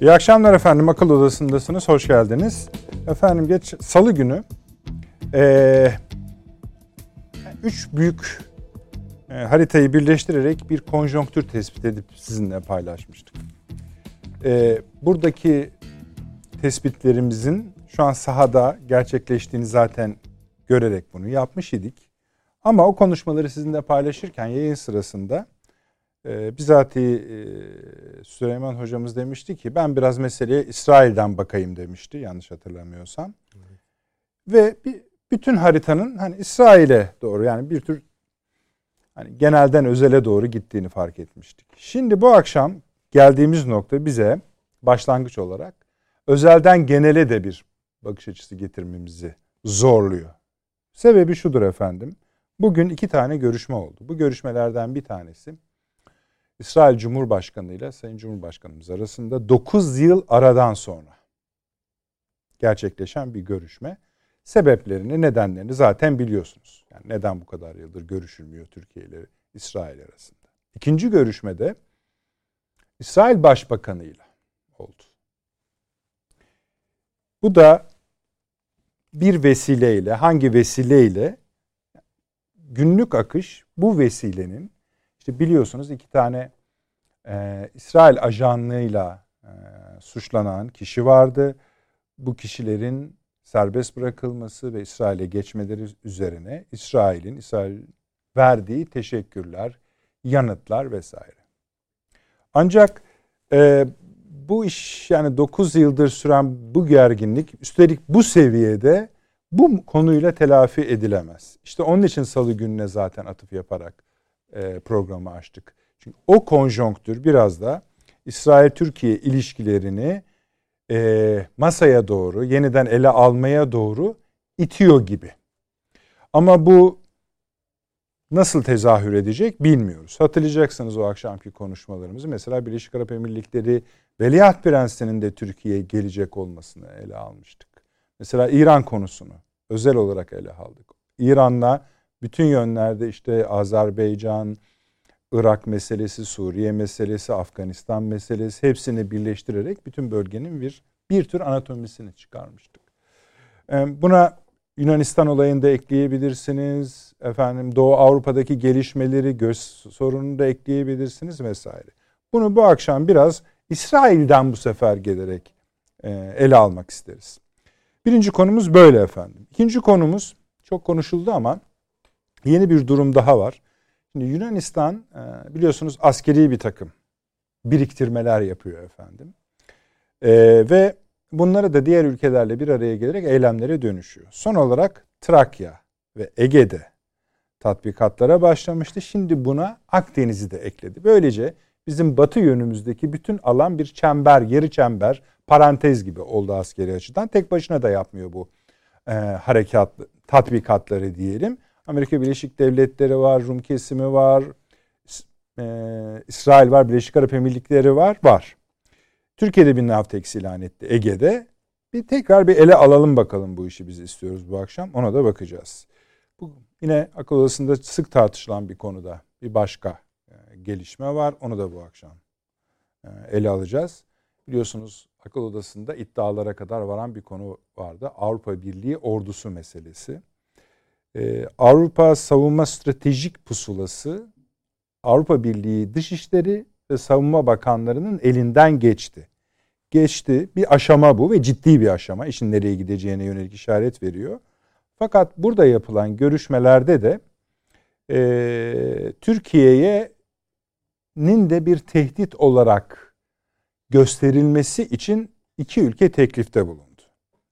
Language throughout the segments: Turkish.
İyi akşamlar efendim. Akıl Odası'ndasınız. Hoş geldiniz. Efendim geç salı günü ee, üç büyük e, haritayı birleştirerek bir konjonktür tespit edip sizinle paylaşmıştık. E, buradaki tespitlerimizin şu an sahada gerçekleştiğini zaten görerek bunu yapmış idik. Ama o konuşmaları sizinle paylaşırken yayın sırasında e, bizatihi e, Süleyman hocamız demişti ki ben biraz meseleye İsrail'den bakayım demişti yanlış hatırlamıyorsam. Ve bir, bütün haritanın hani İsrail'e doğru yani bir tür hani genelden özele doğru gittiğini fark etmiştik. Şimdi bu akşam geldiğimiz nokta bize başlangıç olarak özelden genele de bir bakış açısı getirmemizi zorluyor. Sebebi şudur efendim. Bugün iki tane görüşme oldu. Bu görüşmelerden bir tanesi İsrail Cumhurbaşkanı ile Sayın Cumhurbaşkanımız arasında 9 yıl aradan sonra gerçekleşen bir görüşme. Sebeplerini, nedenlerini zaten biliyorsunuz. Yani neden bu kadar yıldır görüşülmüyor Türkiye ile İsrail arasında. İkinci görüşmede İsrail Başbakanı ile oldu. Bu da bir vesileyle, hangi vesileyle günlük akış bu vesilenin işte biliyorsunuz iki tane e, İsrail ajanlığıyla e, suçlanan kişi vardı. Bu kişilerin serbest bırakılması ve İsrail'e geçmeleri üzerine İsrail'in İsrail verdiği teşekkürler, yanıtlar vesaire. Ancak e, bu iş yani 9 yıldır süren bu gerginlik üstelik bu seviyede bu konuyla telafi edilemez. İşte onun için salı gününe zaten atıf yaparak e, programı açtık. Çünkü o konjonktür biraz da İsrail-Türkiye ilişkilerini e, masaya doğru, yeniden ele almaya doğru itiyor gibi. Ama bu nasıl tezahür edecek bilmiyoruz. Hatırlayacaksınız o akşamki konuşmalarımızı. Mesela Birleşik Arap Emirlikleri Veliaht Prensi'nin de Türkiye'ye gelecek olmasını ele almıştık. Mesela İran konusunu özel olarak ele aldık. İran'la bütün yönlerde işte Azerbaycan, Irak meselesi, Suriye meselesi, Afganistan meselesi hepsini birleştirerek bütün bölgenin bir bir tür anatomisini çıkarmıştık. Buna Yunanistan olayını da ekleyebilirsiniz. Efendim Doğu Avrupa'daki gelişmeleri, göz sorununu da ekleyebilirsiniz vesaire. Bunu bu akşam biraz İsrail'den bu sefer gelerek e, ele almak isteriz. Birinci konumuz böyle efendim. İkinci konumuz çok konuşuldu ama yeni bir durum daha var. Şimdi Yunanistan e, biliyorsunuz askeri bir takım biriktirmeler yapıyor efendim. E, ve bunları da diğer ülkelerle bir araya gelerek eylemlere dönüşüyor. Son olarak Trakya ve Ege'de tatbikatlara başlamıştı. Şimdi buna Akdeniz'i de ekledi. Böylece bizim batı yönümüzdeki bütün alan bir çember, yarı çember, parantez gibi oldu askeri açıdan. Tek başına da yapmıyor bu e, harekat tatbikatları diyelim. Amerika Birleşik Devletleri var, Rum kesimi var, e, İsrail var, Birleşik Arap Emirlikleri var, var. Türkiye'de bir Navtex ilan etti Ege'de. Bir tekrar bir ele alalım bakalım bu işi biz istiyoruz bu akşam. Ona da bakacağız. Bu yine akıl odasında sık tartışılan bir konuda bir başka e, gelişme var. Onu da bu akşam e, ele alacağız. Biliyorsunuz akıl odasında iddialara kadar varan bir konu vardı. Avrupa Birliği ordusu meselesi. Ee, Avrupa Savunma Stratejik Pusulası Avrupa Birliği Dışişleri ve Savunma Bakanlarının elinden geçti. Geçti. Bir aşama bu ve ciddi bir aşama. İşin nereye gideceğine yönelik işaret veriyor. Fakat burada yapılan görüşmelerde de e, Türkiye'nin de bir tehdit olarak gösterilmesi için iki ülke teklifte bulundu.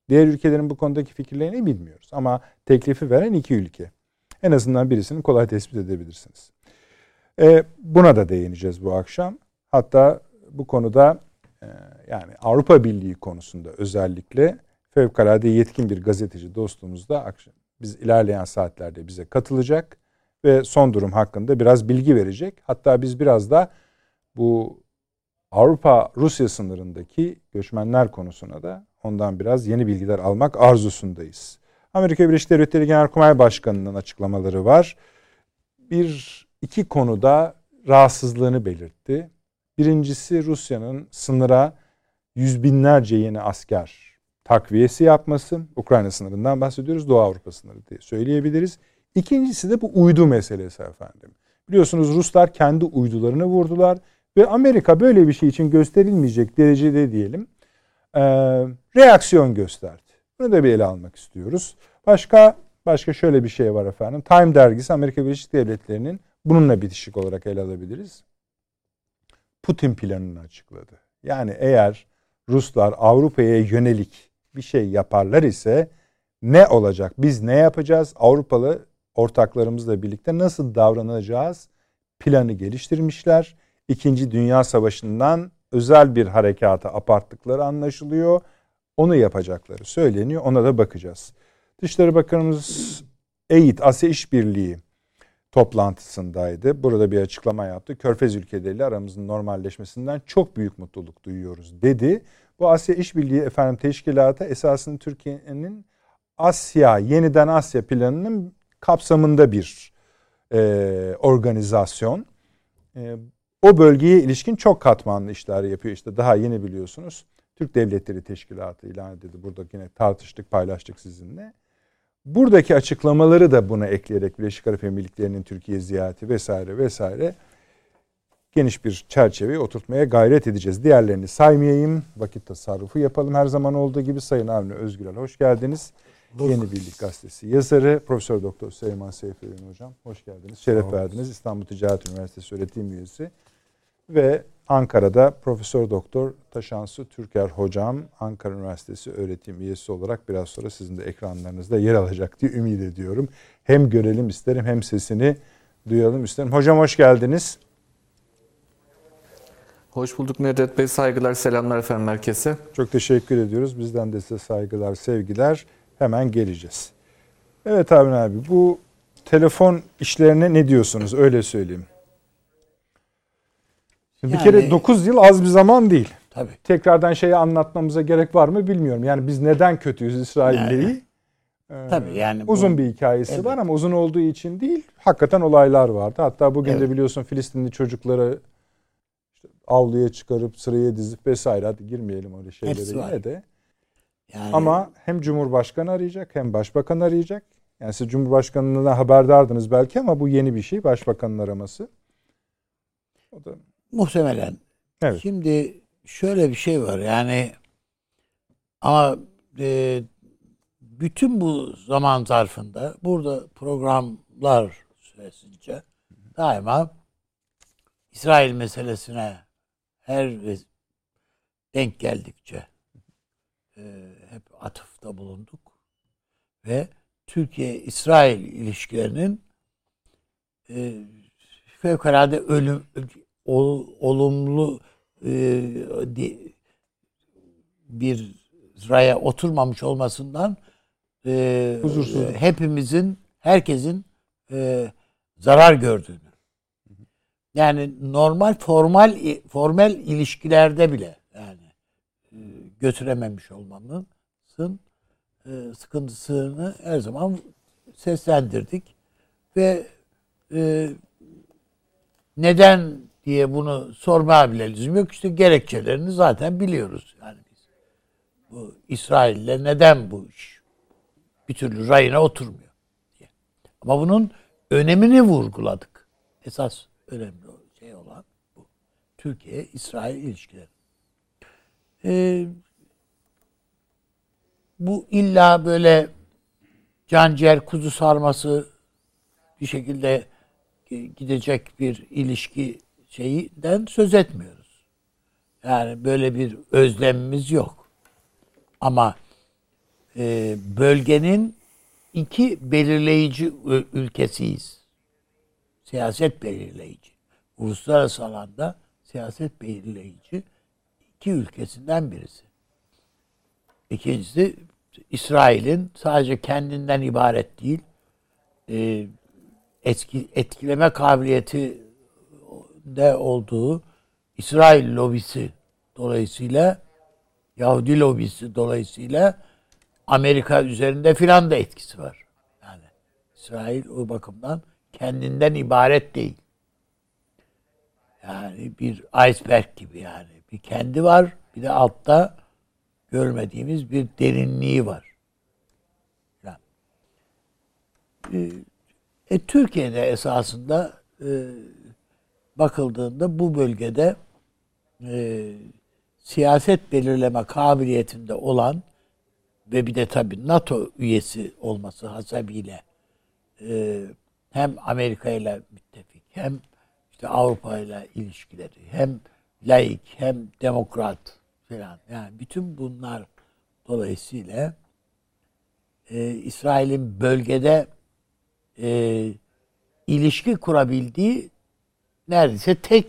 Diğer ülkelerin bu konudaki fikirlerini bilmiyoruz. Ama teklifi veren iki ülke. En azından birisini kolay tespit edebilirsiniz. E, buna da değineceğiz bu akşam. Hatta bu konuda e, yani Avrupa Birliği konusunda özellikle fevkalade yetkin bir gazeteci dostumuz da akşam, biz ilerleyen saatlerde bize katılacak ve son durum hakkında biraz bilgi verecek. Hatta biz biraz da bu Avrupa Rusya sınırındaki göçmenler konusuna da ondan biraz yeni bilgiler almak arzusundayız. Amerika Birleşik Devletleri Genelkurmay Başkanı'nın açıklamaları var. Bir iki konuda rahatsızlığını belirtti. Birincisi Rusya'nın sınıra yüz binlerce yeni asker takviyesi yapması. Ukrayna sınırından bahsediyoruz. Doğu Avrupa sınırı diye söyleyebiliriz. İkincisi de bu uydu meselesi efendim. Biliyorsunuz Ruslar kendi uydularını vurdular ve Amerika böyle bir şey için gösterilmeyecek derecede diyelim e, reaksiyon gösterdi. Bunu da bir ele almak istiyoruz. Başka başka şöyle bir şey var efendim. Time dergisi Amerika Birleşik Devletleri'nin bununla bitişik olarak ele alabiliriz. Putin planını açıkladı. Yani eğer Ruslar Avrupa'ya yönelik bir şey yaparlar ise ne olacak? Biz ne yapacağız? Avrupalı ortaklarımızla birlikte nasıl davranacağız? Planı geliştirmişler. İkinci Dünya Savaşı'ndan özel bir harekata aparttıkları anlaşılıyor. Onu yapacakları söyleniyor. Ona da bakacağız. Dışişleri Bakanımız EİT, Asya İşbirliği toplantısındaydı. Burada bir açıklama yaptı. Körfez ülkeleriyle aramızın normalleşmesinden çok büyük mutluluk duyuyoruz dedi. Bu Asya İşbirliği efendim teşkilatı esasında Türkiye'nin Asya, yeniden Asya planının kapsamında bir e, organizasyon. E, o bölgeye ilişkin çok katmanlı işler yapıyor. İşte daha yeni biliyorsunuz. Türk Devletleri Teşkilatı ilan edildi. Burada yine tartıştık, paylaştık sizinle. Buradaki açıklamaları da buna ekleyerek Birleşik Arap Emirlikleri'nin Türkiye ziyareti vesaire vesaire geniş bir çerçeveye oturtmaya gayret edeceğiz. Diğerlerini saymayayım. Vakit tasarrufu yapalım. Her zaman olduğu gibi Sayın Avni Özgürel hoş geldiniz. Bulduk. Yeni Birlik Gazetesi yazarı Profesör Doktor Süleyman Seyfi Hocam hoş geldiniz. Şeref verdiniz. İstanbul Ticaret Üniversitesi öğretim üyesi ve Ankara'da Profesör Doktor Taşansı Türker hocam Ankara Üniversitesi öğretim üyesi olarak biraz sonra sizin de ekranlarınızda yer alacak diye ümit ediyorum. Hem görelim isterim hem sesini duyalım isterim. Hocam hoş geldiniz. Hoş bulduk Nedret Bey. Saygılar, selamlar efendim herkese. Çok teşekkür ediyoruz. Bizden de size saygılar, sevgiler. Hemen geleceğiz. Evet abi abi bu telefon işlerine ne diyorsunuz? Öyle söyleyeyim. Yani, bir kere 9 yıl az bir zaman değil. Tabii. Tekrardan şeyi anlatmamıza gerek var mı bilmiyorum. Yani biz neden kötüyüz İsrail'leri? Yani. Ee, tabii yani uzun bu, bir hikayesi evet. var ama uzun olduğu için değil. Hakikaten olaylar vardı. Hatta bugün evet. de biliyorsun Filistinli çocukları işte avluya çıkarıp sıraya dizip vesaire hadi girmeyelim öyle şeylere Hepsi yine var. de. Yani... Ama hem Cumhurbaşkanı arayacak hem Başbakan arayacak. Yani siz Cumhurbaşkanı'na haberdardınız belki ama bu yeni bir şey Başbakanın araması. O da Muhtemelen. Evet. Şimdi şöyle bir şey var yani ama e, bütün bu zaman zarfında burada programlar süresince daima İsrail meselesine her denk geldikçe e, hep atıfta bulunduk ve Türkiye-İsrail ilişkilerinin e, fevkalade ölüm ol, olumlu e, bir raya oturmamış olmasından e, Huzursuz. E, hepimizin, herkesin e, zarar gördüğünü. Yani normal formal formel ilişkilerde bile yani e, götürememiş olmamızın e, sıkıntısını her zaman seslendirdik ve e, neden diye bunu sormaya bile lüzum yok. İşte gerekçelerini zaten biliyoruz. Yani biz bu İsrail'le neden bu iş bir türlü rayına oturmuyor diye. Ama bunun önemini vurguladık. Esas önemli şey olan bu. Türkiye-İsrail ilişkileri. Ee, bu illa böyle canciğer kuzu sarması bir şekilde gidecek bir ilişki şeyden söz etmiyoruz. Yani böyle bir özlemimiz yok. Ama e, bölgenin iki belirleyici ülkesiyiz. Siyaset belirleyici. Uluslararası alanda siyaset belirleyici iki ülkesinden birisi. İkincisi İsrail'in sadece kendinden ibaret değil, e, etki, etkileme kabiliyeti de olduğu İsrail lobisi dolayısıyla Yahudi lobisi dolayısıyla Amerika üzerinde filan da etkisi var. Yani İsrail o bakımdan kendinden ibaret değil. Yani bir iceberg gibi yani. Bir kendi var, Bir de altta görmediğimiz bir derinliği var. Yani, e, e, Türkiye'de esasında e, bakıldığında bu bölgede e, siyaset belirleme kabiliyetinde olan ve bir de tabii NATO üyesi olması hasebiyle e, hem Amerika ile müttefik hem işte Avrupa ile ilişkileri hem laik hem demokrat falan yani bütün bunlar dolayısıyla e, İsrail'in bölgede e, ilişki kurabildiği neredeyse tek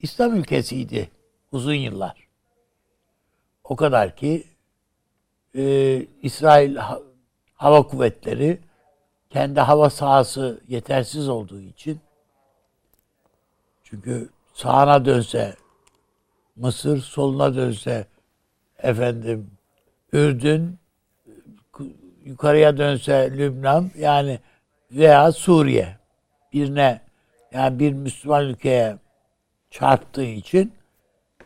İslam ülkesiydi uzun yıllar. O kadar ki e, İsrail Hava Kuvvetleri kendi hava sahası yetersiz olduğu için çünkü sağına dönse Mısır, soluna dönse efendim Ürdün, yukarıya dönse Lübnan yani veya Suriye birine yani bir Müslüman ülkeye çarptığı için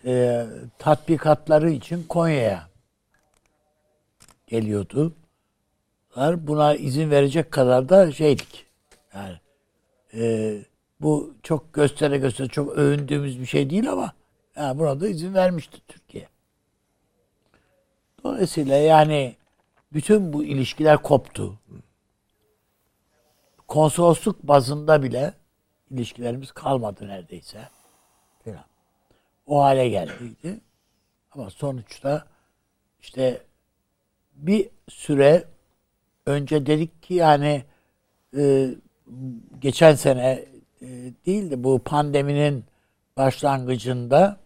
e, tatbikatları için Konya'ya geliyordu. Buna izin verecek kadar da şeydik. Yani e, bu çok göstere göstere çok övündüğümüz bir şey değil ama yani buna da izin vermişti Türkiye. Dolayısıyla yani bütün bu ilişkiler koptu. Konsolosluk bazında bile ilişkilerimiz kalmadı neredeyse. Falan. O hale geldiydi. Ama sonuçta işte bir süre önce dedik ki yani e, geçen sene e, değil de bu pandeminin başlangıcında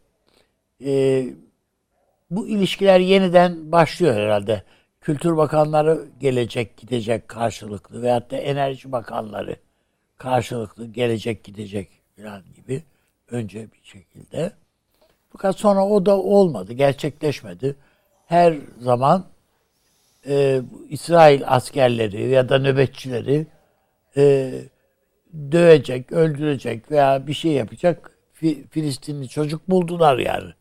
e, bu ilişkiler yeniden başlıyor herhalde. Kültür bakanları gelecek gidecek karşılıklı veyahut da enerji bakanları karşılıklı gelecek gidecek falan gibi önce bir şekilde. Fakat sonra o da olmadı, gerçekleşmedi. Her zaman e, İsrail askerleri ya da nöbetçileri e, dövecek, öldürecek veya bir şey yapacak Filistinli çocuk buldular yani.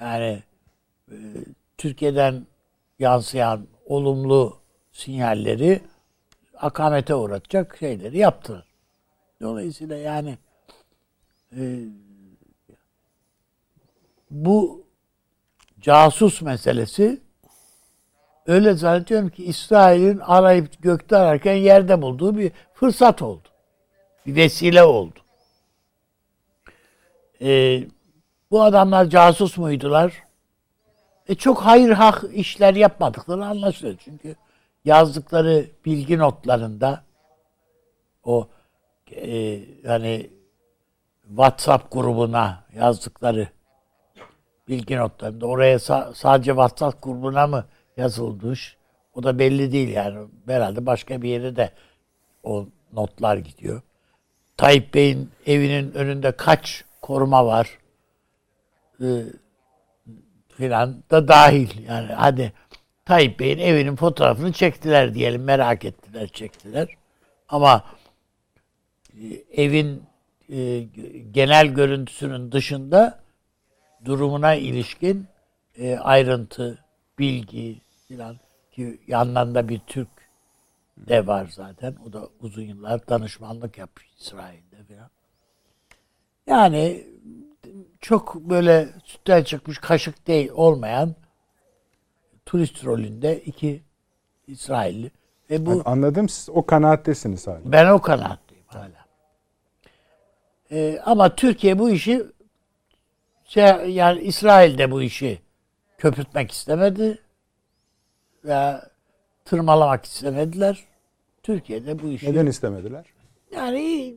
Yani e, Türkiye'den yansıyan olumlu sinyalleri akamete uğratacak şeyleri yaptılar. Dolayısıyla yani e, bu casus meselesi öyle zannediyorum ki İsrail'in arayıp gökte ararken yerde bulduğu bir fırsat oldu. Bir vesile oldu. E, bu adamlar casus muydular? E, çok hayır hak işler yapmadıkları anlaşılıyor. Çünkü yazdıkları bilgi notlarında o e, yani WhatsApp grubuna yazdıkları bilgi notlarında oraya sa- sadece WhatsApp grubuna mı yazılmış? O da belli değil yani. Herhalde başka bir yere de o notlar gidiyor. Tayyip Bey'in evinin önünde kaç koruma var? Ee, filan da dahil. Yani hadi Tayyip Bey'in evinin fotoğrafını çektiler diyelim. Merak ettiler, çektiler. Ama e, evin e, genel görüntüsünün dışında durumuna ilişkin e, ayrıntı, bilgi filan ki yanlarında bir Türk de var zaten. O da uzun yıllar danışmanlık yapmış İsrail'de filan. Yani çok böyle sütten çıkmış kaşık değil olmayan turist rolünde iki İsrailli. Ve bu yani anladım siz o kanaattesiniz hala. Ben o kanaatteyim hala. Ee, ama Türkiye bu işi şey, yani İsrail'de bu işi köpürtmek istemedi veya tırmalamak istemediler. Türkiye'de bu işi neden istemediler? Yani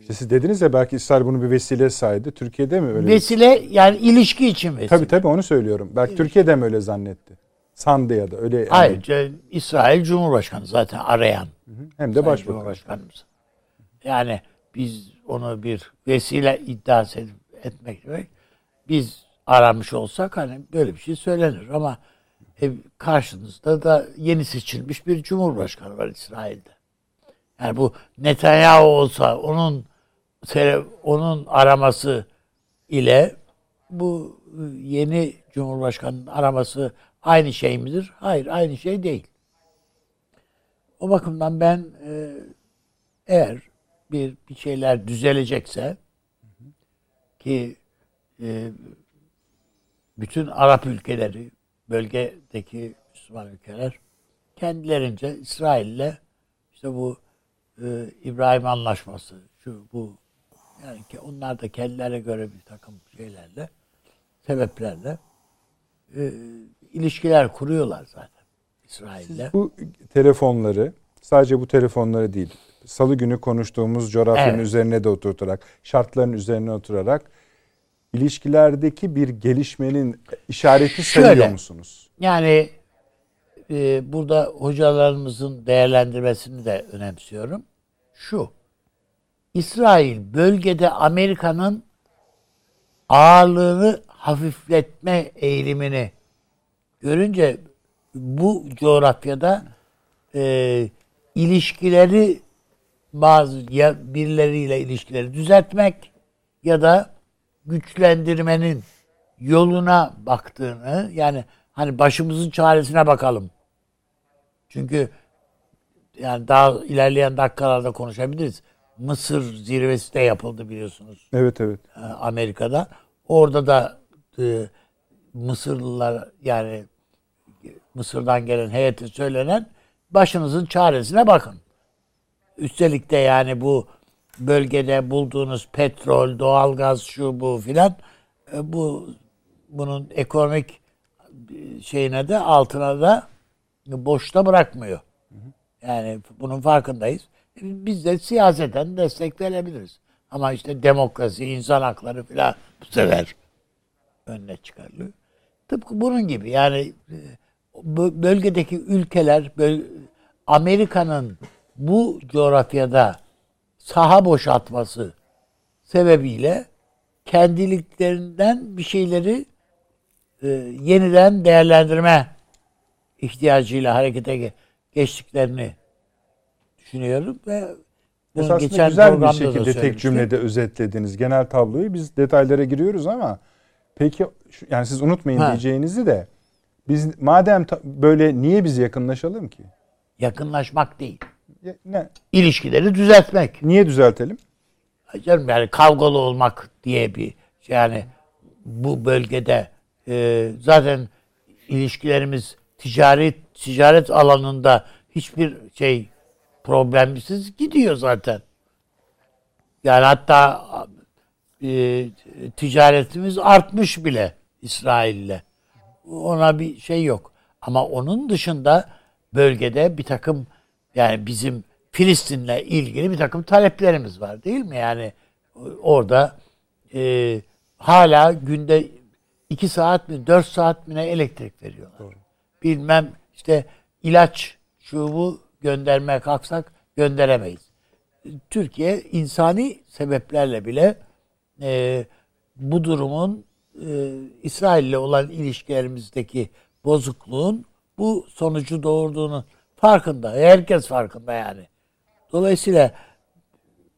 işte siz dediniz ya belki İsrail bunu bir vesile saydı. Türkiye'de mi öyle? Vesile yani ilişki için vesile. Tabii tabii onu söylüyorum. Belki ilişki. Türkiye'de mi öyle zannetti? Sandı ya da öyle. Yani. Hayır. İsrail Cumhurbaşkanı zaten arayan. Hem de başbakan. Cumhurbaşkanımız. Yani biz onu bir vesile iddia etmek demek. Biz aramış olsak hani böyle bir şey söylenir ama e, karşınızda da yeni seçilmiş bir cumhurbaşkanı var İsrail'de. Yani bu Netanyahu olsa onun onun araması ile bu yeni Cumhurbaşkanı'nın araması aynı şey midir? Hayır, aynı şey değil. O bakımdan ben e, eğer bir bir şeyler düzelecekse ki e, bütün Arap ülkeleri, bölgedeki Müslüman ülkeler kendilerince İsrail'le işte bu e, İbrahim Anlaşması, şu bu yani ki onlar da kendilerine göre bir takım şeylerle, sebeplerle e, ilişkiler kuruyorlar zaten İsrail'le. Bu telefonları sadece bu telefonları değil. Salı günü konuştuğumuz coğrafyanın Evet. üzerine de oturtarak, şartların üzerine oturarak ilişkilerdeki bir gelişmenin işareti Şöyle. sayıyor musunuz? Yani e, burada hocalarımızın değerlendirmesini de önemsiyorum. Şu, İsrail bölgede Amerika'nın ağırlığını hafifletme eğilimini görünce bu coğrafyada e, ilişkileri bazı ya birileriyle ilişkileri düzeltmek ya da güçlendirmenin yoluna baktığını yani hani başımızın çaresine bakalım. Çünkü yani daha ilerleyen dakikalarda konuşabiliriz. Mısır zirvesi de yapıldı biliyorsunuz Evet evet. e, Amerika'da. Orada da e, Mısırlılar yani Mısır'dan gelen heyete söylenen başınızın çaresine bakın. Üstelik de yani bu bölgede bulduğunuz petrol, doğalgaz şu bu filan e, bu bunun ekonomik e, şeyine de altına da boşta bırakmıyor. Yani bunun farkındayız. Biz de siyaseten destek verebiliriz. Ama işte demokrasi, insan hakları filan bu sefer önüne çıkarılıyor. Tıpkı bunun gibi yani e, bö- bölgedeki ülkeler Amerika'nın bu coğrafyada saha boşaltması sebebiyle kendiliklerinden bir şeyleri e, yeniden değerlendirme ihtiyacıyla harekete ge- geçtiklerini düşünüyorum ve bunu Esasında geçen güzel bir şekilde tek cümlede özetlediniz genel tabloyu. Biz detaylara giriyoruz ama peki yani siz unutmayın Ha. diyeceğinizi de biz madem böyle niye biz yakınlaşalım ki? yakınlaşmak değil. Ya- Ne? ilişkileri düzeltmek. Niye düzeltelim? Canım yani kavgalı olmak diye bir şey yani bu bölgede e, zaten ilişkilerimiz ticaret ticaret alanında hiçbir şey problemsiz gidiyor zaten. Yani hatta e, ticaretimiz artmış bile İsrail'le. Ona bir şey yok. Ama onun dışında bölgede bir takım yani bizim Filistin'le ilgili bir takım taleplerimiz var değil mi? Yani orada e, hala günde iki saat mi dört saat mi ne elektrik veriyorlar. Bilmem işte ilaç şu bu göndermeye kalksak gönderemeyiz. Türkiye insani sebeplerle bile e, bu durumun e, İsrail ile olan ilişkilerimizdeki bozukluğun bu sonucu doğurduğunu farkında. Herkes farkında yani. Dolayısıyla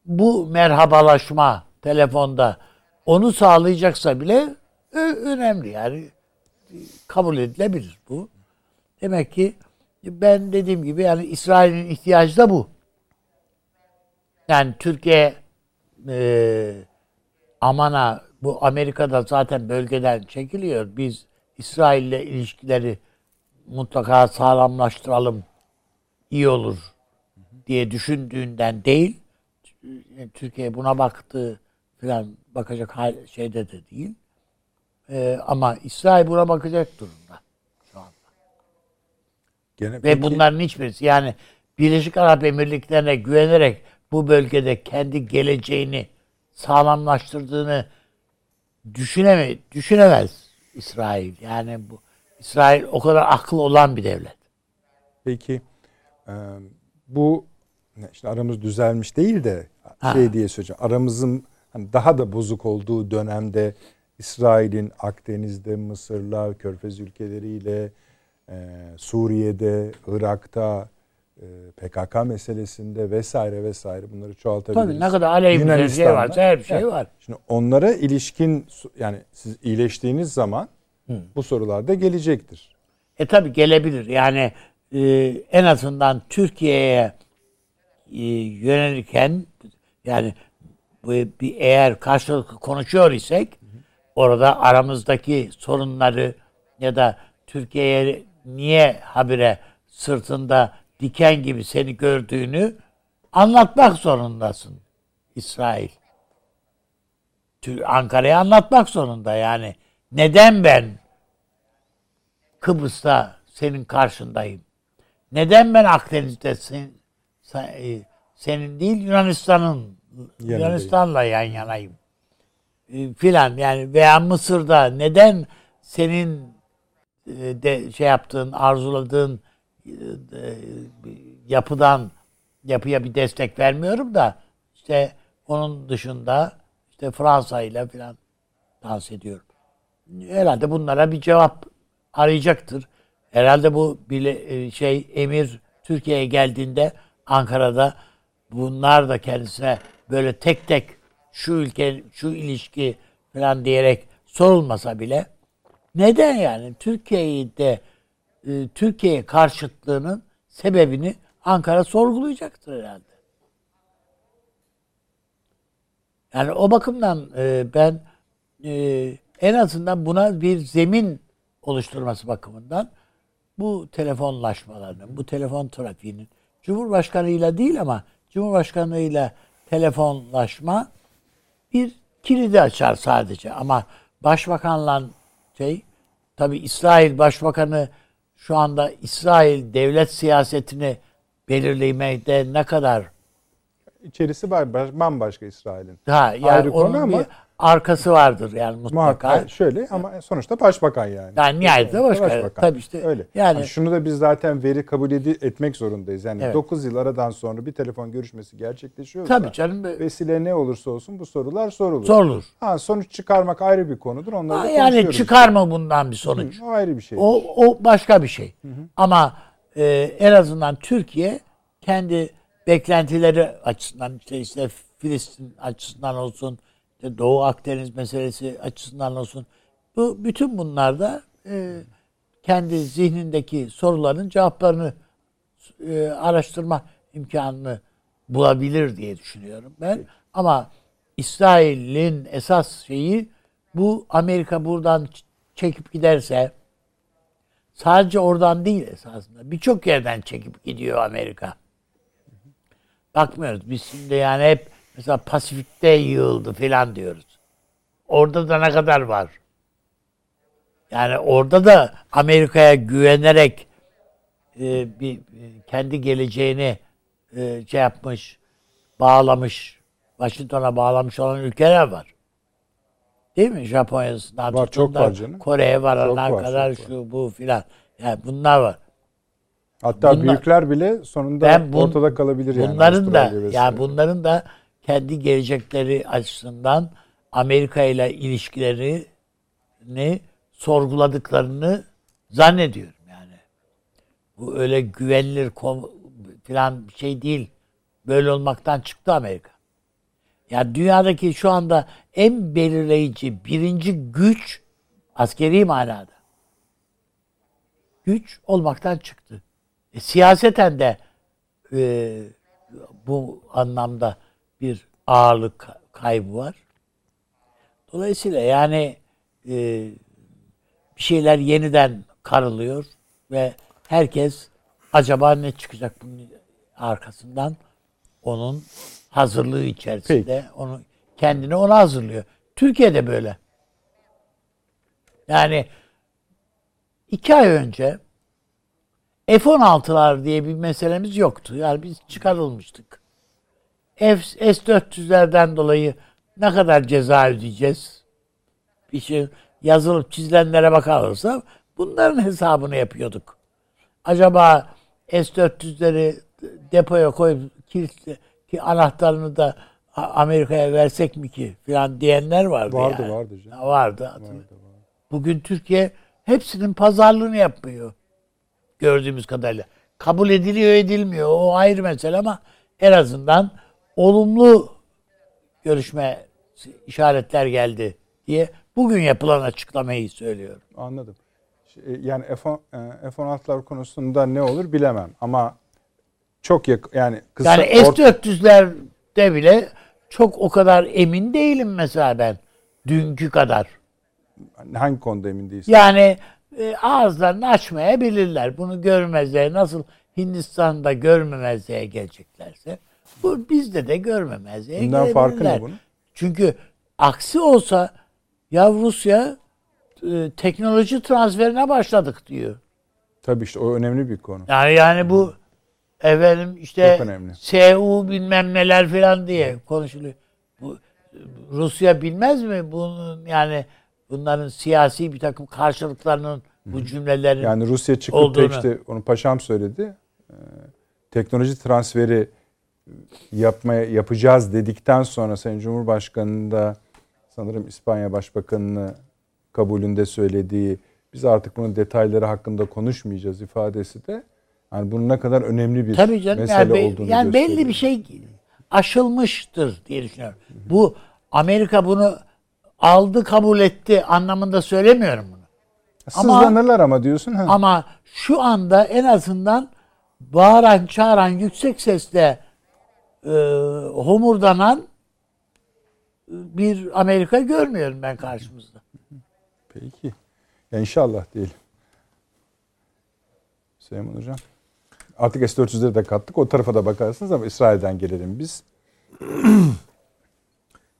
bu merhabalaşma telefonda onu sağlayacaksa bile ö- önemli yani kabul edilebilir bu. Demek ki ben dediğim gibi yani İsrail'in ihtiyacı da bu. Yani Türkiye e, amana bu Amerika'da zaten bölgeden çekiliyor. Biz İsrail'le ilişkileri mutlaka sağlamlaştıralım iyi olur diye düşündüğünden değil. Türkiye buna baktı falan bakacak hal, şeyde de değil. E, ama İsrail buna bakacak durumda. Gene Ve peki- bunların hiçbirisi yani Birleşik Arap Emirlikleri'ne güvenerek bu bölgede kendi geleceğini sağlamlaştırdığını düşüneme, düşünemez İsrail. Yani bu İsrail o kadar aklı olan bir devlet. Peki e, bu işte aramız düzelmiş değil de Ha. şey diye söyleyeceğim. Aramızın hani daha da bozuk olduğu dönemde İsrail'in Akdeniz'de, Mısır'la, Körfez ülkeleriyle, e, Suriye'de, Irak'ta e, PKK meselesinde vesaire vesaire bunları çoğaltabiliriz. Tabii ne kadar aleyhimize bir şey varsa her bir şey Evet. var. Şimdi onlara ilişkin yani siz iyileştiğiniz zaman bu sorular da gelecektir. E tabi gelebilir. Yani e, en azından Türkiye'ye e, yönelirken yani bu bir eğer karşılıklı konuşuyor isek orada aramızdaki sorunları ya da Türkiye'ye niye habire sırtında diken gibi seni gördüğünü anlatmak zorundasın İsrail. Ankara'ya anlatmak zorunda yani. Neden ben Kıbrıs'ta senin karşındayım? Neden ben Akdeniz'de sen, sen- e, senin değil Yunanistan'ın Yanındayım. Yunanistan'la yan yanayım? E, filan yani veya Mısır'da neden senin de şey yaptığın, arzuladığın e, e, yapıdan yapıya bir destek vermiyorum da işte onun dışında işte Fransa ile filan dans ediyorum. Herhalde bunlara bir cevap arayacaktır. Herhalde bu bile e, şey emir Türkiye'ye geldiğinde Ankara'da bunlar da kendisine böyle tek tek şu ülke şu ilişki falan diyerek sorulmasa bile neden yani Türkiye'de e, Türkiye karşıtlığının sebebini Ankara sorgulayacaktır herhalde. Yani o bakımdan e, ben e, en azından buna bir zemin oluşturması bakımından bu telefonlaşmalarının, bu telefon trafiğinin Cumhurbaşkanıyla değil ama Cumhurbaşkanıyla telefonlaşma bir kilidi açar sadece ama başbakanla şey tabi İsrail Başbakanı şu anda İsrail devlet siyasetini belirlemekte ne kadar İçerisi var baş- bambaşka İsrail'in. ha yani Ayrı konu ama- bir arkası vardır yani mutlaka. Muhakkak şöyle ama sonuçta başbakan yani. Yani nihayetinde başka. Tabii işte Öyle. yani- Yani şunu da biz zaten veri kabul edi- etmek zorundayız. Yani Evet. 9 yıl aradan sonra bir telefon görüşmesi gerçekleşiyorsa Tabii canım. vesile ne olursa olsun bu sorular sorulur. Sorulur. Ha, sonuç çıkarmak ayrı bir konudur. Onları Ha, yani çıkarma bundan bir sonuç. Hı, O ayrı bir şey. O, o başka bir şey. Ama e, en azından Türkiye kendi beklentileri açısından işte, işte Filistin açısından olsun, işte Doğu Akdeniz meselesi açısından olsun. Bu bütün bunlarda e, kendi zihnindeki soruların cevaplarını e, araştırma imkanını bulabilir diye düşünüyorum ben. Ama İsrail'in esas şeyi bu Amerika buradan çekip giderse sadece oradan değil esasında. Birçok yerden çekip gidiyor Amerika. Bakmıyoruz. Biz şimdi yani hep mesela Pasifik'te yığıldı falan diyoruz. Orada da ne kadar var? Yani orada da Amerika'ya güvenerek e, bir e, kendi geleceğini e, şey yapmış, bağlamış, Washington'a bağlamış olan ülkeler var. Değil mi? Japonya'sından Var, çok da var canım. Kore'ye varana var, kadar şu bu filan. Yani bunlar var. Hatta bunlar- büyükler bile sonunda Ben bun- ortada kalabilir yani. Bunların da Avustralya vesaire. yani bunların da kendi gelecekleri açısından Amerika ile ilişkilerini sorguladıklarını zannediyorum yani. Bu öyle güvenilir falan bir şey değil. Böyle olmaktan çıktı Amerika. Ya dünyadaki şu anda en belirleyici birinci güç askeri manada. Güç olmaktan çıktı. E, siyaseten de e, bu anlamda bir ağırlık kaybı var. Dolayısıyla yani e, bir şeyler yeniden karılıyor ve herkes acaba ne çıkacak bunun arkasından onun hazırlığı içerisinde onu kendini ona hazırlıyor. Türkiye'de böyle. Yani iki ay önce F-16'lar diye bir meselemiz yoktu. Yani biz çıkarılmıştık. F, S-400'lerden dolayı ne kadar ceza ödeyeceğiz? Bir şey yazılıp çizilenlere bakarsa bunların hesabını yapıyorduk. Acaba S-400'leri depoya koyup kilitle, ki anahtarını da Amerika'ya versek mi ki filan diyenler vardı. Vardı, yani. vardı canım. Ha, Vardı. hatırlıyorum. Bugün Türkiye hepsinin pazarlığını yapmıyor. Gördüğümüz kadarıyla. kabul ediliyor edilmiyor o ayrı mesele ama en azından olumlu görüşme işaretler geldi diye bugün yapılan açıklamayı söylüyorum. Anladım. Şey, Yani F-10 e, F-16'lar konusunda ne olur bilemem ama çok yak yani kısa Yani ort- F-400'lerde bile çok o kadar emin değilim mesela ben dünkü kadar. hangi konuda emin değilsin? Yani e, ağızlarını açmayabilirler. Bunu görmezliğe nasıl Hindistan'da görmemezliğe geleceklerse bu bizde de görmemezliğe Bundan farkı ne bunun? Çünkü aksi olsa ya Rusya e, teknoloji transferine başladık diyor. Tabii işte o önemli bir konu. Yani yani bu efendim işte. SU bilmem neler filan diye konuşuluyor. Bu Rusya bilmez mi bunun yani bunların siyasi bir takım karşılıklarının bu cümlelerin Yani Rusya çıkıp Olduğunu. işte onu paşam söyledi. Ee, teknoloji transferi yapmaya yapacağız dedikten sonra Sayın Cumhurbaşkanı'nın da sanırım İspanya Başbakanı'nı kabulünde söylediği biz artık bunun detayları hakkında konuşmayacağız ifadesi de yani bunun ne kadar önemli bir Tabii canım mesele yani, olduğunu yani belli bir şey aşılmıştır diye düşünüyorum. Bu Amerika bunu aldı kabul etti anlamında söylemiyorum bunu. ama- Sızlanırlar ama diyorsun. Ha. Ama şu anda en azından bağıran çağıran yüksek sesle e, homurdanan bir Amerika görmüyorum ben karşımızda. Peki. Ya inşallah diyelim. Süleyman Hocam. Artık S-400'leri de kattık. O tarafa da bakarsınız ama İsrail'den gelelim biz.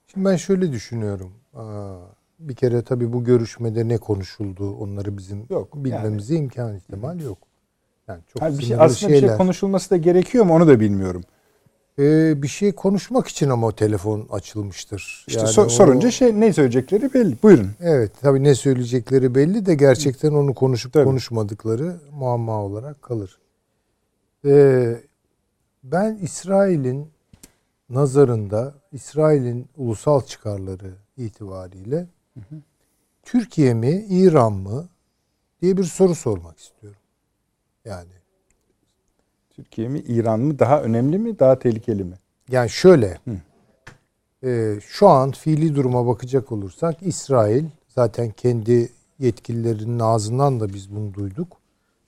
Şimdi ben şöyle düşünüyorum. Aa, Bir kere tabii bu görüşmede ne konuşuldu onları bizim Yok, bilmemize imkan ihtimal yok. Yani çok Ha, bir şey, aslında bir şey şeyler. konuşulması da gerekiyor mu onu da bilmiyorum. Ee, bir şey konuşmak için ama o telefon açılmıştır. İşte Yani so- o- sorunca şey ne söyleyecekleri belli. Buyurun. Evet tabii ne söyleyecekleri belli de gerçekten onu konuşup Tabii. konuşmadıkları muamma olarak kalır. Ee, ben İsrail'in nazarında İsrail'in ulusal çıkarları itibariyle Türkiye mi İran mı diye bir soru sormak istiyorum. Yani Türkiye mi İran mı daha önemli mi daha tehlikeli mi? Yani şöyle, e, şu an fiili duruma bakacak olursak İsrail zaten kendi yetkililerinin ağzından da biz bunu duyduk.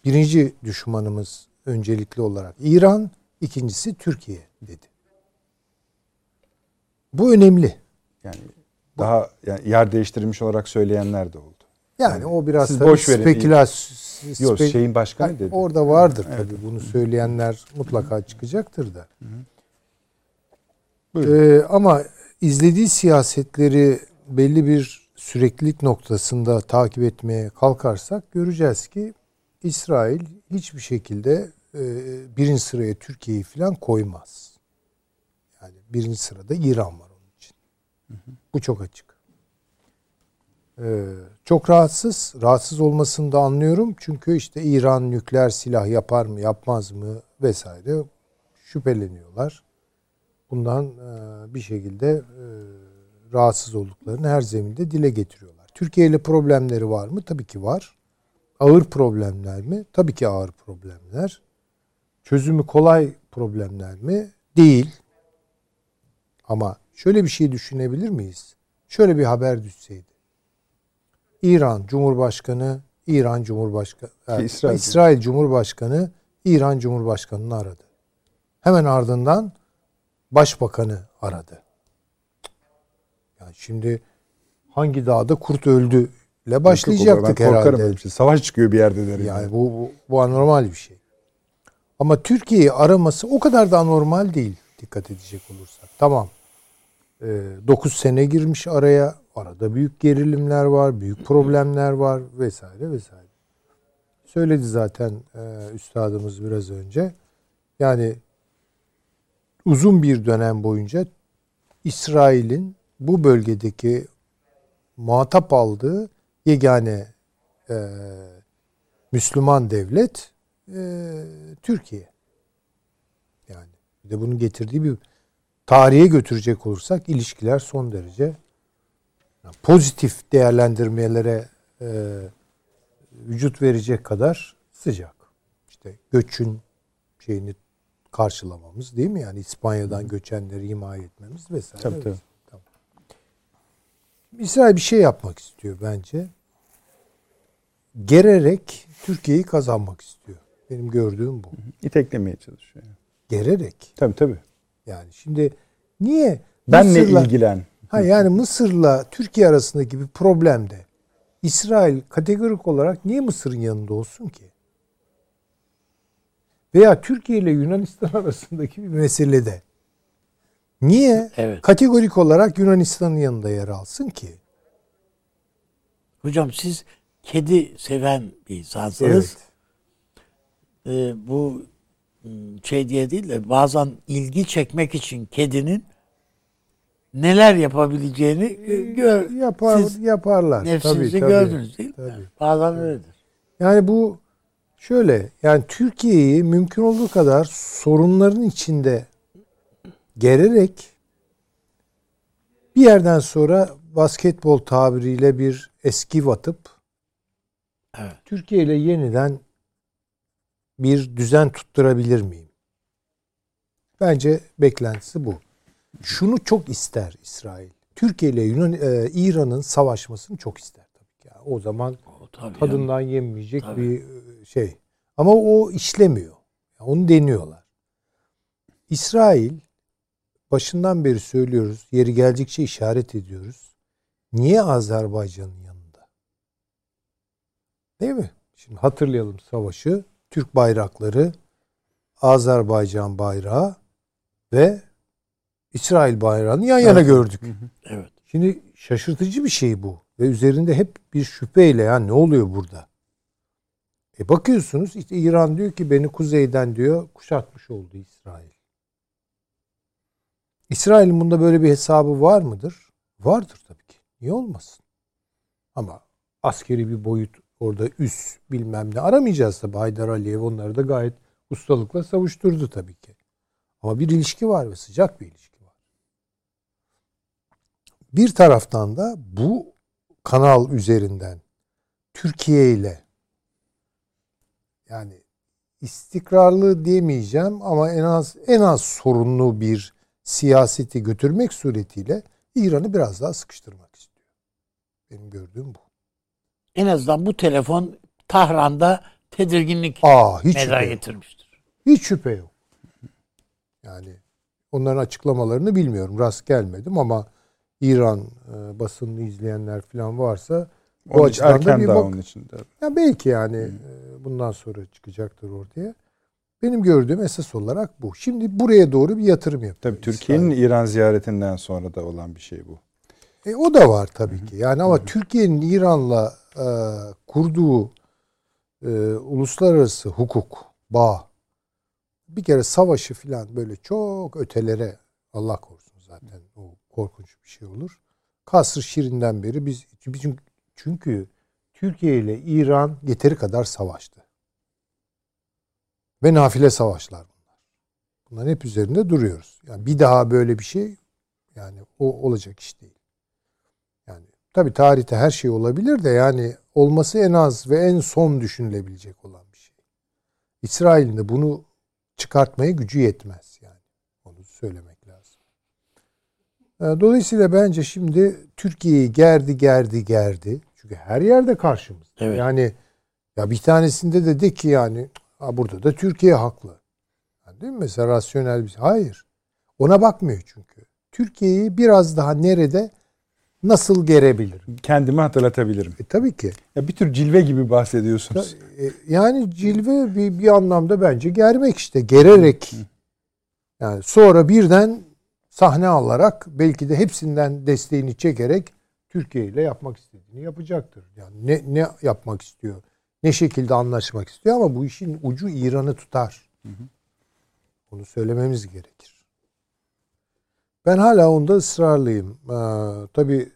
Birinci düşmanımız öncelikli olarak İran, ikincisi Türkiye dedi. Bu önemli. Yani daha yani yer değiştirilmiş olarak söyleyenler de oldu. Yani o biraz Siz boş verin. spekülasyon. Yok şeyin başkanı Ha, dedi. Orada vardır tabii bunu söyleyenler mutlaka çıkacaktır da. Ee, ama izlediği siyasetleri belli bir süreklilik noktasında takip etmeye kalkarsak göreceğiz ki İsrail hiçbir şekilde e, birinci sıraya Türkiye'yi falan koymaz. Yani birinci sırada İran var onun için. Bu çok açık. Ee, çok rahatsız. Rahatsız olmasını da anlıyorum. Çünkü işte İran nükleer silah yapar mı yapmaz mı vesaire şüpheleniyorlar. Bundan e, bir şekilde e, rahatsız olduklarını her zeminde dile getiriyorlar. Türkiye ile problemleri var mı? Tabii ki var. Ağır problemler mi? Tabii ki ağır problemler. Çözümü kolay problemler mi? Değil. Ama şöyle bir şey düşünebilir miyiz? Şöyle bir haber düşseydi. İran Cumhurbaşkanı İran Cumhurbaşkanı yani İsrail. İsrail. Cumhurbaşkanı İran Cumhurbaşkanı'nı aradı. Hemen ardından Başbakanı aradı. Yani şimdi hangi dağda kurt öldü ile başlayacaktık ben herhalde. şey. Savaş çıkıyor bir yerde derim. Yani bu, bu, bu anormal bir şey. Ama Türkiye'yi araması o kadar da anormal değil dikkat edecek olursak. Tamam. 9 sene girmiş araya. Arada büyük gerilimler var, büyük problemler var vesaire vesaire. Söyledi zaten e, üstadımız biraz önce. Yani uzun bir dönem boyunca İsrail'in bu bölgedeki muhatap aldığı yegane e, Müslüman devlet e, Türkiye. Yani bir de bunun getirdiği bir tarihe götürecek olursak ilişkiler son derece pozitif değerlendirmelere e, vücut verecek kadar sıcak. İşte göçün şeyini karşılamamız değil mi? Yani İspanya'dan göçenleri himaye etmemiz vesaire. Tabii, tabii. Tamam. İsrail bir şey yapmak istiyor bence. Gererek Türkiye'yi kazanmak istiyor. Benim gördüğüm bu. İteklemeye çalışıyor. Gererek. Tabii tabii. Yani şimdi niye Benle Mısır'la- ilgilen. Ha yani Mısır'la Türkiye arasındaki bir problemde İsrail kategorik olarak niye Mısır'ın yanında olsun ki? Veya Türkiye ile Yunanistan arasındaki bir meselede niye Evet. kategorik olarak Yunanistan'ın yanında yer alsın ki? Hocam siz kedi seven bir insansınız. Ee, bu hmm, şey diye değil de bazen ilgi çekmek için kedinin neler yapabileceğini e, gör, Yapar, siz yaparlar. nefsinizi Tabii, tabii. gördünüz değil mi? Tabii. Yani bazen öyledir. Yani bu şöyle yani Türkiye'yi mümkün olduğu kadar sorunların içinde gererek bir yerden sonra basketbol tabiriyle bir eski atıp Evet. Türkiye ile yeniden bir düzen tutturabilir miyim? Bence beklentisi bu. Şunu çok ister İsrail. Türkiye ile Yunan, e, İran'ın savaşmasını çok ister tabii ki. Yani o zaman O tabii yani. tadından yenmeyecek Tabii. bir e, şey. Ama o işlemiyor. Onu deniyorlar. İsrail başından beri söylüyoruz, yeri geldikçe işaret ediyoruz. Niye Azerbaycan'ın yanında? Değil mi? Şimdi hatırlayalım savaşı. Türk bayrakları, Azerbaycan bayrağı ve İsrail bayrağını yan yana gördük. Evet. Şimdi şaşırtıcı bir şey bu. Ve üzerinde hep bir şüpheyle ya ne oluyor burada? E bakıyorsunuz işte İran diyor ki beni kuzeyden diyor kuşatmış oldu İsrail. İsrail'in bunda böyle bir hesabı var mıdır? Vardır tabii ki. Niye olmasın? Ama askeri bir boyut orada üs bilmem ne aramayacağız tabii. Haydar Aliyev onları da gayet ustalıkla savuşturdu tabii ki. Ama bir ilişki var ve sıcak bir ilişki. Bir taraftan da bu kanal üzerinden Türkiye ile yani istikrarlı diyemeyeceğim ama en az en az sorunlu bir siyaseti götürmek suretiyle İran'ı biraz daha sıkıştırmak istiyor. Benim gördüğüm bu. En azından bu telefon Tahran'da tedirginlik Aa hiç meydana getirmiştir. Hiç şüphe yok. Yani onların açıklamalarını bilmiyorum. Rast gelmedim ama İran e, basınını izleyenler falan varsa bu açıdan da bir bak- onun için de. Ya belki yani e, bundan sonra çıkacaktır ortaya. Benim gördüğüm esas olarak bu. Şimdi buraya doğru bir yatırım yapıyor. Tabii Türkiye'nin İran ziyaretinden sonra da olan bir şey bu. E, o da var tabii ki. Yani ama Türkiye'nin İran'la e, kurduğu e, uluslararası hukuk bağ bir kere savaşı falan böyle çok ötelere Allah korusun zaten o korkunç bir şey olur. Kasr Şirin'den beri biz çünkü, çünkü Türkiye ile İran yeteri kadar savaştı. Ve nafile savaşlar bunlar. Bunların hep üzerinde duruyoruz. Yani bir daha böyle bir şey yani o olacak iş değil. Yani tabii tarihte her şey olabilir de yani olması en az ve en son düşünülebilecek olan bir şey. İsrail'in de bunu çıkartmaya gücü yetmez yani. Onu söylemek Dolayısıyla bence şimdi Türkiye'yi gerdi gerdi gerdi. Çünkü her yerde karşımızda. Evet. Yani ya bir tanesinde de de ki yani ha burada da Türkiye haklı. Yani değil mi? Mesela rasyonel bir şey. Hayır. Ona bakmıyor çünkü. Türkiye'yi biraz daha nerede nasıl gerebilirim? Kendimi hatırlatabilirim. E tabii ki. Ya bir tür cilve gibi bahsediyorsunuz. E, Yani cilve bir, bir anlamda bence germek işte. Gererek. Yani sonra birden sahne alarak belki de hepsinden desteğini çekerek Türkiye ile yapmak istediğini yapacaktır. Yani ne, ne yapmak istiyor? Ne şekilde anlaşmak istiyor ama bu işin ucu İran'ı tutar. Bunu söylememiz gerekir. Ben hala onda ısrarlıyım. Ee, tabii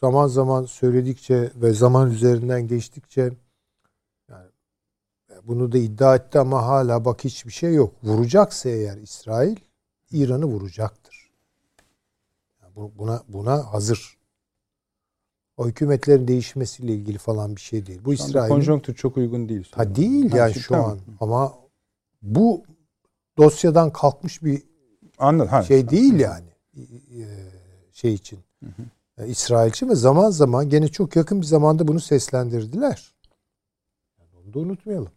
zaman zaman söyledikçe ve zaman üzerinden geçtikçe yani bunu da iddia etti ama hala bak hiçbir şey yok. Vuracaksa eğer İsrail İran'ı vuracaktır. Buna buna hazır. O hükümetlerin değişmesiyle ilgili falan bir şey değil. Bu İsrail konjonktür çok uygun değil. Ha değil Ha, yani şu an ama bu dosyadan kalkmış bir Anladım. Ha. şey değil yani e, şey için. Yani İsrail için ve zaman zaman gene çok yakın bir zamanda bunu seslendirdiler. Yani onu da unutmayalım.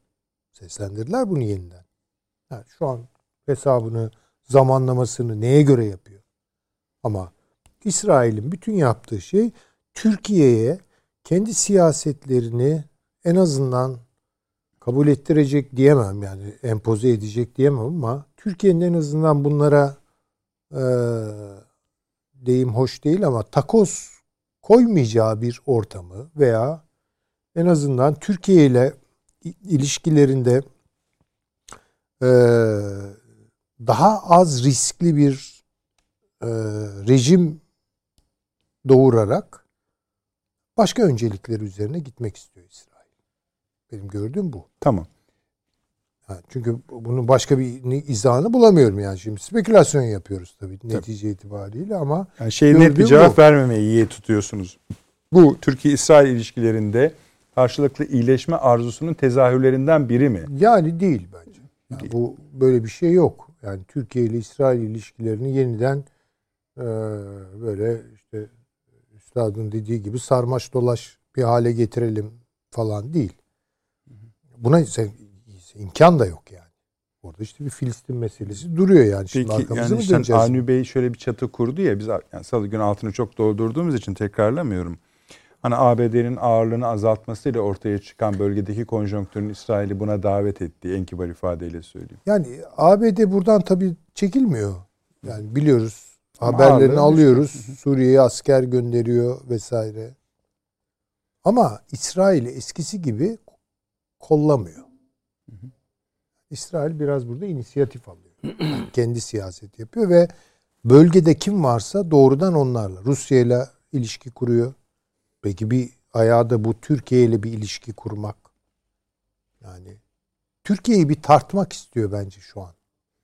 Seslendirdiler bunu yeniden. Yani şu an hesabını, zamanlamasını neye göre yapıyor? Ama İsrail'in bütün yaptığı şey Türkiye'ye kendi siyasetlerini en azından kabul ettirecek diyemem yani empoze edecek diyemem ama Türkiye'nin en azından bunlara e, deyim hoş değil ama takoz koymayacağı bir ortamı veya en azından Türkiye ile ilişkilerinde e, daha az riskli bir e, rejim doğurarak başka öncelikleri üzerine gitmek istiyor İsrail. Benim gördüğüm bu. Tamam. Ha, çünkü bunun başka bir izahını bulamıyorum yani şimdi spekülasyon yapıyoruz tabii, tabii. netice itibariyle ama yani şey net bir cevap bu. vermemeyi iyi tutuyorsunuz. Bu Türkiye-İsrail ilişkilerinde karşılıklı iyileşme arzusunun tezahürlerinden biri mi? Yani değil bence. Yani değil. Bu böyle bir şey yok. Yani Türkiye ile İsrail ilişkilerini yeniden e, böyle işte üstadın dediği gibi sarmaş dolaş bir hale getirelim falan değil. Buna imkan da yok yani. Orada işte bir Filistin meselesi duruyor yani. Şimdi Peki yani işte Avni Bey şöyle bir çatı kurdu ya biz yani salı günü altını çok doldurduğumuz için tekrarlamıyorum. Hani ABD'nin ağırlığını azaltmasıyla ortaya çıkan bölgedeki konjonktürün İsrail'i buna davet ettiği en kibar ifadeyle söyleyeyim. Yani ABD buradan tabii çekilmiyor. Yani biliyoruz. Haberlerini alıyoruz. Suriye'ye asker gönderiyor vesaire. Ama İsrail'i eskisi gibi kollamıyor. İsrail biraz burada inisiyatif alıyor. Yani kendi siyaset yapıyor ve bölgede kim varsa doğrudan onlarla. Rusya ile ilişki kuruyor. Peki bir ayağı da bu Türkiye ile bir ilişki kurmak. Yani Türkiye'yi bir tartmak istiyor bence şu an.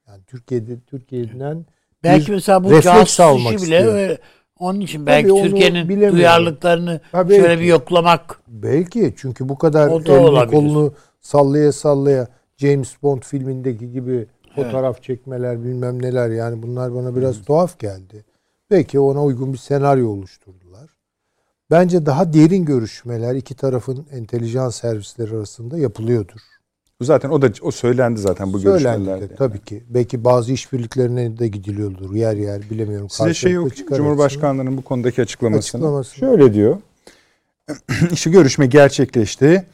Yani Türkiye'de Türkiye'den belki mesela bu casus işi bile öyle, onun için belki Türkiye'nin duyarlılıklarını şöyle bir yoklamak. Belki çünkü bu kadar elini kolunu sallaya sallaya James Bond filmindeki gibi fotoğraf evet. çekmeler bilmem neler yani bunlar bana biraz evet. tuhaf geldi. Belki ona uygun bir senaryo oluşturdular. Bence daha derin görüşmeler iki tarafın entelijans servisleri arasında yapılıyordur. Zaten o da o söylendi zaten bu söylendi görüşmelerde. De, tabii ki. Belki bazı işbirliklerine de gidiliyordur yer yer bilemiyorum. Size şey yok Cumhurbaşkanlığının bu konudaki açıklamasını. Açıklaması. Şöyle diyor. işte görüşme gerçekleşti.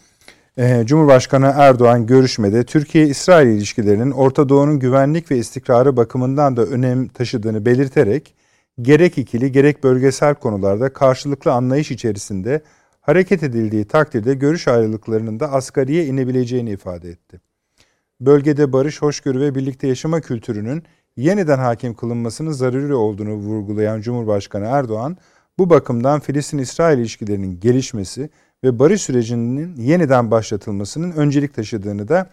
Ee, Cumhurbaşkanı Erdoğan görüşmede Türkiye-İsrail ilişkilerinin Orta Doğu'nun güvenlik ve istikrarı bakımından da önem taşıdığını belirterek gerek ikili gerek bölgesel konularda karşılıklı anlayış içerisinde hareket edildiği takdirde görüş ayrılıklarının da asgariye inebileceğini ifade etti. Bölgede barış, hoşgörü ve birlikte yaşama kültürünün yeniden hakim kılınmasının zaruri olduğunu vurgulayan Cumhurbaşkanı Erdoğan, bu bakımdan Filistin-İsrail ilişkilerinin gelişmesi ve barış sürecinin yeniden başlatılmasının öncelik taşıdığını da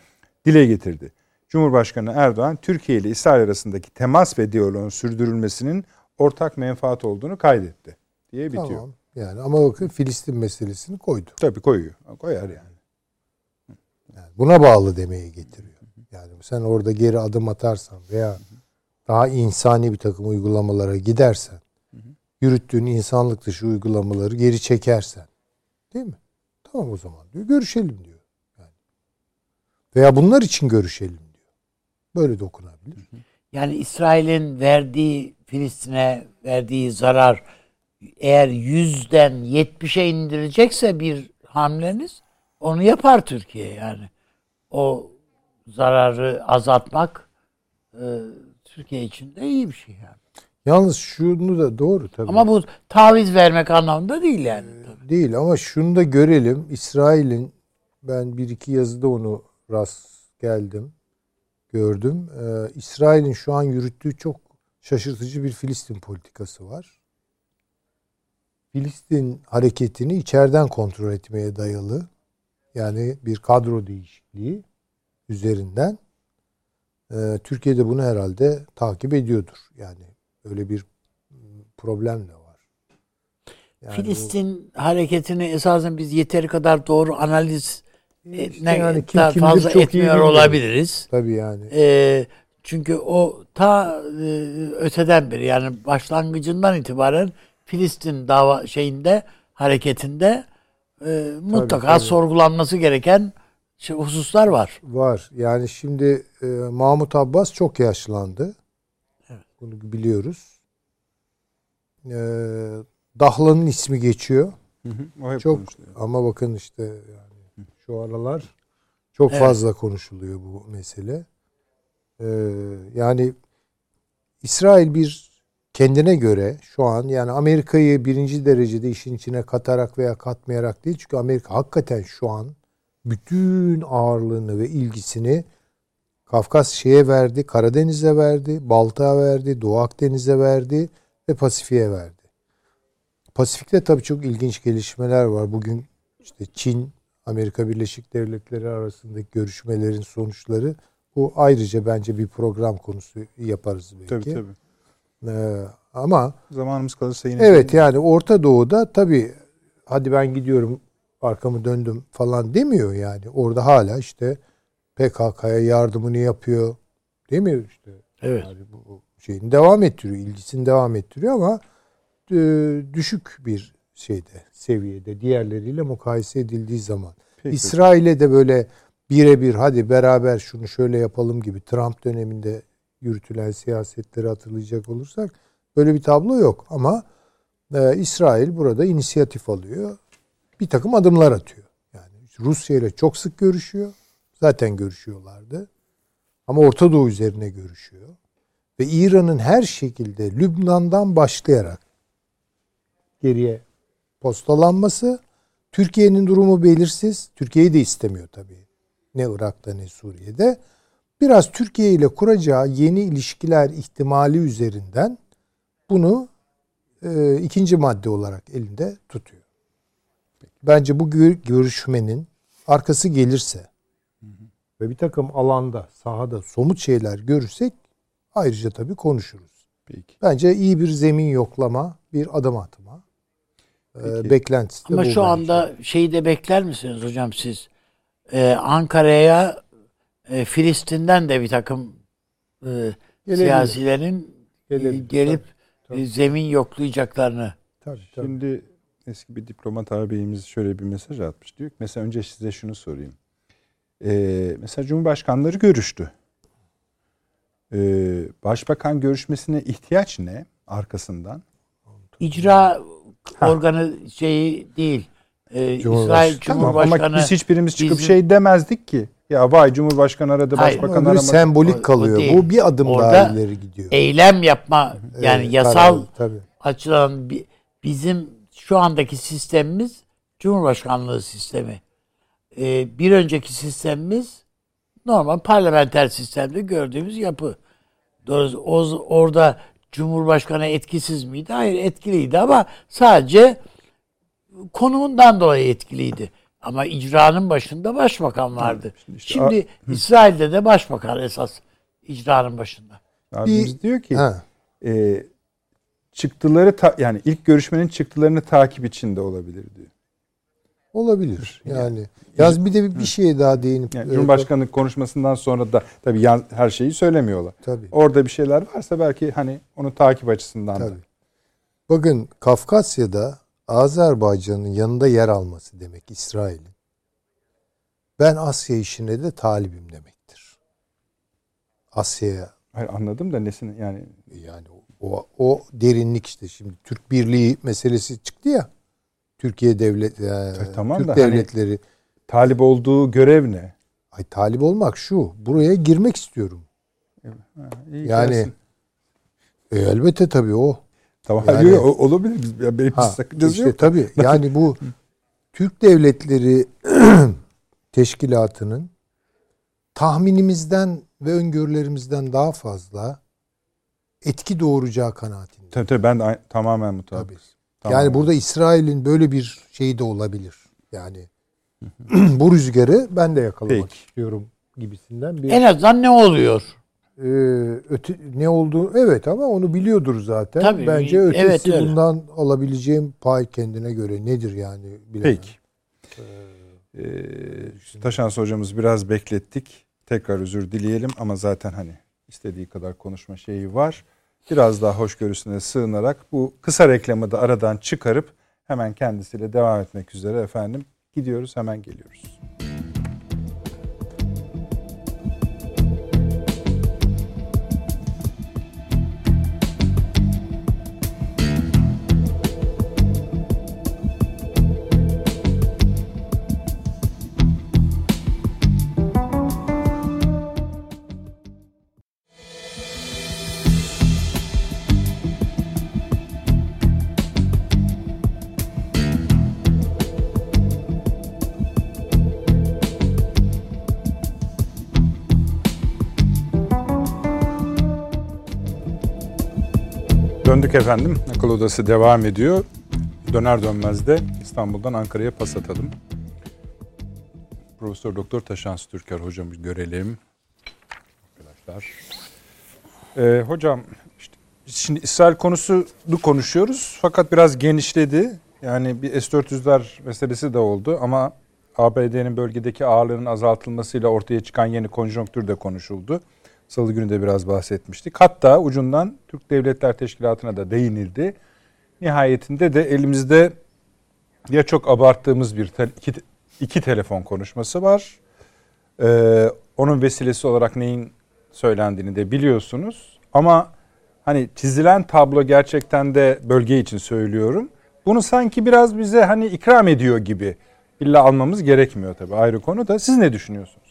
dile getirdi. Cumhurbaşkanı Erdoğan, Türkiye ile İsrail arasındaki temas ve diyaloğun sürdürülmesinin ortak menfaat olduğunu kaydetti diye bitiyor. Tamam. Yani ama bakın Filistin meselesini koydu. Tabii koyuyor. Koyar yani. yani buna bağlı demeye getiriyor. Yani sen orada geri adım atarsan veya daha insani bir takım uygulamalara gidersen, yürüttüğün insanlık dışı uygulamaları geri çekersen, değil mi? Tamam o zaman diyor. Görüşelim diyor. Yani. Veya bunlar için görüşelim diyor. Böyle dokunabilir. Yani İsrail'in verdiği Filistin'e verdiği zarar eğer yüzden yetmişe indirecekse bir hamleniz onu yapar Türkiye yani. O zararı azaltmak e, Türkiye için de iyi bir şey yani. Yalnız şunu da doğru tabii. Ama bu taviz vermek anlamında değil yani. Tabii. Değil ama şunu da görelim. İsrail'in ben bir iki yazıda onu rast geldim. Gördüm. Ee, İsrail'in şu an yürüttüğü çok şaşırtıcı bir Filistin politikası var. Filistin hareketini içeriden kontrol etmeye dayalı. Yani bir kadro değişikliği üzerinden. Ee, Türkiye'de bunu herhalde takip ediyordur. Yani öyle bir problem de var. Yani Filistin bu, hareketini esasen biz yeteri kadar doğru analiz işte ne yani kim, fazla etmiyor olabiliriz. Tabii yani. Ee, Çünkü o ta e, öteden beri yani başlangıcından itibaren Filistin dava şeyinde hareketinde e, mutlaka tabii. sorgulanması gereken şey, hususlar var. Var. Yani şimdi e, Mahmut Abbas çok yaşlandı. Bunu biliyoruz. E, Dahlan'ın ismi geçiyor. Hı hı. O hep Çok konuşuluyor. ama bakın işte yani şu aralar çok Evet. fazla konuşuluyor bu mesele. Ee, yani İsrail bir kendine göre şu an yani Amerika'yı birinci derecede işin içine katarak veya katmayarak değil çünkü Amerika hakikaten şu an bütün ağırlığını ve ilgisini Kafkas şeye verdi, Karadeniz'e verdi, Baltık'a verdi, Doğu Akdeniz'e verdi ve Pasifik'e verdi. Pasifik'te tabii çok ilginç gelişmeler var. Bugün işte Çin, Amerika Birleşik Devletleri arasındaki görüşmelerin sonuçları bu ayrıca bence bir program konusu yaparız belki. Tabii tabii. Ee, ama Zamanımız kalırsa yine evet yani Orta Doğu'da tabii hadi ben gidiyorum arkamı döndüm falan demiyor yani. Orada hala işte PKK'ya yardımını yapıyor. Demiyor işte. Evet. Yani bu şeyini devam ettiriyor, ilgisini devam ettiriyor ama e, düşük bir şeyde, seviyede diğerleriyle mukayese edildiği zaman. Peki. İsrail'e de böyle birebir hadi beraber şunu şöyle yapalım gibi Trump döneminde yürütülen siyasetleri hatırlayacak olursak böyle bir tablo yok ama e, İsrail burada inisiyatif alıyor. Bir takım adımlar atıyor. Yani Rusya ile çok sık görüşüyor. Zaten görüşüyorlardı. Ama Orta Doğu üzerine görüşüyor. Ve İran'ın her şekilde Lübnan'dan başlayarak geriye postalanması Türkiye'nin durumu belirsiz. Türkiye'yi de istemiyor tabii. Ne Irak'ta ne Suriye'de. Biraz Türkiye ile kuracağı yeni ilişkiler ihtimali üzerinden bunu e, ikinci madde olarak elinde tutuyor. Bence bu gör- görüşmenin arkası gelirse ve bir takım alanda, sahada somut şeyler görürsek ayrıca tabii konuşuruz. Peki. Bence iyi bir zemin yoklama, bir adım atma. e, beklentisi de Ama bu şu bence. anda şeyi de bekler misiniz hocam siz? Ee, Ankara'ya e, Filistin'den de bir takım e, Gelebilir. siyasilerin e, Gelebilir, gelip tabii, e, zemin yoklayacaklarını. Tabii, tabii. Şimdi eski bir diplomat ağabeyimiz şöyle bir mesaj atmış. Diyor ki mesela önce size şunu sorayım. Ee, mesela Cumhurbaşkanları görüştü. Ee, Başbakan görüşmesine ihtiyaç ne arkasından? İcra Ha. organı şeyi değil. Ee, Cumhurbaş- İsrail Tamam Cumhurbaşkanı ama biz hiçbirimiz çıkıp bizim- şey demezdik ki. Ya vay Cumhurbaşkanı aradı, Hayır. Başbakan aramadı. sembolik O- o kalıyor. değil. Bu bir adım Orada daha ileri gidiyor. eylem yapma yani Evet, yasal karar, tabii. açıdan bi- bizim şu andaki sistemimiz Cumhurbaşkanlığı sistemi. Ee, bir önceki sistemimiz normal parlamenter sistemde gördüğümüz yapı. Doğrusu o, orada Cumhurbaşkanı etkisiz miydi? Hayır etkiliydi ama sadece konumundan dolayı etkiliydi. Ama icranın başında başbakan vardı. Şimdi işte Şimdi İsrail'de de başbakan esas icranın başında. Abimiz diyor ki Ha, e, çıktıları ta- yani ilk görüşmenin çıktılarını takip içinde olabilir diyor. olabilir. Yani yaz bir de bir şeye daha değinip Yani e, Cumhurbaşkanlık konuşmasından sonra da tabii her şeyi söylemiyorlar. tabii. Orada bir şeyler varsa belki hani onu takip açısından da. Tabii. Bakın Kafkasya'da Azerbaycan'ın yanında yer alması demek İsrail'in. Ben Asya işine de talibim demektir. Asya'ya Hayır, anladım da nesini yani yani o, o derinlik işte şimdi Türk Birliği meselesi çıktı ya. Türkiye devlet e, tamam Türk da hani- devletleri talip olduğu görev ne? ay talip olmak şu. Buraya girmek istiyorum. Ha, iyi Yani gelsin. E, elbette tabii o. tamam yani- yok, olabilir. Biz- ya Benim Ha, sakıncası işte yok. tabii yani bu Türk Devletleri Teşkilatı'nın tahminimizden ve öngörülerimizden daha fazla etki doğuracağı kanaatindeyim. Tabii tabii ben de tamamen Tabii. mutabık. Yani burada İsrail'in böyle bir şeyi de olabilir. Yani bu rüzgarı ben de yakalamak Peki. istiyorum gibisinden bir En azından ne oluyor? E, öte, ne olduğu evet ama onu biliyordur zaten. Tabii, Bence evet, ötesi öyle. bundan alabileceğim pay kendine göre nedir yani bilemem. Peki. Ee, Taşans hocamız biraz beklettik. Tekrar özür dileyelim ama zaten hani istediği kadar konuşma şeyi var. Biraz daha hoşgörüsüne sığınarak bu kısa reklamı da aradan çıkarıp hemen kendisiyle devam etmek üzere efendim. Gidiyoruz hemen geliyoruz. Efendim. Akıl Odası devam ediyor. Döner dönmez de İstanbul'dan Ankara'ya pas atalım. Profesör Doktor Taşans Türker hocamı görelim. Arkadaşlar. Ee, hocam işte şimdi İsrail konusunu konuşuyoruz fakat biraz genişledi. Yani bir S-400'ler meselesi de oldu ama ABD'nin bölgedeki ağırlığının azaltılmasıyla ortaya çıkan yeni konjonktür de konuşuldu. Salı günü de biraz bahsetmiştik. Hatta ucundan Türk Devletler Teşkilatı'na da değinildi. Nihayetinde de elimizde ya çok abarttığımız bir te- iki, iki telefon konuşması var. Ee, onun vesilesi olarak neyin söylendiğini de biliyorsunuz. Ama hani çizilen tablo gerçekten de bölge için söylüyorum. Bunu sanki biraz bize hani ikram ediyor gibi. İlla almamız gerekmiyor tabii ayrı konu da. Siz ne düşünüyorsunuz?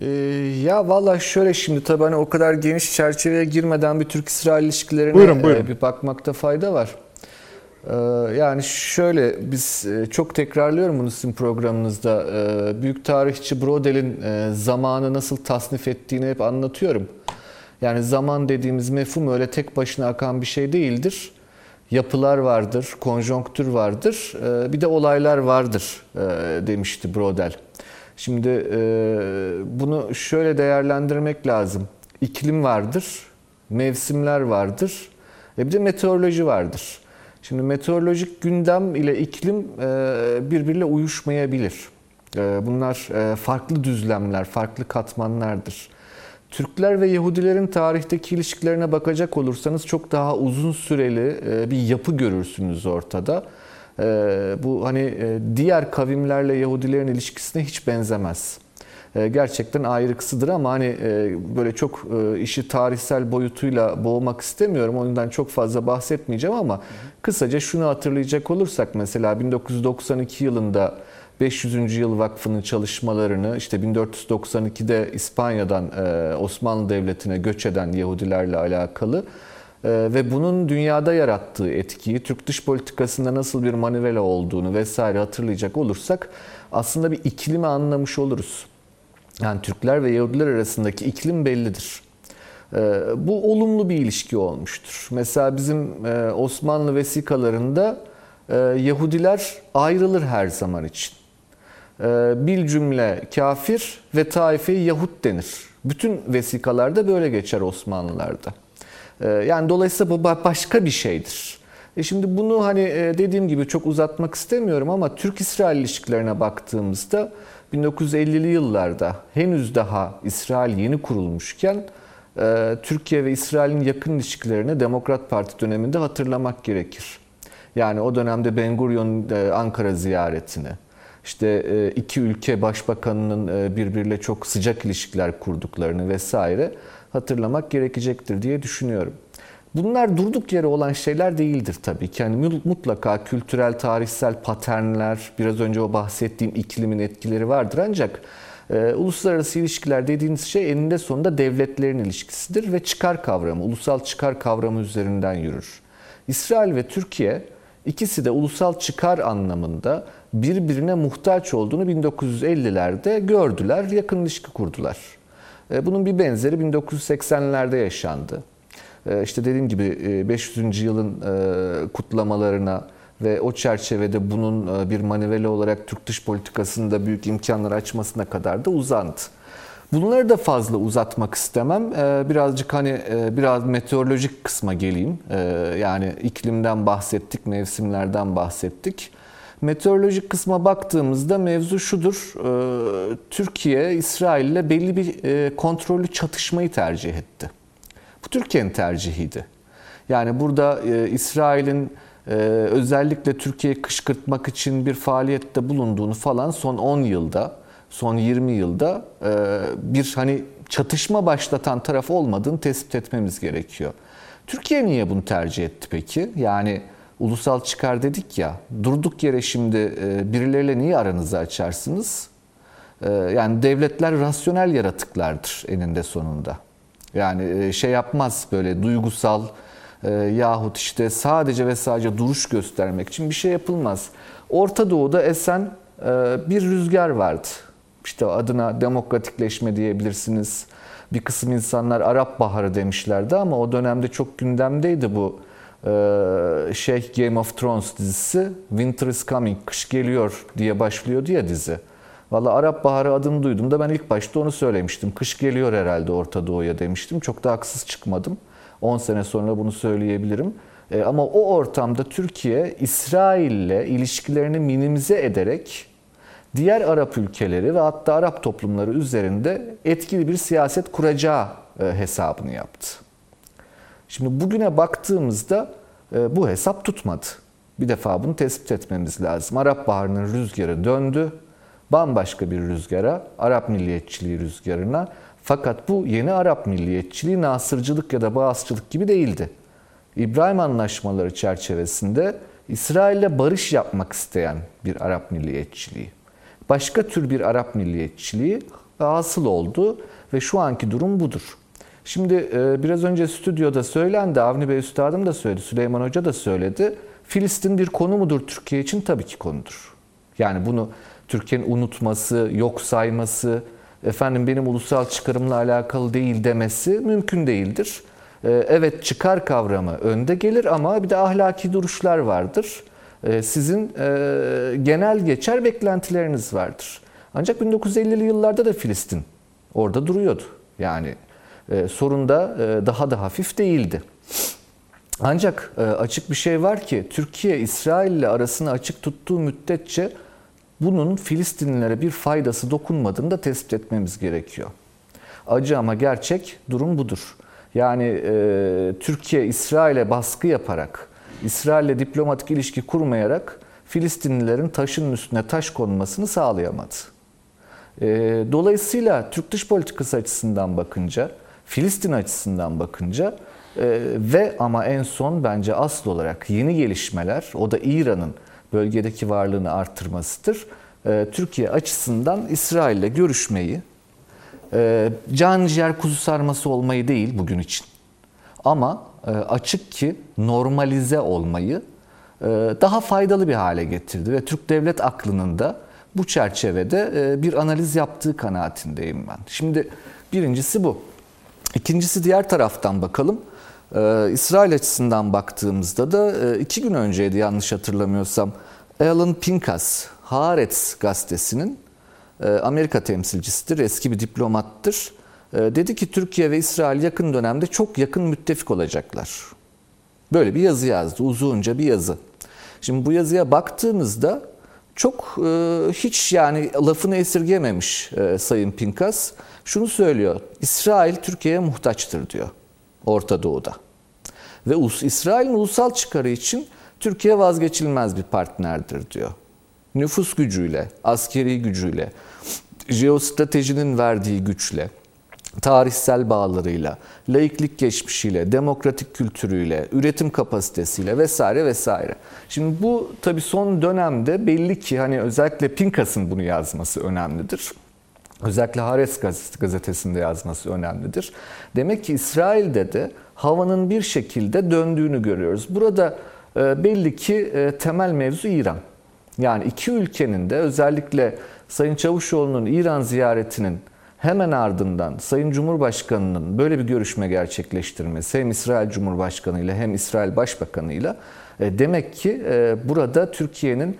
Ee, ya valla şöyle şimdi tabii hani o kadar geniş çerçeveye girmeden bir Türk-İsrail ilişkilerine Buyurun, buyurun. e, bir bakmakta fayda var. Ee, yani şöyle biz e, çok tekrarlıyorum bunu sizin programınızda. Ee, büyük tarihçi Brodel'in e, zamanı nasıl tasnif ettiğini hep anlatıyorum. Yani zaman dediğimiz mefhum öyle tek başına akan bir şey değildir. Yapılar vardır, konjonktür vardır, e, bir de olaylar vardır e, demişti Brodel. Şimdi e, bunu şöyle değerlendirmek lazım. İklim vardır, mevsimler vardır, ve bir de meteoroloji vardır. Şimdi meteorolojik gündem ile iklim e, birbiriyle uyuşmayabilir. E, bunlar farklı düzlemler, farklı katmanlardır. Türkler ve Yahudilerin tarihteki ilişkilerine bakacak olursanız çok daha uzun süreli bir yapı görürsünüz ortada. E, bu hani e, diğer kavimlerle Yahudilerin ilişkisine hiç benzemez. E, Gerçekten ayrıksıdır ama hani e, böyle çok e, işi tarihsel boyutuyla boğmak istemiyorum. O yüzden çok fazla bahsetmeyeceğim ama kısaca şunu hatırlayacak olursak mesela 1992 yılında 500. Yıl Vakfı'nın çalışmalarını işte 1492'de İspanya'dan Osmanlı Devleti'ne göç eden Yahudilerle alakalı ve bunun dünyada yarattığı etkiyi, Türk dış politikasında nasıl bir manivela olduğunu vesaire hatırlayacak olursak aslında bir iklimi anlamış oluruz. Yani Türkler ve Yahudiler arasındaki iklim bellidir. E, Bu olumlu bir ilişki olmuştur. Mesela bizim e, Osmanlı vesikalarında e, Yahudiler ayrılır her zaman için. E, bil cümle kafir ve taife Yahut denir. Bütün vesikalarda böyle geçer Osmanlılarda. E, Yani dolayısıyla bu ba- başka bir şeydir. E şimdi bunu hani e, dediğim gibi çok uzatmak istemiyorum ama Türk-İsrail ilişkilerine baktığımızda 1950'li yıllarda henüz daha İsrail yeni kurulmuşken e, Türkiye ve İsrail'in yakın ilişkilerini Demokrat Parti döneminde hatırlamak gerekir. Yani o dönemde Ben Gurion'un e, Ankara ziyaretini, işte iki ülke başbakanının birbiriyle çok sıcak ilişkiler kurduklarını vesaire hatırlamak gerekecektir diye düşünüyorum. Bunlar durduk yere olan şeyler değildir tabii ki. Yani mutlaka kültürel, tarihsel paternler, biraz önce o bahsettiğim iklimin etkileri vardır ancak e, uluslararası ilişkiler dediğiniz şey eninde sonunda devletlerin ilişkisidir ve çıkar kavramı, ulusal çıkar kavramı üzerinden yürür. İsrail ve Türkiye ikisi de ulusal çıkar anlamında birbirine muhtaç olduğunu 1950'lerde gördüler, yakın ilişki kurdular. E, Bunun bir benzeri 1980'lerde yaşandı. E, İşte dediğim gibi e, 500. yılın e, kutlamalarına ve o çerçevede bunun bir manivela olarak Türk dış politikasında büyük imkanlar açmasına kadar da uzandı. Bunları da fazla uzatmak istemem. Birazcık hani biraz meteorolojik kısma geleyim. Yani iklimden bahsettik, mevsimlerden bahsettik. Meteorolojik kısma baktığımızda mevzu şudur. E, Türkiye İsrail ile belli bir e, kontrollü çatışmayı tercih etti. Bu Türkiye'nin tercihiydi. Yani burada e, İsrail'in özellikle Türkiye'yi kışkırtmak için bir faaliyette bulunduğunu falan son 10 yılda, son 20 yılda bir hani çatışma başlatan taraf olmadığını tespit etmemiz gerekiyor. Türkiye niye bunu tercih etti peki? Yani ulusal çıkar dedik ya, durduk yere şimdi e, birileriyle niye aranızı açarsınız? E, yani devletler rasyonel yaratıklardır eninde sonunda. Yani e, şey yapmaz böyle duygusal yahut işte sadece ve sadece duruş göstermek için bir şey yapılmaz. Orta Doğu'da esen bir rüzgar vardı. İşte adına demokratikleşme diyebilirsiniz. Bir kısım insanlar Arap Baharı demişlerdi ama o dönemde çok gündemdeydi bu şey Game of Thrones dizisi Winter is Coming, kış geliyor diye başlıyordu ya dizi. Valla Arap Baharı adını duydum da ben ilk başta onu söylemiştim. Kış geliyor herhalde Orta Doğu'ya demiştim. Çok da haksız çıkmadım. 10 sene sonra bunu söyleyebilirim. E, ama o ortamda Türkiye İsrail'le ilişkilerini minimize ederek diğer Arap ülkeleri ve hatta Arap toplumları üzerinde etkili bir siyaset kuracağı e, hesabını yaptı. Şimdi bugüne baktığımızda e, bu hesap tutmadı. Bir defa bunu tespit etmemiz lazım. Arap Baharı'nın rüzgarı döndü. Bambaşka bir rüzgara, Arap milliyetçiliği rüzgarına. Fakat bu yeni Arap milliyetçiliği nasırcılık ya da bağızçılık gibi değildi. İbrahim Anlaşmaları çerçevesinde İsrail'le barış yapmak isteyen bir Arap milliyetçiliği. Başka tür bir Arap milliyetçiliği hasıl oldu ve şu anki durum budur. Şimdi e, biraz önce stüdyoda söylendi, Avni Bey Üstadım da söyledi, Süleyman Hoca da söyledi. Filistin bir konu mudur Türkiye için? Tabii ki konudur. Yani bunu Türkiye'nin unutması, yok sayması, efendim benim ulusal çıkarımla alakalı değil demesi mümkün değildir. E, evet çıkar kavramı önde gelir ama bir de ahlaki duruşlar vardır. E, sizin genel geçer beklentileriniz vardır. Ancak 1950'li yıllarda da Filistin orada duruyordu. Yani sorun da e, daha da hafif değildi. Ancak e, açık bir şey var ki Türkiye İsrail ile arasını açık tuttuğu müddetçe bunun Filistinlilere bir faydası dokunmadığını da tespit etmemiz gerekiyor. Acı ama gerçek durum budur. Yani e, Türkiye İsrail'e baskı yaparak, İsrail'le diplomatik ilişki kurmayarak Filistinlilerin taşın üstüne taş konmasını sağlayamadı. E, dolayısıyla Türk dış politikası açısından bakınca Filistin açısından bakınca e, ve ama en son bence asıl olarak yeni gelişmeler o da İran'ın bölgedeki varlığını arttırmasıdır. E, Türkiye açısından İsrail ile görüşmeyi e, can ciğer kuzu sarması olmayı değil bugün için ama e, açık ki normalize olmayı e, daha faydalı bir hale getirdi ve Türk devlet aklının da bu çerçevede e, bir analiz yaptığı kanaatindeyim ben. Şimdi birincisi bu. İkincisi diğer taraftan bakalım. Ee, İsrail açısından baktığımızda da e, iki gün önceydi yanlış hatırlamıyorsam. Alan Pinkas, Haaretz gazetesinin e, Amerika temsilcisidir, eski bir diplomattır. E, dedi ki Türkiye ve İsrail yakın dönemde çok yakın müttefik olacaklar. Böyle bir yazı yazdı, uzunca bir yazı. Şimdi bu yazıya baktığımızda çok hiç yani lafını esirgememiş Sayın Pinkas şunu söylüyor. İsrail Türkiye'ye muhtaçtır diyor Orta Doğu'da. Ve İsrail'in ulusal çıkarı için Türkiye vazgeçilmez bir partnerdir diyor. Nüfus gücüyle, askeri gücüyle, jeostratejinin verdiği güçle, tarihsel bağlarıyla, laiklik geçmişiyle, demokratik kültürüyle, üretim kapasitesiyle vesaire vesaire. Şimdi bu tabii son dönemde belli ki hani özellikle Pinkas'ın bunu yazması önemlidir. Özellikle Haaretz gazetesinde yazması önemlidir. Demek ki İsrail'de de havanın bir şekilde döndüğünü görüyoruz. Burada e, belli ki e, temel mevzu İran. Yani iki ülkenin de özellikle Sayın Çavuşoğlu'nun İran ziyaretinin hemen ardından Sayın Cumhurbaşkanı'nın böyle bir görüşme gerçekleştirmesi hem İsrail Cumhurbaşkanı ile hem İsrail Başbakanı ile e, demek ki burada Türkiye'nin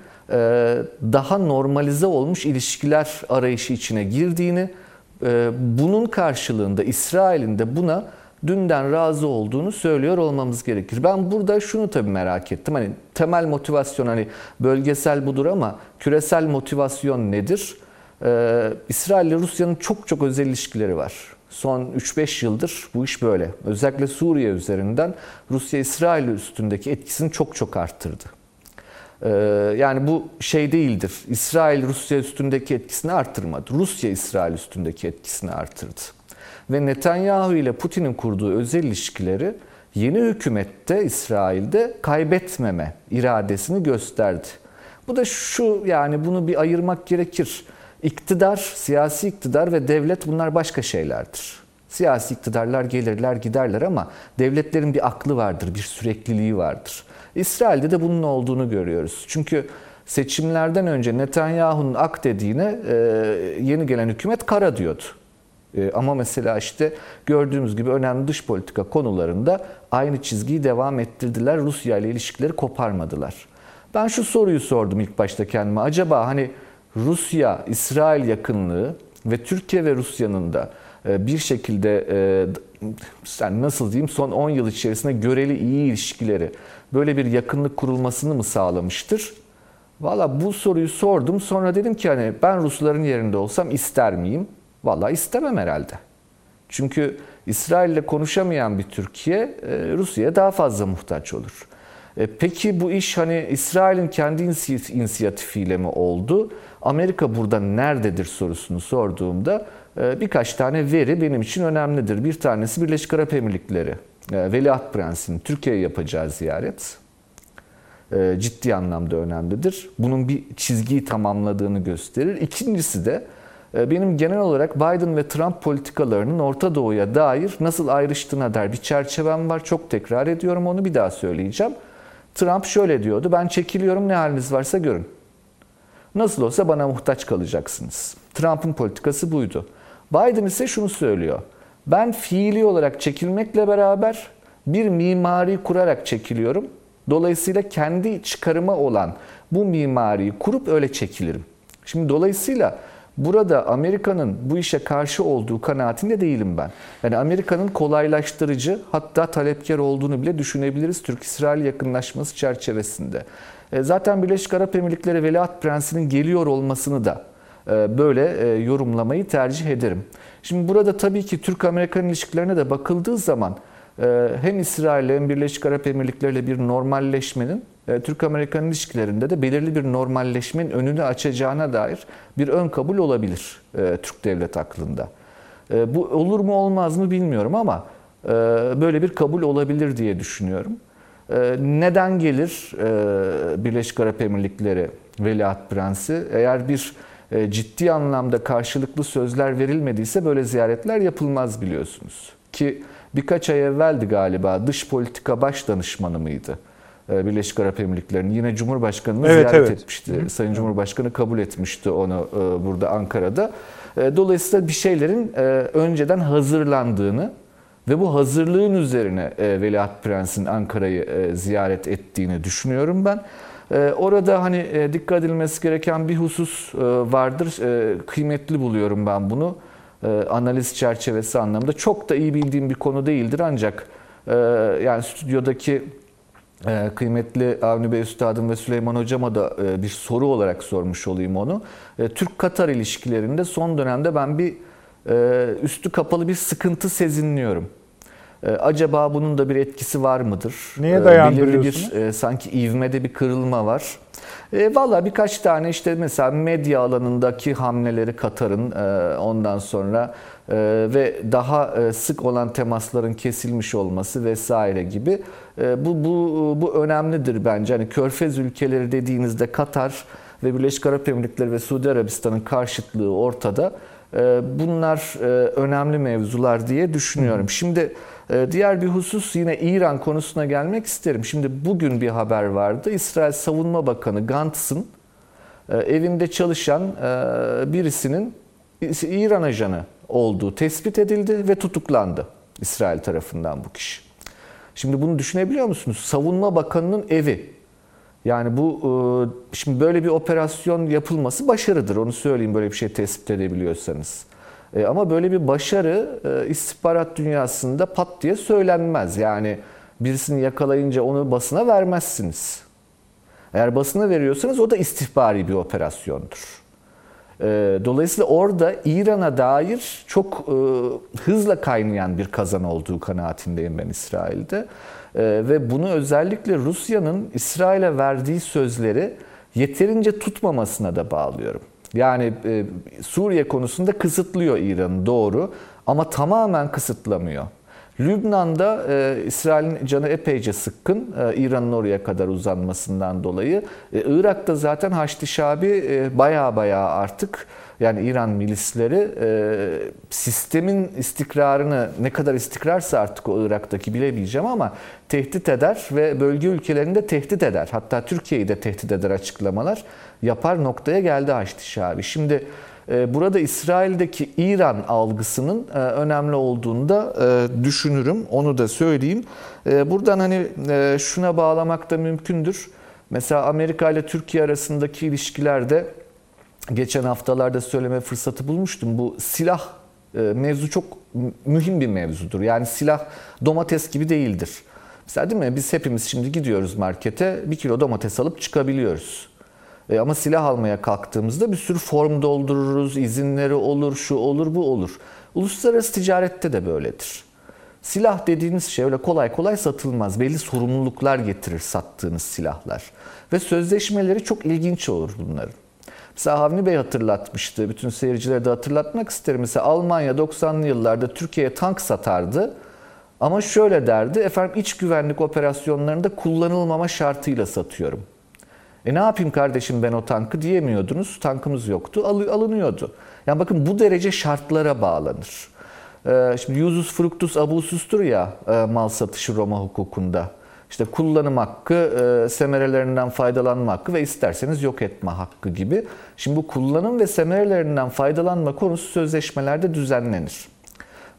daha normalize olmuş ilişkiler arayışı içine girdiğini, e, bunun karşılığında İsrail'in de buna dünden razı olduğunu söylüyor olmamız gerekir. Ben burada şunu tabii merak ettim. Hani temel motivasyon hani bölgesel budur ama küresel motivasyon nedir? Ee, İsrail ile Rusya'nın çok çok özel ilişkileri var. Son 3-5 yıldır bu iş böyle. Özellikle Suriye üzerinden Rusya İsrail üstündeki etkisini çok çok arttırdı. Ee, yani bu şey değildir. İsrail Rusya üstündeki etkisini arttırmadı. Rusya İsrail üstündeki etkisini arttırdı. Ve Netanyahu ile Putin'in kurduğu özel ilişkileri yeni hükümette İsrail'de kaybetmeme iradesini gösterdi. Bu da şu yani bunu bir ayırmak gerekir. İktidar, siyasi iktidar ve devlet bunlar başka şeylerdir. Siyasi iktidarlar gelirler giderler ama devletlerin bir aklı vardır, bir sürekliliği vardır. İsrail'de de bunun olduğunu görüyoruz. Çünkü seçimlerden önce Netanyahu'nun ak dediğine e, yeni gelen hükümet kara diyordu. E, ama mesela işte gördüğümüz gibi önemli dış politika konularında aynı çizgiyi devam ettirdiler. Rusya ile ilişkileri koparmadılar. Ben şu soruyu sordum ilk başta kendime. Acaba hani Rusya-İsrail yakınlığı ve Türkiye ve Rusya'nın da e, bir şekilde yani nasıl diyeyim son 10 yıl içerisinde göreli iyi ilişkileri böyle bir yakınlık kurulmasını mı sağlamıştır? Valla bu soruyu sordum. Sonra dedim ki hani ben Rusların yerinde olsam ister miyim? Valla istemem herhalde. Çünkü İsrail ile konuşamayan bir Türkiye e, Rusya'ya daha fazla muhtaç olur. E, peki bu iş hani İsrail'in kendi inisiyatifiyle mi oldu? Amerika burada nerededir sorusunu sorduğumda e, birkaç tane veri benim için önemlidir. Bir tanesi Birleşik Arap Emirlikleri. Veliaht Prensi'nin Türkiye'ye yapacağı ziyaret ciddi anlamda önemlidir. Bunun bir çizgiyi tamamladığını gösterir. İkincisi de ee, benim genel olarak Biden ve Trump politikalarının Orta Doğu'ya dair nasıl ayrıştığına dair bir çerçevem var. Çok tekrar ediyorum onu bir daha söyleyeceğim. Trump şöyle diyordu. Ben çekiliyorum ne haliniz varsa görün. Nasıl olsa bana muhtaç kalacaksınız. Trump'ın politikası buydu. Biden ise şunu söylüyor. Ben fiili olarak çekilmekle beraber bir mimari kurarak çekiliyorum. Dolayısıyla kendi çıkarıma olan bu mimariyi kurup öyle çekilirim. Şimdi dolayısıyla Burada Amerika'nın bu işe karşı olduğu kanaatinde değilim ben. Yani Amerika'nın kolaylaştırıcı hatta talepkar olduğunu bile düşünebiliriz Türk-İsrail yakınlaşması çerçevesinde. E, zaten Birleşik Arap Emirlikleri Veliaht Prensi'nin geliyor olmasını da e, böyle e, yorumlamayı tercih ederim. Şimdi burada tabii ki Türk-Amerikan ilişkilerine de bakıldığı zaman hem İsrail hem Birleşik Arap Emirlikleri ile bir normalleşmenin e, Türk-Amerikan ilişkilerinde de belirli bir normalleşmenin önünü açacağına dair bir ön kabul olabilir e, Türk devlet aklında. E, bu olur mu olmaz mı bilmiyorum ama böyle bir kabul olabilir diye düşünüyorum. Neden gelir Birleşik Arap Emirlikleri Veliaht Prensi? Eğer bir ciddi anlamda karşılıklı sözler verilmediyse böyle ziyaretler yapılmaz biliyorsunuz. Ki birkaç ay evveldi galiba dış politika baş danışmanı mıydı? E, Birleşik Arap Emirlikleri'ni yine Cumhurbaşkanı'nı evet, ziyaret evet. etmişti. Hı. Sayın Cumhurbaşkanı kabul etmişti onu e, burada Ankara'da. E, dolayısıyla bir şeylerin önceden hazırlandığını ve bu hazırlığın üzerine Veliaht Prens'in Ankara'yı ziyaret ettiğini düşünüyorum ben. Orada hani dikkat edilmesi gereken bir husus vardır. Kıymetli buluyorum ben bunu. Analiz çerçevesi anlamında. Çok da iyi bildiğim bir konu değildir ancak yani stüdyodaki ee, kıymetli Avni Bey Üstadım ve Süleyman Hocam'a da e, bir soru olarak sormuş olayım onu. E, Türk-Katar ilişkilerinde son dönemde ben bir e, üstü kapalı bir sıkıntı sezinliyorum. Acaba bunun da bir etkisi var mıdır? Neye dayandırıyorsunuz? bir sanki ivmede bir kırılma var. E, Valla birkaç tane işte mesela medya alanındaki hamleleri Katar'ın e, ondan sonra e, ve daha e, sık olan temasların kesilmiş olması vesaire gibi e, bu, bu, bu önemlidir bence. Hani Körfez ülkeleri dediğinizde Katar ve Birleşik Arap Emirlikleri ve Suudi Arabistan'ın karşıtlığı ortada. E, bunlar e, önemli mevzular diye düşünüyorum. Şimdi ee, diğer bir husus yine İran konusuna gelmek isterim. Şimdi bugün bir haber vardı. İsrail Savunma Bakanı Gantz'ın e, evinde çalışan e, birisinin İran ajanı olduğu tespit edildi ve tutuklandı İsrail tarafından bu kişi. Şimdi bunu düşünebiliyor musunuz? Savunma Bakanı'nın evi. Yani bu e, şimdi böyle bir operasyon yapılması başarıdır. Onu söyleyeyim böyle bir şey tespit edebiliyorsanız. E, ama böyle bir başarı e, istihbarat dünyasında pat diye söylenmez. Yani birisini yakalayınca onu basına vermezsiniz. Eğer basına veriyorsanız o da istihbari bir operasyondur. Dolayısıyla orada İran'a dair çok hızla kaynayan bir kazan olduğu kanaatindeyim ben İsrail'de. Ee, ve bunu özellikle Rusya'nın İsrail'e verdiği sözleri yeterince tutmamasına da bağlıyorum. Yani e, Suriye konusunda kısıtlıyor İran'ı doğru ama tamamen kısıtlamıyor. Lübnan'da e, İsrail'in canı epeyce sıkkın e, İran'ın oraya kadar uzanmasından dolayı. E, Irak'ta zaten Haçlı Şabi e, baya baya artık yani İran milisleri e, sistemin istikrarını ne kadar istikrarsa artık o Irak'taki bilemeyeceğim ama tehdit eder ve bölge ülkelerini de tehdit eder. Hatta Türkiye'yi de tehdit eder açıklamalar yapar noktaya geldi Haçlı Şabi. Şimdi ee, burada İsrail'deki İran algısının e, önemli olduğunu da e, düşünürüm. Onu da söyleyeyim. E, buradan hani şuna bağlamak da mümkündür. Mesela Amerika ile Türkiye arasındaki ilişkilerde geçen haftalarda söyleme fırsatı bulmuştum. Bu silah mevzu çok mühim bir mevzudur. Yani silah domates gibi değildir. Mesela değil mi? Biz hepimiz şimdi gidiyoruz markete bir kilo domates alıp çıkabiliyoruz. E, ama silah almaya kalktığımızda bir sürü form doldururuz, izinleri olur, şu olur, bu olur. Uluslararası ticarette de böyledir. Silah dediğiniz şey öyle kolay kolay satılmaz. Belli sorumluluklar getirir sattığınız silahlar. Ve sözleşmeleri çok ilginç olur bunların. Mesela Havni Bey hatırlatmıştı. Bütün seyircilere de hatırlatmak isterim. Mesela Almanya 90'lı yıllarda Türkiye'ye tank satardı. Ama şöyle derdi. Efendim iç güvenlik operasyonlarında kullanılmama şartıyla satıyorum. E ne yapayım kardeşim ben o tankı diyemiyordunuz. Tankımız yoktu. Al, alınıyordu. Yani bakın bu derece şartlara bağlanır. Ee, şimdi Yuzus fructus abusus'tur ya e, mal satışı Roma hukukunda. İşte kullanım hakkı, e, semerelerinden faydalanma hakkı ve isterseniz yok etme hakkı gibi. Şimdi bu kullanım ve semerelerinden faydalanma konusu sözleşmelerde düzenlenir.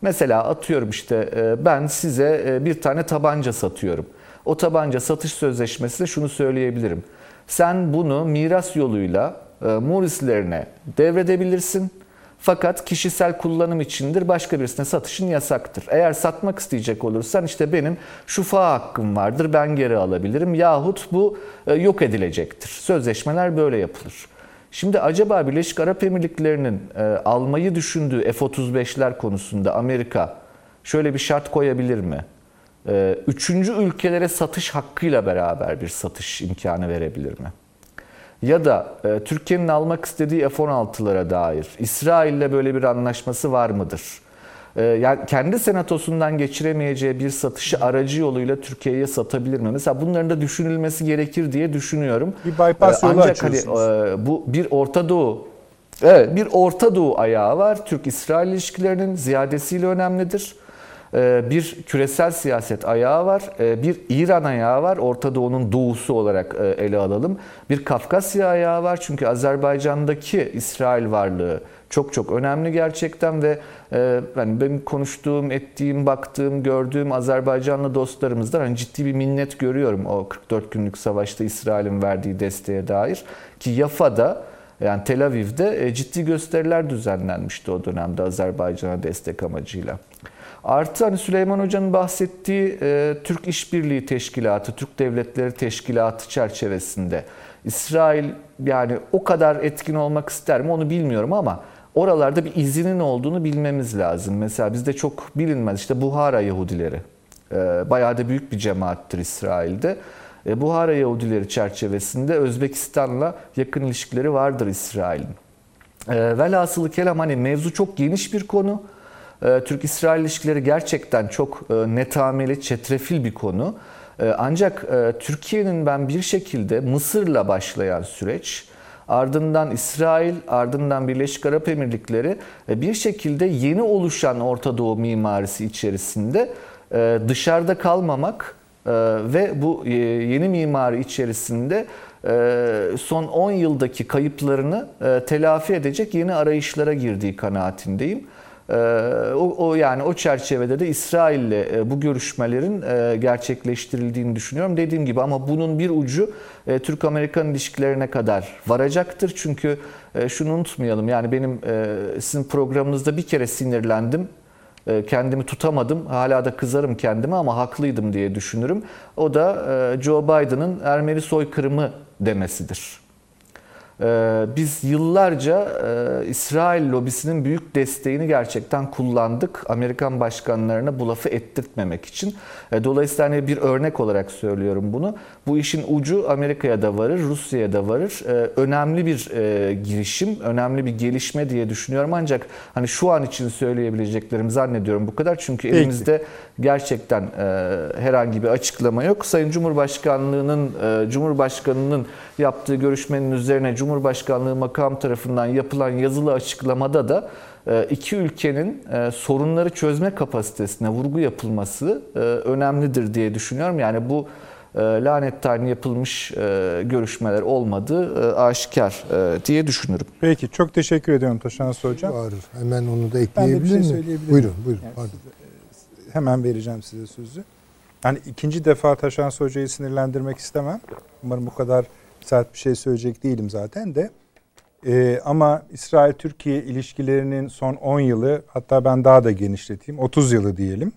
Mesela atıyorum işte e, ben size e, bir tane tabanca satıyorum. O tabanca satış sözleşmesi de şunu söyleyebilirim. Sen bunu miras yoluyla e, Morislerine devredebilirsin. Fakat kişisel kullanım içindir başka birisine satışın yasaktır. Eğer satmak isteyecek olursan işte benim şufa hakkım vardır ben geri alabilirim yahut bu e, yok edilecektir. Sözleşmeler böyle yapılır. Şimdi acaba Birleşik Arap Emirlikleri'nin e, almayı düşündüğü F-35'ler konusunda Amerika şöyle bir şart koyabilir mi? Ee, üçüncü ülkelere satış hakkıyla beraber bir satış imkanı verebilir mi? Ya da e, Türkiye'nin almak istediği F-16'lara dair İsrail'le böyle bir anlaşması var mıdır? E, yani kendi senatosundan geçiremeyeceği bir satışı aracı yoluyla Türkiye'ye satabilir mi? Mesela bunların da düşünülmesi gerekir diye düşünüyorum. Bir bypass yolu Ancak hani, e, bu bir Orta Doğu Evet, bir Orta Doğu ayağı var. Türk-İsrail ilişkilerinin ziyadesiyle önemlidir. Ee, bir küresel siyaset ayağı var, ee, bir İran ayağı var, Orta Doğu'nun doğusu olarak e, ele alalım. Bir Kafkasya ayağı var çünkü Azerbaycan'daki İsrail varlığı çok çok önemli gerçekten ve yani benim konuştuğum, ettiğim, baktığım, gördüğüm Azerbaycanlı dostlarımızdan hani ciddi bir minnet görüyorum o 44 günlük savaşta İsrail'in verdiği desteğe dair ki Yafa'da yani Tel Aviv'de e, ciddi gösteriler düzenlenmişti o dönemde Azerbaycan'a destek amacıyla. Artı hani Süleyman Hoca'nın bahsettiği e, Türk İşbirliği Teşkilatı, Türk Devletleri Teşkilatı çerçevesinde İsrail yani o kadar etkin olmak ister mi onu bilmiyorum ama oralarda bir izinin olduğunu bilmemiz lazım. Mesela bizde çok bilinmez işte Buhara Yahudileri. E, bayağı da büyük bir cemaattir İsrail'de. E, Buhara Yahudileri çerçevesinde Özbekistan'la yakın ilişkileri vardır İsrail'in. E, velhasılı kelam hani mevzu çok geniş bir konu. Ee, Türk-İsrail ilişkileri gerçekten çok e, netameli, çetrefil bir konu. Ee, ancak e, Türkiye'nin ben bir şekilde Mısır'la başlayan süreç, ardından İsrail, ardından Birleşik Arap Emirlikleri e, bir şekilde yeni oluşan Orta Doğu mimarisi içerisinde dışarıda kalmamak ve bu yeni mimari içerisinde son 10 yıldaki kayıplarını telafi edecek yeni arayışlara girdiği kanaatindeyim. Ee, o, o yani o çerçevede de İsrail'le e, bu görüşmelerin e, gerçekleştirildiğini düşünüyorum. Dediğim gibi ama bunun bir ucu e, Türk-Amerikan ilişkilerine kadar varacaktır. Çünkü şunu unutmayalım yani benim sizin programınızda bir kere sinirlendim. Kendimi tutamadım. Hala da kızarım kendime ama haklıydım diye düşünürüm. O da Joe Biden'ın Ermeni soykırımı demesidir. Ee, biz yıllarca e, İsrail lobisinin büyük desteğini gerçekten kullandık. Amerikan başkanlarına bu lafı ettirtmemek için. E, dolayısıyla hani bir örnek olarak söylüyorum bunu. Bu işin ucu Amerika'ya da varır, Rusya'ya da varır. E, önemli bir girişim, önemli bir gelişme diye düşünüyorum. Ancak hani şu an için söyleyebileceklerim zannediyorum bu kadar. Çünkü Peki. elimizde gerçekten herhangi bir açıklama yok. Sayın Cumhurbaşkanlığının, Cumhurbaşkanının yaptığı görüşmenin üzerine Cumhurbaşkanlığı makam tarafından yapılan yazılı açıklamada da e, iki ülkenin e, sorunları çözme kapasitesine vurgu yapılması e, önemlidir diye düşünüyorum. Yani bu lanet tane yapılmış görüşmeler olmadığı aşikar diye düşünürüm. Peki çok teşekkür ediyorum Taşans Hocam. Var. Hemen onu da ekleyebilir ben de bir şey miyim? Buyurun buyurun. Yani size, hemen vereceğim size sözü. Yani ikinci defa Taşans Hoca'yı sinirlendirmek istemem. Umarım bu kadar sert bir şey söyleyecek değilim zaten de. Ee, ama İsrail-Türkiye ilişkilerinin son 10 yılı hatta ben daha da genişleteyim 30 yılı diyelim.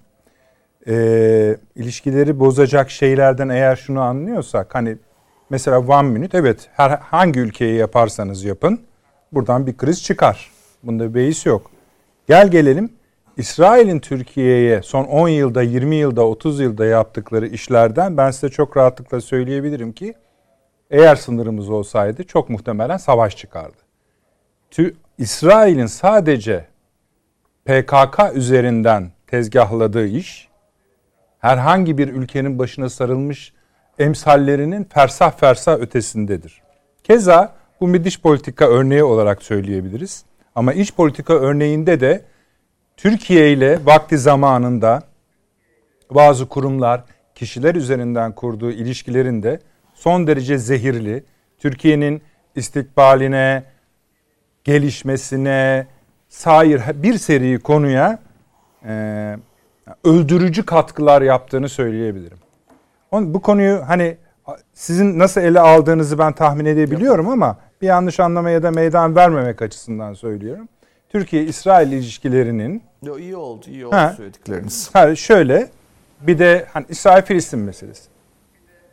Ee, ilişkileri bozacak şeylerden eğer şunu anlıyorsak hani mesela one minute evet her, hangi ülkeye yaparsanız yapın buradan bir kriz çıkar. Bunda bir beis yok. Gel gelelim İsrail'in Türkiye'ye son 10 yılda, 20 yılda, 30 yılda yaptıkları işlerden ben size çok rahatlıkla söyleyebilirim ki eğer sınırımız olsaydı çok muhtemelen savaş çıkardı. İsrail'in sadece PKK üzerinden tezgahladığı iş herhangi bir ülkenin başına sarılmış emsallerinin fersah fersah ötesindedir. Keza bu bir dış politika örneği olarak söyleyebiliriz. Ama iç politika örneğinde de Türkiye ile vakti zamanında bazı kurumlar, kişiler üzerinden kurduğu ilişkilerinde son derece zehirli, Türkiye'nin istikbaline, gelişmesine, sair bir seri konuya e, öldürücü katkılar yaptığını söyleyebilirim. Bu konuyu hani sizin nasıl ele aldığınızı ben tahmin edebiliyorum ama bir yanlış anlamaya da meydan vermemek açısından söylüyorum. Türkiye-İsrail ilişkilerinin Yo, iyi oldu, iyi oldu ha, söyledikleriniz. Ha, şöyle bir de hani İsrail-Filistin meselesi.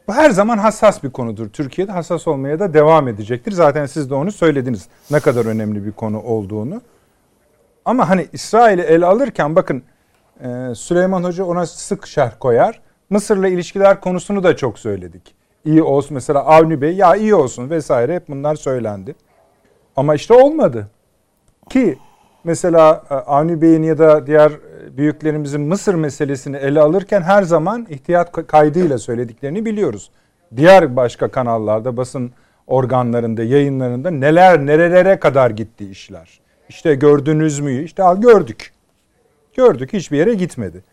Bu her zaman hassas bir konudur. Türkiye'de hassas olmaya da devam edecektir. Zaten siz de onu söylediniz. Ne kadar önemli bir konu olduğunu. Ama hani İsrail'i ele alırken bakın e, Süleyman Hoca ona sık şerh koyar. Mısır'la ilişkiler konusunu da çok söyledik. İyi olsun mesela Avni Bey ya iyi olsun vesaire hep bunlar söylendi. Ama işte olmadı. Ki mesela e, Avni Bey'in ya da diğer büyüklerimizin Mısır meselesini ele alırken her zaman ihtiyat kaydıyla söylediklerini biliyoruz. Diğer başka kanallarda, basın organlarında, yayınlarında neler nerelere kadar gitti işler. İşte gördünüz mü? İşte al gördük. Gördük hiçbir yere gitmedi.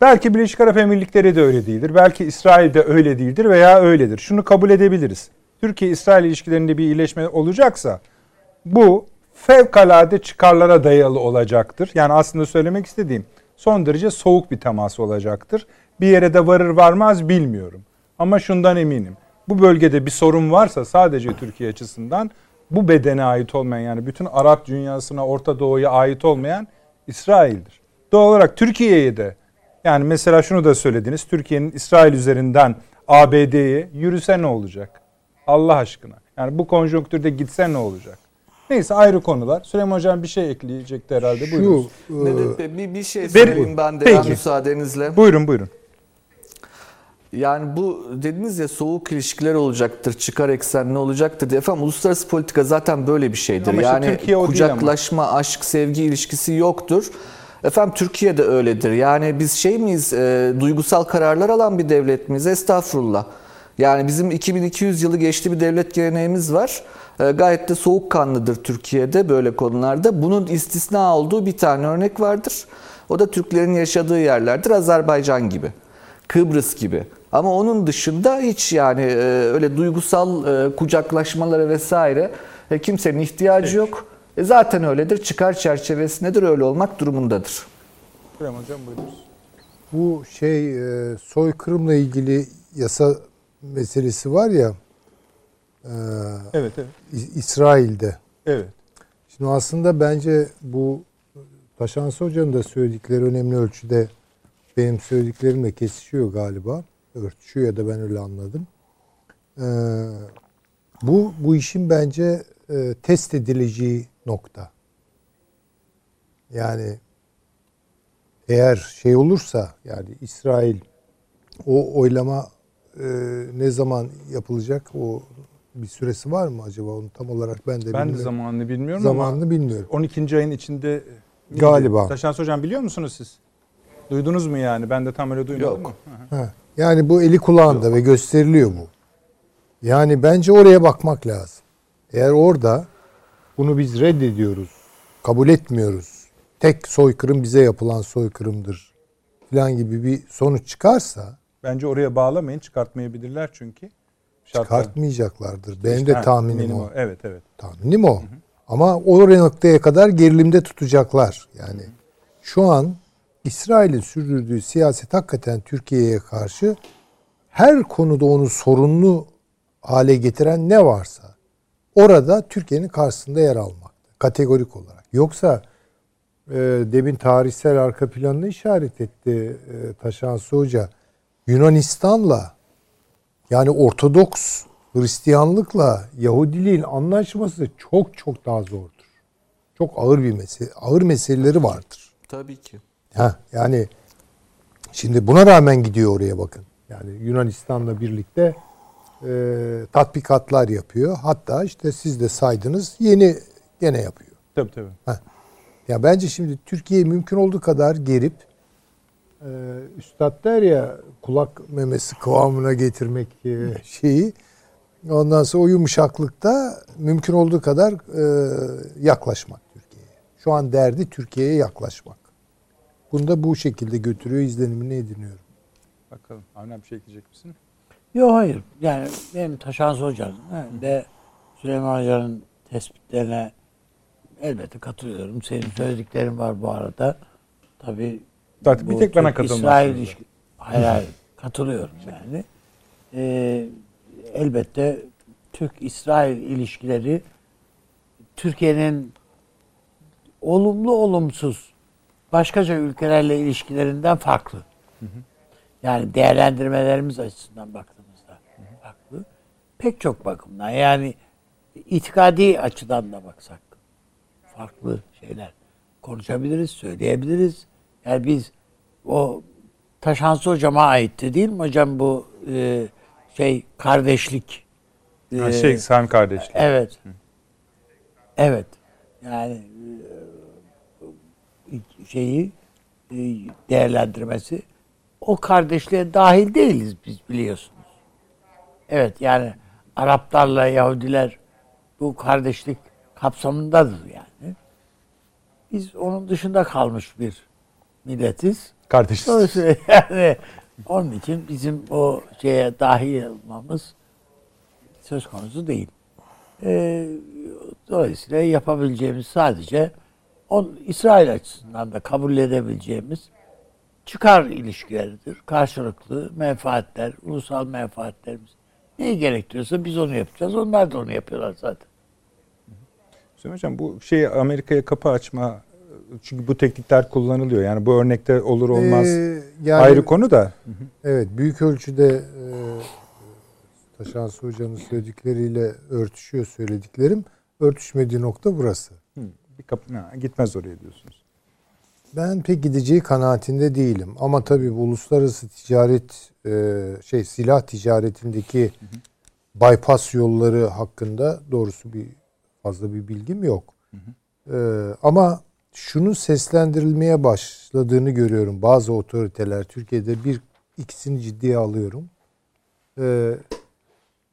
Belki Birleşik Arap Emirlikleri de öyle değildir. Belki İsrail de öyle değildir veya öyledir. Şunu kabul edebiliriz. Türkiye-İsrail ilişkilerinde bir iyileşme olacaksa bu fevkalade çıkarlara dayalı olacaktır. Yani aslında söylemek istediğim son derece soğuk bir temas olacaktır. Bir yere de varır varmaz bilmiyorum. Ama şundan eminim. Bu bölgede bir sorun varsa sadece Türkiye açısından bu bedene ait olmayan yani bütün Arap dünyasına, Orta Doğu'ya ait olmayan İsrail'dir. Doğal olarak Türkiye'ye de yani mesela şunu da söylediniz. Türkiye'nin İsrail üzerinden ABD'ye yürüse ne olacak? Allah aşkına. Yani bu konjonktürde gitse ne olacak? Neyse ayrı konular. Süleyman Hocam bir şey ekleyecekti herhalde. Şu, Buyurun. E, bir, bir şey söyleyeyim ben de Peki. müsaadenizle. Buyurun buyurun. Yani bu dediniz ya soğuk ilişkiler olacaktır, çıkar eksen ne olacaktır diye. Efendim uluslararası politika zaten böyle bir şeydir. Ama yani işte kucaklaşma, aşk, sevgi ilişkisi yoktur. Efendim Türkiye de öyledir. Yani biz şey miyiz, e, duygusal kararlar alan bir devlet miyiz? Estağfurullah. Yani bizim 2200 yılı geçti bir devlet geleneğimiz var. E, gayet de soğukkanlıdır Türkiye'de böyle konularda. Bunun istisna olduğu bir tane örnek vardır. O da Türklerin yaşadığı yerlerdir. Azerbaycan gibi, Kıbrıs gibi. Ama onun dışında hiç yani e, öyle duygusal e, kucaklaşmalara vesaire kimsenin ihtiyacı yok. E zaten öyledir. Çıkar çerçevesindedir. Öyle olmak durumundadır. Hocam buyurunuz. Bu şey soykırımla ilgili yasa meselesi var ya ee, evet, evet. İsrail'de. Evet. Şimdi aslında bence bu Taşansı Hoca'nın da söyledikleri önemli ölçüde benim söylediklerimle kesişiyor galiba. Örtüşüyor ya da ben öyle anladım. Ee, bu bu işin bence e, test edileceği nokta. Yani eğer şey olursa yani İsrail o oylama e, ne zaman yapılacak o bir süresi var mı acaba onu tam olarak ben de Ben bilmiyorum. de zamanını bilmiyorum zamanını ama bilmiyorum. 12. ayın içinde miydi? Galiba. Taşans hocam biliyor musunuz siz? Duydunuz mu yani? Ben de tam öyle duymadım. Yok. Ha, yani bu eli kulağında ve gösteriliyor bu. Yani bence oraya bakmak lazım. Eğer orada bunu biz reddediyoruz, kabul etmiyoruz. Tek soykırım bize yapılan soykırımdır falan gibi bir sonuç çıkarsa Bence oraya bağlamayın. Çıkartmayabilirler çünkü. Şartlar. çıkartmayacaklardır. Benim de ha, tahminim minimum. o. Evet evet. Tahminim o. Ama o noktaya kadar gerilimde tutacaklar. Yani şu an İsrail'in sürdürdüğü siyaset hakikaten Türkiye'ye karşı her konuda onu sorunlu hale getiren ne varsa orada Türkiye'nin karşısında yer almakta. Kategorik olarak. Yoksa e, demin tarihsel arka planını işaret etti e, Taşansı Hoca. Yunanistan'la yani Ortodoks Hristiyanlıkla Yahudiliğin anlaşması çok çok daha zordur. Çok ağır bir mesele, ağır meseleleri vardır. Tabii ki. Ha yani şimdi buna rağmen gidiyor oraya bakın. Yani Yunanistan'la birlikte e, tatbikatlar yapıyor. Hatta işte siz de saydınız yeni gene yapıyor. Tabii tabii. Ya bence şimdi Türkiye mümkün olduğu kadar gerip e, üstad der ya kulak memesi kıvamına getirmek e, şeyi ondan sonra o yumuşaklıkta mümkün olduğu kadar e, yaklaşmak Türkiye'ye. Şu an derdi Türkiye'ye yaklaşmak. Bunu da bu şekilde götürüyor izlenimini ediniyorum. Bakalım. Avni bir şey ekleyecek misin? Yok hayır. Yani benim Taşans Hoca'nın ve Süleyman Hoca'nın tespitlerine elbette katılıyorum. Senin söylediklerin var bu arada. Tabii Zaten bir tek bana. İsrail ilişki... Hayır hayır. Katılıyorum yani. Ee, elbette Türk-İsrail ilişkileri Türkiye'nin olumlu olumsuz başkaca ülkelerle ilişkilerinden farklı. Yani değerlendirmelerimiz açısından baktığımızda farklı. Pek çok bakımdan yani itikadi açıdan da baksak farklı şeyler konuşabiliriz, söyleyebiliriz. Yani biz o Taşansı hocama aitti değil mi hocam bu e, şey kardeşlik e, şey Sami kardeşler. Evet. Evet. Yani e, şeyi e, değerlendirmesi o kardeşliğe dahil değiliz biz biliyorsunuz. Evet yani Araplarla Yahudiler bu kardeşlik kapsamındadır yani. Biz onun dışında kalmış bir milletiz. Kardeş. Dolayısıyla yani onun için bizim o şeye dahil olmamız söz konusu değil. Ee, dolayısıyla yapabileceğimiz sadece on, İsrail açısından da kabul edebileceğimiz çıkar ilişkileridir. Karşılıklı menfaatler, ulusal menfaatlerimiz. Neyi gerektiriyorsa biz onu yapacağız. Onlar da onu yapıyorlar zaten. Süleyman Hocam bu şey Amerika'ya kapı açma çünkü bu teknikler kullanılıyor. Yani bu örnekte olur olmaz Ee, yani, ayrı konu da. Evet büyük ölçüde e, Taşansı Hoca'nın söyledikleriyle örtüşüyor söylediklerim. Örtüşmediği nokta burası. Hı, bir kapı ha, gitmez oraya diyorsunuz. Ben pek gideceği kanaatinde değilim. Ama tabii bu uluslararası ticaret e, şey silah ticaretindeki bypass yolları hakkında doğrusu bir fazla bir bilgim yok. E, ama şunun seslendirilmeye başladığını görüyorum. Bazı otoriteler Türkiye'de bir ikisini ciddiye alıyorum. E,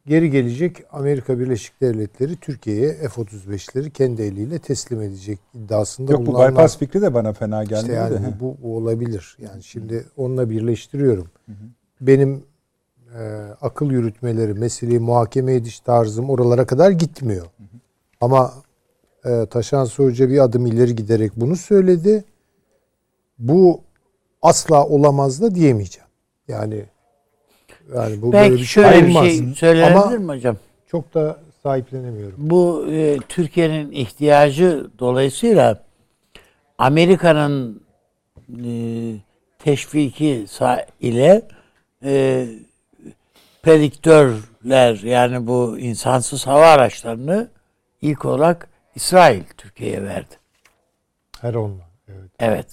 geri gelecek Amerika Birleşik Devletleri Türkiye'ye F-35'leri kendi eliyle teslim edecek iddiasında Yok bu bulunanlar- bypass fikri de bana fena gelmedi işte yani de. bu, bu olabilir. Yani şimdi onunla birleştiriyorum. Benim e, akıl yürütmeleri, meseleyi muhakeme ediş tarzım oralara kadar gitmiyor. Ama e, Taşan Hoca bir adım ileri giderek bunu söyledi. Bu asla olamaz da diyemeyeceğim. Yani yani bu böyle Belki bir şey bir olmaz. şey söylenebilir Ama mi hocam? çok da sahiplenemiyorum. Bu e, Türkiye'nin ihtiyacı dolayısıyla Amerika'nın e, teşviki ile e, prediktörler yani bu insansız hava araçlarını ilk olarak İsrail Türkiye'ye verdi. Her onunla. Evet. Evet.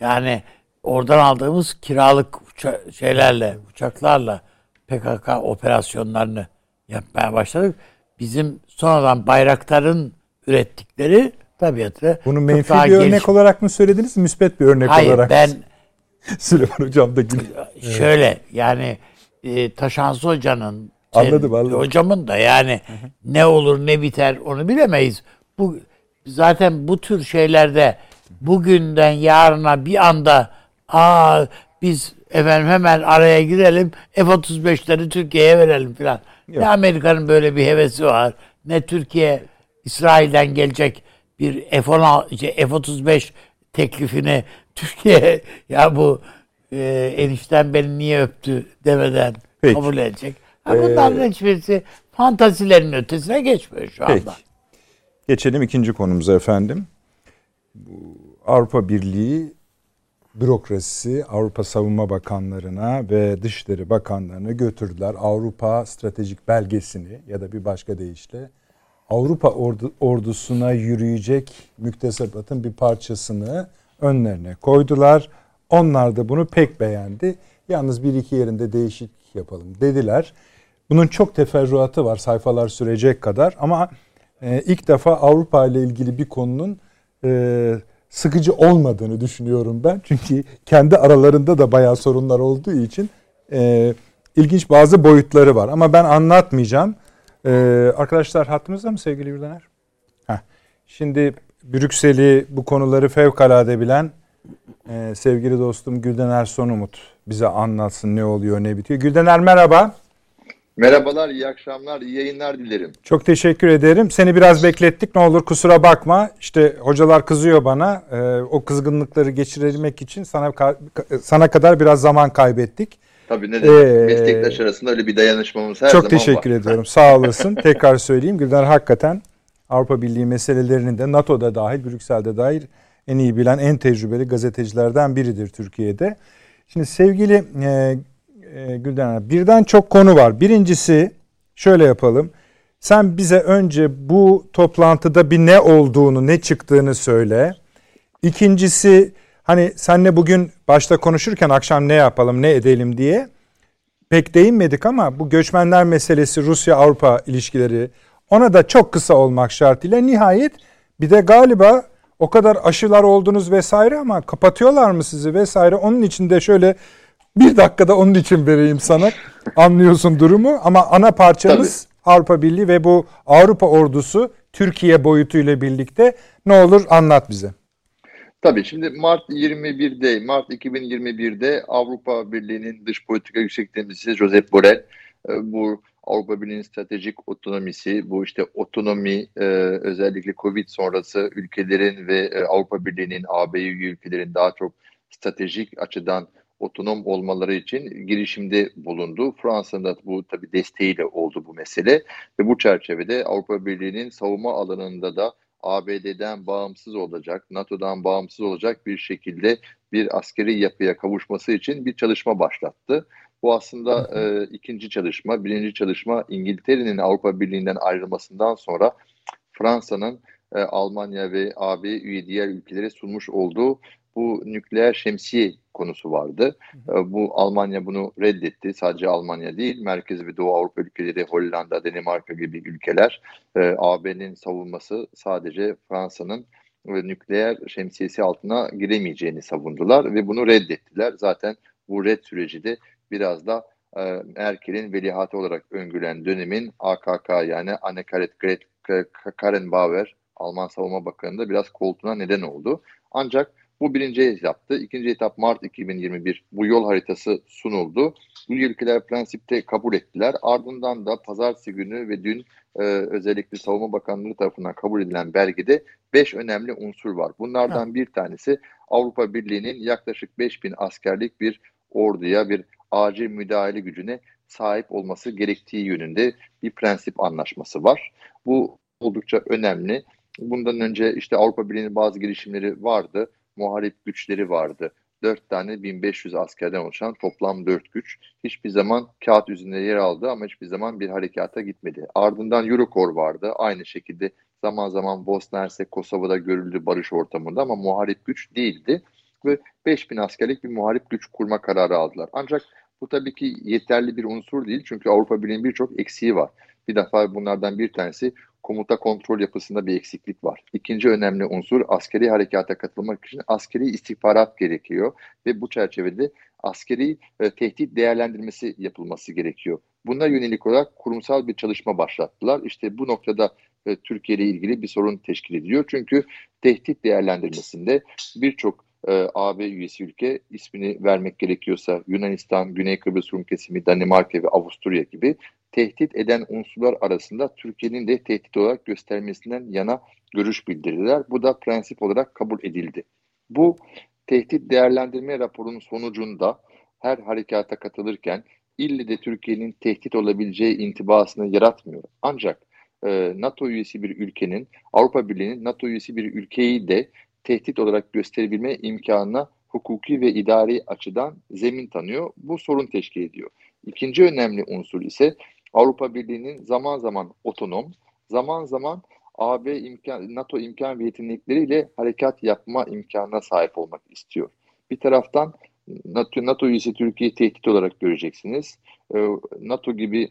Yani oradan aldığımız kiralık uça- şeylerle, uçaklarla PKK operasyonlarını yapmaya başladık. Bizim sonradan Bayraktar'ın ürettikleri tabiatı Bunu menfi bir örnek geliş- olarak mı söylediniz, müspet bir örnek Hayır olarak? ben Süleyman Hocam da gülüyor. şöyle yani e, Taşansı Hoca'nın Anladım, anladım. Hocamın da yani ne olur ne biter onu bilemeyiz. Bu zaten bu tür şeylerde bugünden yarına bir anda aa biz efendim hemen araya girelim F-35'leri Türkiye'ye verelim filan. Ne Amerika'nın böyle bir hevesi var. Ne Türkiye İsrail'den gelecek bir F-16 şey, F-35 teklifini Türkiye ya bu e, enişten beni niye öptü demeden Peki. kabul edecek. Ha, bunların hiçbirisi fantazilerin ötesine geçmiyor şu anda. Peki. Geçelim ikinci konumuza efendim. Bu Avrupa Birliği bürokrasisi Avrupa Savunma Bakanlarına ve Dışişleri Bakanlarına götürdüler. Avrupa stratejik belgesini ya da bir başka deyişle Avrupa ordu, ordusuna yürüyecek müktesebatın bir parçasını önlerine koydular. Onlar da bunu pek beğendi. Yalnız bir iki yerinde değişiklik yapalım dediler. Bunun çok teferruatı var sayfalar sürecek kadar ama e, ilk defa Avrupa ile ilgili bir konunun e, sıkıcı olmadığını düşünüyorum ben. Çünkü kendi aralarında da bayağı sorunlar olduğu için e, ilginç bazı boyutları var. Ama ben anlatmayacağım. E, arkadaşlar hattınızda mı sevgili Yurdaner? Heh. Şimdi Brüksel'i bu konuları fevkalade bilen e, sevgili dostum Güldener Sonumut bize anlatsın ne oluyor ne bitiyor. Güldener merhaba. Merhabalar, iyi akşamlar, iyi yayınlar dilerim. Çok teşekkür ederim. Seni biraz beklettik. Ne olur kusura bakma. İşte hocalar kızıyor bana. Ee, o kızgınlıkları geçirebilmek için sana sana kadar biraz zaman kaybettik. Tabii ne demek, Ee, meslektaş arasında öyle bir dayanışmamız her Çok zaman teşekkür var. ediyorum. Sağ olasın. Tekrar söyleyeyim. Gülden hakikaten Avrupa Birliği meselelerini de NATO'da dahil, Brüksel'de dahil en iyi bilen, en tecrübeli gazetecilerden biridir Türkiye'de. Şimdi sevgili e, e, Gülden Hanım, birden çok konu var. Birincisi şöyle yapalım. Sen bize önce bu toplantıda bir ne olduğunu, ne çıktığını söyle. İkincisi hani senle bugün başta konuşurken akşam ne yapalım, ne edelim diye pek değinmedik ama bu göçmenler meselesi Rusya-Avrupa ilişkileri ona da çok kısa olmak şartıyla nihayet bir de galiba o kadar aşılar oldunuz vesaire ama kapatıyorlar mı sizi vesaire onun için de şöyle bir dakikada onun için vereyim sana. Anlıyorsun durumu. Ama ana parçamız Avrupa Birliği ve bu Avrupa ordusu Türkiye boyutuyla birlikte ne olur anlat bize. Tabii şimdi Mart 21'de, Mart 2021'de Avrupa Birliği'nin dış politika yüksek temsilcisi Josep Borrell e, bu Avrupa Birliği'nin stratejik otonomisi, bu işte otonomi e, özellikle Covid sonrası ülkelerin ve e, Avrupa Birliği'nin AB üye ülkelerin daha çok stratejik açıdan otonom olmaları için girişimde bulundu. Fransa'nın da bu tabii desteğiyle oldu bu mesele ve bu çerçevede Avrupa Birliği'nin savunma alanında da ABD'den bağımsız olacak, NATO'dan bağımsız olacak bir şekilde bir askeri yapıya kavuşması için bir çalışma başlattı. Bu aslında e, ikinci çalışma. Birinci çalışma İngiltere'nin Avrupa Birliği'nden ayrılmasından sonra Fransa'nın e, Almanya ve AB üye diğer ülkelere sunmuş olduğu bu nükleer şemsiye konusu vardı. E, bu Almanya bunu reddetti. Sadece Almanya değil, Merkez ve Doğu Avrupa ülkeleri, Hollanda, Danimarka gibi ülkeler e, AB'nin savunması sadece Fransa'nın e, nükleer şemsiyesi altına giremeyeceğini savundular ve bunu reddettiler. Zaten bu red süreci de biraz da e, Merkel'in veliahtı olarak öngören dönemin AKK yani Annegret Kramp-Karrenbauer Alman Savunma Bakanı'nda biraz koltuğuna neden oldu. Ancak bu birinci etaptı. İkinci etap Mart 2021 bu yol haritası sunuldu. Bu ülkeler prensipte kabul ettiler. Ardından da pazartesi günü ve dün e, özellikle Savunma Bakanlığı tarafından kabul edilen belgede 5 önemli unsur var. Bunlardan bir tanesi Avrupa Birliği'nin yaklaşık 5000 askerlik bir orduya, bir acil müdahale gücüne sahip olması gerektiği yönünde bir prensip anlaşması var. Bu oldukça önemli. Bundan önce işte Avrupa Birliği'nin bazı girişimleri vardı. Muharip güçleri vardı. 4 tane 1500 askerden oluşan toplam 4 güç hiçbir zaman kağıt üzerinde yer aldı ama hiçbir zaman bir harekata gitmedi. Ardından Eurokor vardı. Aynı şekilde zaman zaman Bosna Hersek Kosova'da görüldü barış ortamında ama muharip güç değildi ve 5000 askerlik bir muharip güç kurma kararı aldılar. Ancak bu tabii ki yeterli bir unsur değil çünkü Avrupa Birliği'nin birçok eksiği var. Bir defa bunlardan bir tanesi komuta kontrol yapısında bir eksiklik var. İkinci önemli unsur askeri harekata katılmak için askeri istihbarat gerekiyor ve bu çerçevede askeri e, tehdit değerlendirmesi yapılması gerekiyor. Buna yönelik olarak kurumsal bir çalışma başlattılar. İşte bu noktada e, Türkiye ile ilgili bir sorun teşkil ediyor. Çünkü tehdit değerlendirmesinde birçok e, AB üyesi ülke ismini vermek gerekiyorsa Yunanistan, Güney Kıbrıs Rum kesimi, Danimarka ve Avusturya gibi tehdit eden unsurlar arasında Türkiye'nin de tehdit olarak göstermesinden yana görüş bildirdiler. Bu da prensip olarak kabul edildi. Bu tehdit değerlendirme raporunun sonucunda her harekata katılırken ille de Türkiye'nin tehdit olabileceği intibasını yaratmıyor. Ancak e, NATO üyesi bir ülkenin, Avrupa Birliği'nin NATO üyesi bir ülkeyi de tehdit olarak gösterebilme imkanına hukuki ve idari açıdan zemin tanıyor. Bu sorun teşkil ediyor. İkinci önemli unsur ise Avrupa Birliği'nin zaman zaman otonom, zaman zaman AB imkan, NATO imkan ve yetenekleriyle harekat yapma imkanına sahip olmak istiyor. Bir taraftan NATO, NATO üyesi Türkiye'yi tehdit olarak göreceksiniz. Ee, NATO gibi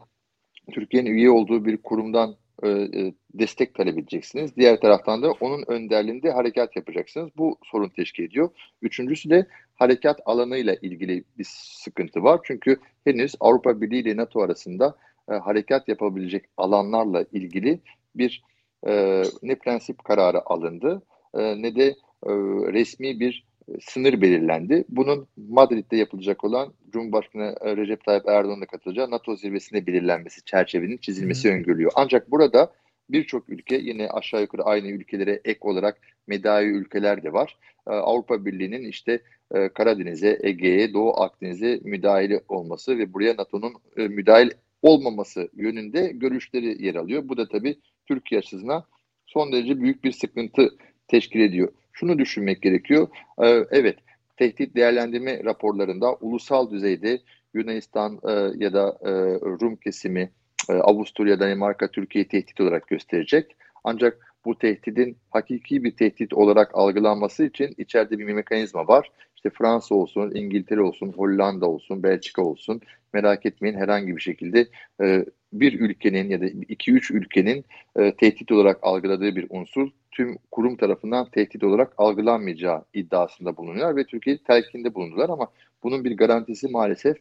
Türkiye'nin üye olduğu bir kurumdan e, e, destek talep edeceksiniz. Diğer taraftan da onun önderliğinde harekat yapacaksınız. Bu sorun teşkil ediyor. Üçüncüsü de harekat alanıyla ilgili bir sıkıntı var. Çünkü henüz Avrupa Birliği ile NATO arasında e, harekat yapabilecek alanlarla ilgili bir e, ne prensip kararı alındı e, ne de e, resmi bir sınır belirlendi. Bunun Madrid'de yapılacak olan Cumhurbaşkanı e, Recep Tayyip Erdoğan'la katılacağı NATO zirvesine belirlenmesi, çerçevenin çizilmesi Hı. öngörülüyor. Ancak burada birçok ülke yine aşağı yukarı aynı ülkelere ek olarak medai ülkeler de var. E, Avrupa Birliği'nin işte e, Karadeniz'e, Ege'ye, Doğu Akdeniz'e müdahale olması ve buraya NATO'nun müdahil olmaması yönünde görüşleri yer alıyor. Bu da tabii Türkiye açısından son derece büyük bir sıkıntı teşkil ediyor. Şunu düşünmek gerekiyor. Ee, evet, tehdit değerlendirme raporlarında ulusal düzeyde Yunanistan e, ya da e, Rum kesimi, e, Avusturya, Danimarka, Türkiye'yi tehdit olarak gösterecek. Ancak bu tehdidin hakiki bir tehdit olarak algılanması için içeride bir mekanizma var. İşte Fransa olsun, İngiltere olsun, Hollanda olsun, Belçika olsun merak etmeyin herhangi bir şekilde e, bir ülkenin ya da iki üç ülkenin e, tehdit olarak algıladığı bir unsur tüm kurum tarafından tehdit olarak algılanmayacağı iddiasında bulunuyor ve Türkiye telkinde bulundular ama bunun bir garantisi maalesef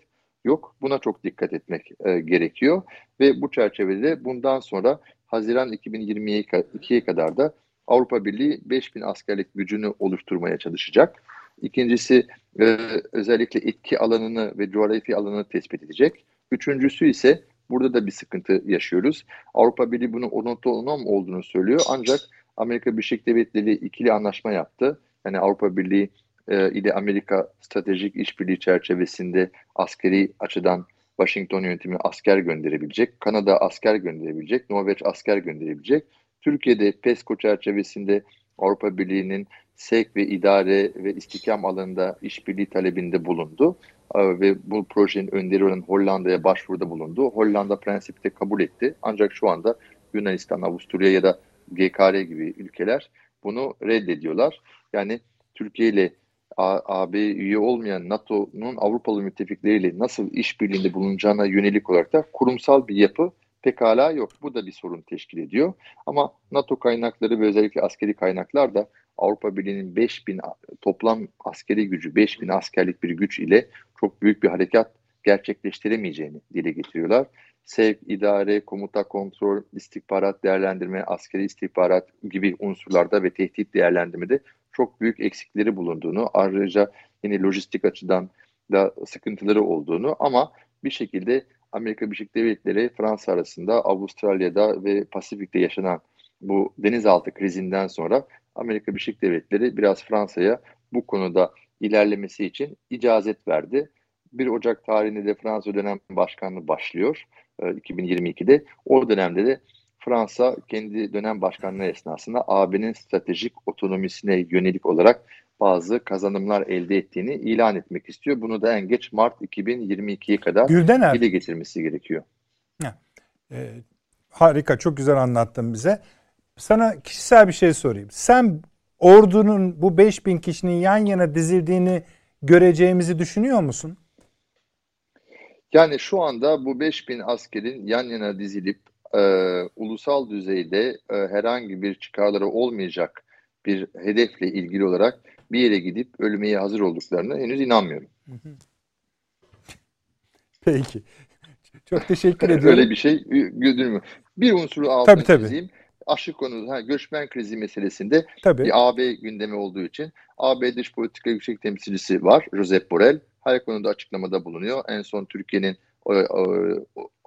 yok. Buna çok dikkat etmek e, gerekiyor ve bu çerçevede bundan sonra Haziran 2022'ye kadar da Avrupa Birliği 5000 askerlik gücünü oluşturmaya çalışacak. İkincisi e, özellikle etki alanını ve coğrafi alanını tespit edecek. Üçüncüsü ise burada da bir sıkıntı yaşıyoruz. Avrupa Birliği bunu otonom olduğunu söylüyor ancak Amerika Birleşik Devletleri ikili anlaşma yaptı. Yani Avrupa Birliği e, ile Amerika stratejik işbirliği çerçevesinde askeri açıdan Washington yönetimi asker gönderebilecek, Kanada asker gönderebilecek, Norveç asker gönderebilecek. Türkiye'de PESCO çerçevesinde Avrupa Birliği'nin sevk ve idare ve istikam alanında işbirliği talebinde bulundu e, ve bu projenin önderi olan Hollanda'ya başvuruda bulundu. Hollanda prensipte kabul etti. Ancak şu anda Yunanistan, Avusturya ya da GKR gibi ülkeler bunu reddediyorlar. Yani Türkiye ile AB üye olmayan NATO'nun Avrupalı müttefikleriyle nasıl işbirliğinde bulunacağına yönelik olarak da kurumsal bir yapı pekala yok. Bu da bir sorun teşkil ediyor. Ama NATO kaynakları ve özellikle askeri kaynaklar da Avrupa Birliği'nin 5000 toplam askeri gücü, 5000 askerlik bir güç ile çok büyük bir harekat gerçekleştiremeyeceğini dile getiriyorlar. Sevk, idare, komuta, kontrol, istihbarat değerlendirme, askeri istihbarat gibi unsurlarda ve tehdit değerlendirmede çok büyük eksikleri bulunduğunu, ayrıca yine lojistik açıdan da sıkıntıları olduğunu ama bir şekilde Amerika Birleşik Devletleri Fransa arasında Avustralya'da ve Pasifik'te yaşanan bu denizaltı krizinden sonra Amerika Birleşik Devletleri biraz Fransa'ya bu konuda ilerlemesi için icazet verdi. 1 Ocak tarihinde de Fransa dönem başkanlığı başlıyor 2022'de. E, o dönemde de Fransa kendi dönem başkanlığı esnasında AB'nin stratejik otonomisine yönelik olarak bazı kazanımlar elde ettiğini ilan etmek istiyor. Bunu da en geç Mart 2022'ye kadar Güldener. dile getirmesi gerekiyor. Ee, harika, çok güzel anlattın bize. Sana kişisel bir şey sorayım. Sen ordunun bu 5000 kişinin yan yana dizildiğini göreceğimizi düşünüyor musun? Yani şu anda bu 5000 askerin yan yana dizilip e, ulusal düzeyde e, herhangi bir çıkarları olmayacak bir hedefle ilgili olarak bir yere gidip ölmeye hazır olduklarını henüz inanmıyorum. Peki. Çok teşekkür ediyorum. Öyle bir şey görülmüyor. Bir unsuru altını Tabii, tabii. çizeyim. Aşı konu, ha, göçmen krizi meselesinde Tabii. bir AB gündemi olduğu için AB Dış Politika Yüksek Temsilcisi var, Josep Borrell. Her konuda açıklamada bulunuyor. En son Türkiye'nin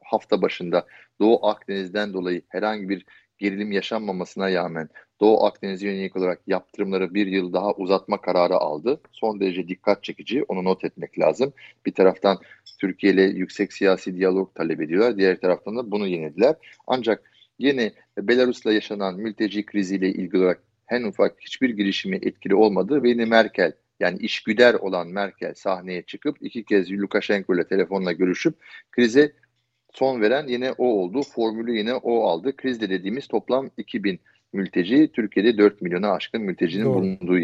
hafta başında Doğu Akdeniz'den dolayı herhangi bir gerilim yaşanmamasına rağmen Doğu Akdeniz'e yönelik olarak yaptırımları bir yıl daha uzatma kararı aldı. Son derece dikkat çekici, onu not etmek lazım. Bir taraftan Türkiye ile yüksek siyasi diyalog talep ediyorlar. Diğer taraftan da bunu yenildiler. Ancak yine Belarus'la yaşanan mülteci kriziyle ilgili olarak en ufak hiçbir girişimi etkili olmadı ve yine Merkel yani işgüder olan Merkel sahneye çıkıp iki kez Lukashenko ile telefonla görüşüp krize son veren yine o oldu. Formülü yine o aldı. Krizde dediğimiz toplam 2000 mülteci, Türkiye'de 4 milyona aşkın mültecinin Doğru. bulunduğu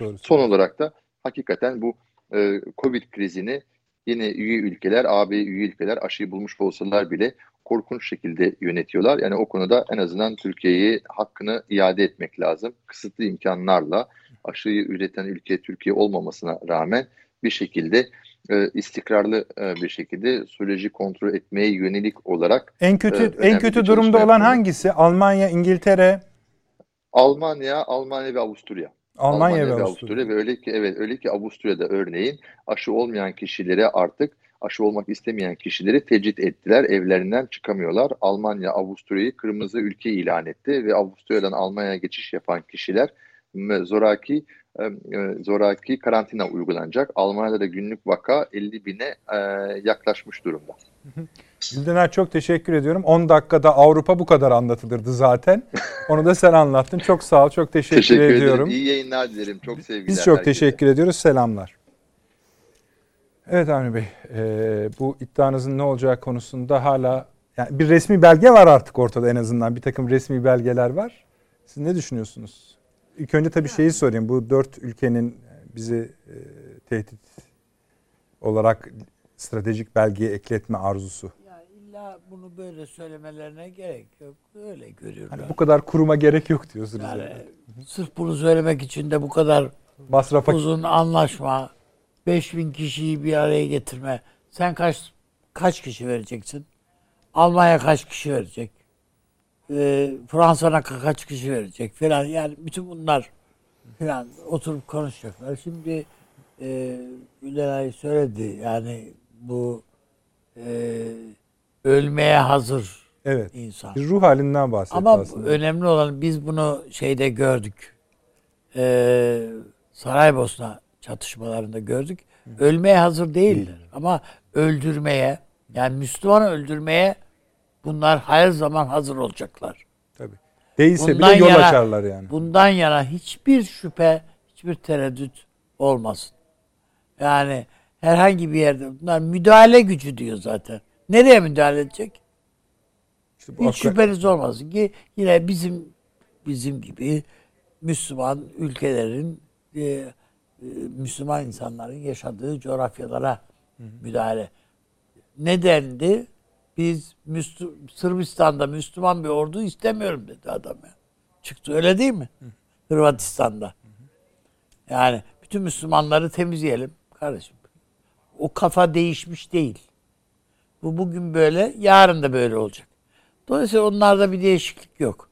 doğru. Son olarak da hakikaten bu e, Covid krizini yine üye ülkeler, AB üye ülkeler aşıyı bulmuş olsalar bile korkunç şekilde yönetiyorlar. Yani o konuda en azından Türkiye'ye hakkını iade etmek lazım. Kısıtlı imkanlarla aşıyı üreten ülke Türkiye olmamasına rağmen bir şekilde e, istikrarlı e, bir şekilde süreci kontrol etmeye yönelik olarak En kötü Evet, en kötü durumda olan yapıldı. hangisi? Almanya, İngiltere, Almanya, Almanya ve Avusturya. Almanya, ve Avusturya. ve öyle ki evet öyle ki Avusturya'da örneğin aşı olmayan kişilere artık aşı olmak istemeyen kişileri tecrit ettiler. Evlerinden çıkamıyorlar. Almanya Avusturya'yı kırmızı ülke ilan etti ve Avusturya'dan Almanya'ya geçiş yapan kişiler zoraki zoraki karantina uygulanacak. Almanya'da da günlük vaka 50 bine e, yaklaşmış durumda. Güldener çok teşekkür ediyorum. 10 dakikada Avrupa bu kadar anlatılırdı zaten. Onu da sen anlattın. Çok sağ ol. Çok teşekkür, Teşekkür ediyorum. ederim. İyi yayınlar dilerim. Çok sevgiler. Biz çok herkese. teşekkür ediyoruz. Selamlar. Evet Avni Bey, e, bu iddianızın ne olacağı konusunda hala yani bir resmi belge var artık ortada en azından. Bir takım resmi belgeler var. Siz ne düşünüyorsunuz? İlk önce tabii şeyi sorayım. Bu dört ülkenin bizi e, tehdit olarak stratejik belgeye ekletme arzusu. Ya illa bunu böyle söylemelerine gerek yok. Öyle görüyorlar. Hani bu kadar kuruma gerek yok diyorsunuz. yani yani. sırf bunu söylemek için de bu kadar Masrafa uzun anlaşma, 5000 kişiyi bir araya getirme. Sen kaç kaç kişi vereceksin? Almanya kaç kişi verecek? Ee, Fransa'na ka- kaç kişi verecek falan. Yani bütün bunlar falan oturup konuşacaklar. Şimdi e, Gülenay söyledi yani bu e, ölmeye hazır evet. insan. Bir ruh halinden bahsetti Ama aslında. önemli olan biz bunu şeyde gördük. Ee, Saraybosna çatışmalarında gördük. Ölmeye hazır değiller. Ama öldürmeye yani Müslümanı öldürmeye bunlar her zaman hazır olacaklar. Tabii. Değilse Bundan bile yol yana- açarlar yani. Bundan yana hiçbir şüphe, hiçbir tereddüt olmasın. Yani herhangi bir yerde bunlar müdahale gücü diyor zaten. Nereye müdahale edecek? İşte bu Hiç akla- şüpheniz olmasın ki yine bizim bizim gibi Müslüman ülkelerin e, e, Müslüman insanların yaşadığı coğrafyalara müdahale. Nedendi? Biz Müslü- Sırbistan'da Müslüman bir ordu istemiyorum dedi adam ya. Çıktı öyle değil mi? Hırvatistan'da. Yani bütün Müslümanları temizleyelim kardeşim. O kafa değişmiş değil. Bu bugün böyle, yarın da böyle olacak. Dolayısıyla onlarda bir değişiklik yok.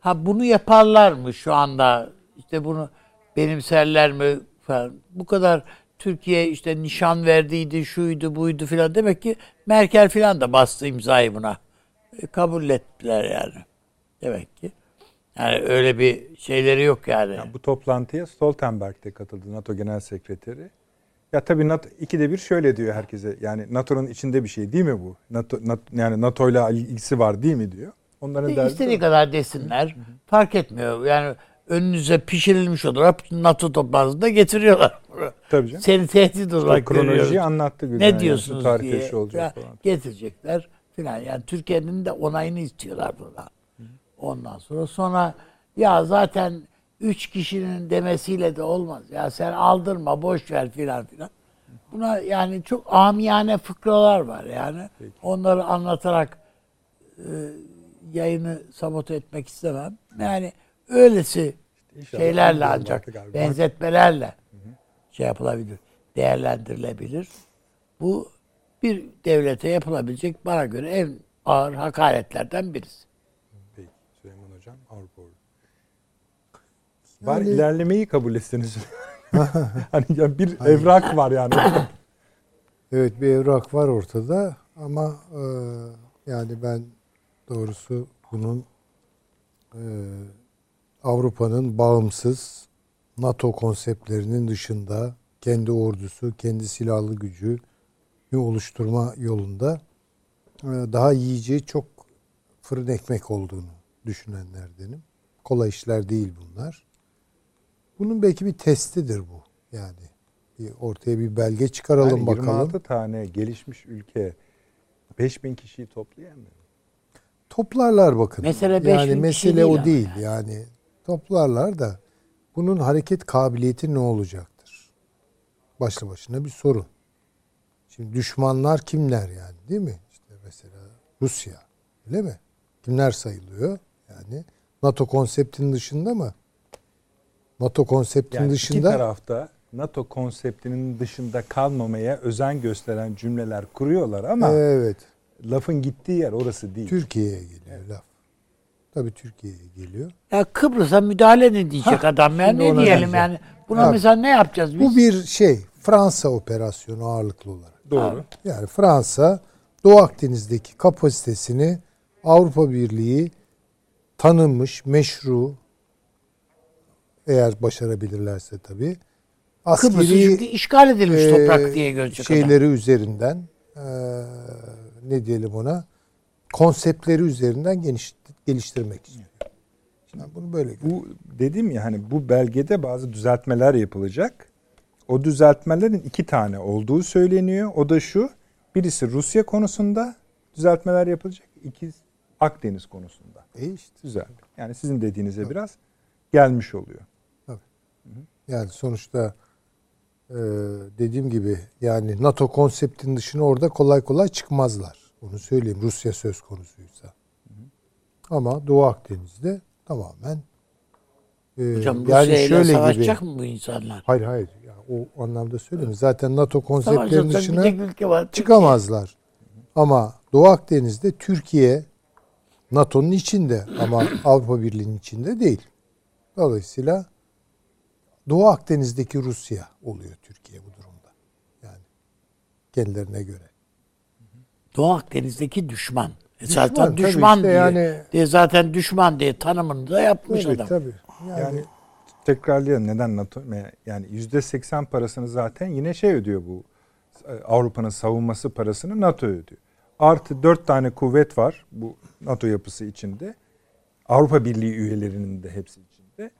Ha bunu yaparlar mı şu anda? İşte bunu benimserler mi falan. Bu kadar Türkiye işte nişan verdiydi, şuydu, buydu filan. Demek ki Merkel filan da bastı imzayı buna. E, kabul ettiler yani. Demek ki. Yani öyle bir şeyleri yok yani. Yani bu toplantıya Stoltenberg de katıldı NATO Genel Sekreteri. Ya tabii NATO, ikide bir şöyle diyor herkese. Yani NATO'nun içinde bir şey değil mi bu? NATO, NATO yani NATO'yla ilgisi var değil mi diyor. Onların derdi İstediği kadar desinler. Fark etmiyor. Yani önünüze pişirilmiş olarak NATO toplantısında getiriyorlar. Tabii canım. Seni tehdit olarak kronolojiyi görüyoruz. anlattı Gülen. Ne yani, diyorsunuz tarih diye olacak Ya, falan. getirecekler filan. Yani Türkiye'nin de onayını istiyorlar buna. Ondan sonra sonra ya zaten üç kişinin demesiyle de olmaz. Ya sen aldırma boş ver filan filan. Buna yani çok amiyane fıkralar var yani. Onları anlatarak e, yayını sabote etmek istemem. Yani öylesi İnşallah şeylerle ancak artık abi. benzetmelerle şey yapılabilir, değerlendirilebilir. Bu bir devlete yapılabilecek bana göre en ağır hakaretlerden birisi. Peki Süleyman Hocam Avrupa Ordu. Var ilerlemeyi kabul etseniz. hani ya bir evrak var yani. Evet bir evrak var ortada ama e, yani ben doğrusu bunun e, Avrupa'nın bağımsız NATO konseptlerinin dışında kendi ordusu, kendi silahlı gücü oluşturma yolunda e, daha yiyeceği çok fırın ekmek olduğunu düşünenlerdenim. Kolay işler değil bunlar. Bunun belki bir testidir bu. Yani bir ortaya bir belge çıkaralım Yani bakalım. 26 tane gelişmiş ülke 5000 kişiyi toplayamıyor. Toplarlar bakın. Mesele 5000 yani mesele değil o değil yani. Toplarlar da bunun hareket kabiliyeti ne olacaktır? Başlı başına bir sorun. Şimdi düşmanlar kimler yani değil mi? İşte mesela Rusya öyle mi? Kimler sayılıyor? Yani NATO konseptinin dışında mı? NATO konseptinin Yani iki dışında tarafta NATO konseptinin dışında kalmamaya özen gösteren cümleler kuruyorlar ama evet. lafın gittiği yer orası değil. Türkiye'ye geliyor laf. Tabii Türkiye'ye geliyor. Ya Kıbrıs'a müdahale edin diyecek adam. Yani ne diyelim diyeceğim. yani. Buna Tabii. mesela ne yapacağız biz? Bu bir şey Fransa operasyonu ağırlıklı olarak. Doğru. Yani Fransa Doğu Akdeniz'deki kapasitesini Avrupa Birliği tanınmış, meşru eğer başarabilirlerse tabii Kıbrıs'ı çünkü askeri işgal edilmiş e, toprak diye görecek adam. şeyleri üzerinden e, ne diyelim ona konseptleri üzerinden geniş, geliştirmek istiyor. Şimdi bunu böyle Bu dedim ya hani bu belgede bazı düzeltmeler yapılacak. O düzeltmelerin iki tane olduğu söyleniyor. O da şu. Birisi Rusya konusunda düzeltmeler yapılacak. İki Akdeniz konusunda. e işte Güzel. Yani sizin dediğinize biraz gelmiş oluyor. Yani sonuçta e, dediğim gibi yani NATO konseptinin dışına orada kolay kolay çıkmazlar. Onu söyleyeyim Rusya söz konusuysa. Ama Doğu Akdeniz'de tamamen e, Hocam yani Rusya şöyle savaşacak gibi. mı bu insanlar? Hayır hayır. Ya, o anlamda söylemiyorum. Zaten NATO konseptlerinin dışına var. çıkamazlar. Ama Doğu Akdeniz'de Türkiye NATO'nun içinde ama Avrupa Birliği'nin içinde değil. Dolayısıyla Doğu Akdeniz'deki Rusya oluyor Türkiye bu durumda. Yani kendilerine göre. Doğu Akdeniz'deki düşman. E Düşman, zaten düşman işte diye, yani- diye zaten düşman diye tanımını da yapmış Evet adam. tabii. Yani, Yani tekrarlayalım neden NATO yani yüzde seksen parasını zaten yine şey ödüyor bu e, Avrupa'nın savunması parasını NATO ödüyor. Artı dört tane kuvvet var bu NATO yapısı içinde. Avrupa Birliği üyelerinin de hepsi içinde.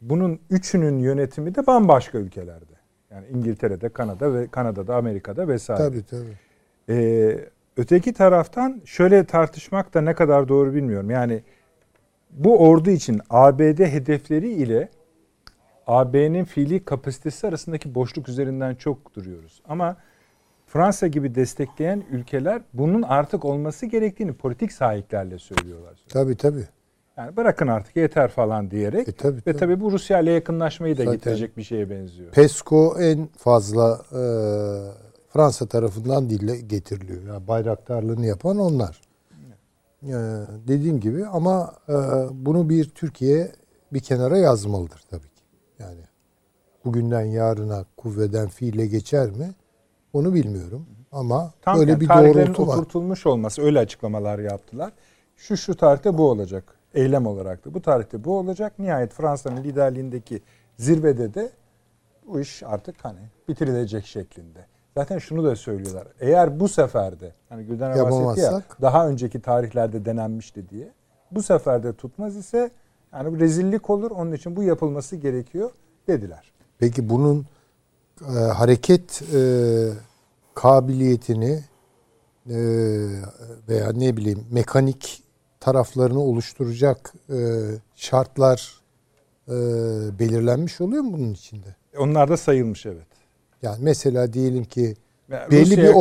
Bunun üçünün yönetimi de bambaşka ülkelerde. Yani İngiltere'de, Kanada ve Kanada'da, Amerika'da vesaire. tabii tabii. Ee, öteki taraftan şöyle tartışmak da ne kadar doğru bilmiyorum. Yani bu ordu için ABD hedefleri ile AB'nin fiili kapasitesi arasındaki boşluk üzerinden çok duruyoruz. Ama Fransa gibi destekleyen ülkeler bunun artık olması gerektiğini politik sahiplerle söylüyorlar. Tabii tabii. Yani bırakın artık yeter falan diyerek. E, tabii, Ve tabii. tabii bu Rusya ile yakınlaşmayı da Zaten- getirecek bir şeye benziyor. PESCO en fazla e, Fransa tarafından dille getiriliyor. Yani bayraktarlığını yapan onlar. E, dediğim gibi ama e, bunu bir Türkiye bir kenara yazmalıdır tabii ki. Yani bugünden yarına kuvveden fiile geçer mi? Onu bilmiyorum. Ama Tam böyle yani bir doğrultu var. oturtulmuş olması öyle açıklamalar yaptılar. Şu şu tarihte bu olacak. Eylem olarak da bu tarihte bu olacak. Nihayet Fransa'nın liderliğindeki zirvede de bu iş artık hani bitirilecek şeklinde. Zaten şunu da söylüyorlar. Eğer bu seferde hani Gülden bahsetti ya daha önceki tarihlerde denenmişti diye. Bu seferde tutmaz ise Yani bu rezillik olur. Onun için bu yapılması gerekiyor dediler. Peki bunun e, hareket e, kabiliyetini e, veya ne bileyim mekanik taraflarını oluşturacak e, şartlar e, belirlenmiş oluyor mu bunun içinde? Onlar da sayılmış evet. Yani mesela diyelim ki Yani Belli Rusya'ya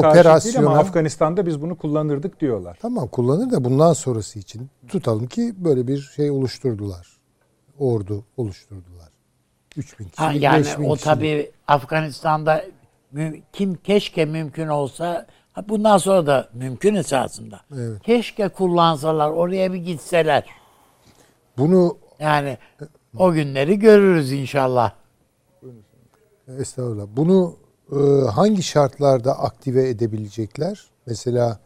bir ama Afganistan'da biz bunu kullanırdık diyorlar. tamam kullanır da bundan sonrası için tutalım ki böyle bir şey oluşturdular. Ordu oluşturdular. 3000 kişi, Ha, yani 5000 o tabii Afganistan'da kim keşke mümkün olsa bundan sonra da mümkün esasında. Evet. Keşke kullansalar oraya bir gitseler. Bunu Yani o günleri görürüz inşallah. Estağfurullah. Bunu e, hangi şartlarda aktive edebilecekler? Mesela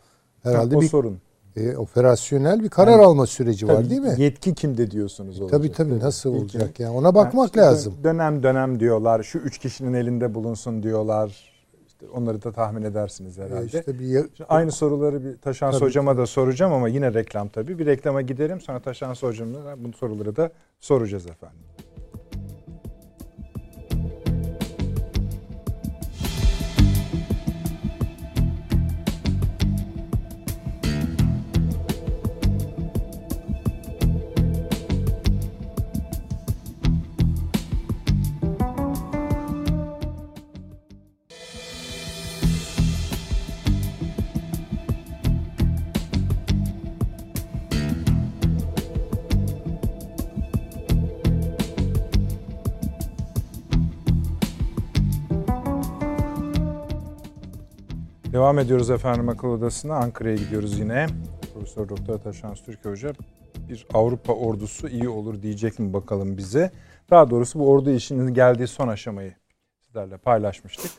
herhalde o bir sorun. e, operasyonel bir karar alma süreci var Tabii değil mi? Yetki kimde diyorsunuz olacak. Tabii tabii nasıl İlk- olacak yani ona bakmak işte lazım. Dönem dönem diyorlar. Şu üç kişinin elinde bulunsun diyorlar. İşte onları da tahmin edersiniz E, herhalde. işte bir Şimdi aynı soruları bir Taşans Tabii, hocama da soracağım ama yine reklam tabii. Bir reklama gidelim sonra Taşans hocamla bu soruları da soracağız efendim. Devam ediyoruz efendim akıl odasına. Ankara'ya gidiyoruz yine. Profesör Doktor Taşans Türk Hoca bir Avrupa ordusu iyi olur diyecek mi bakalım bize. Daha doğrusu bu ordu işinin geldiği son aşamayı sizlerle paylaşmıştık.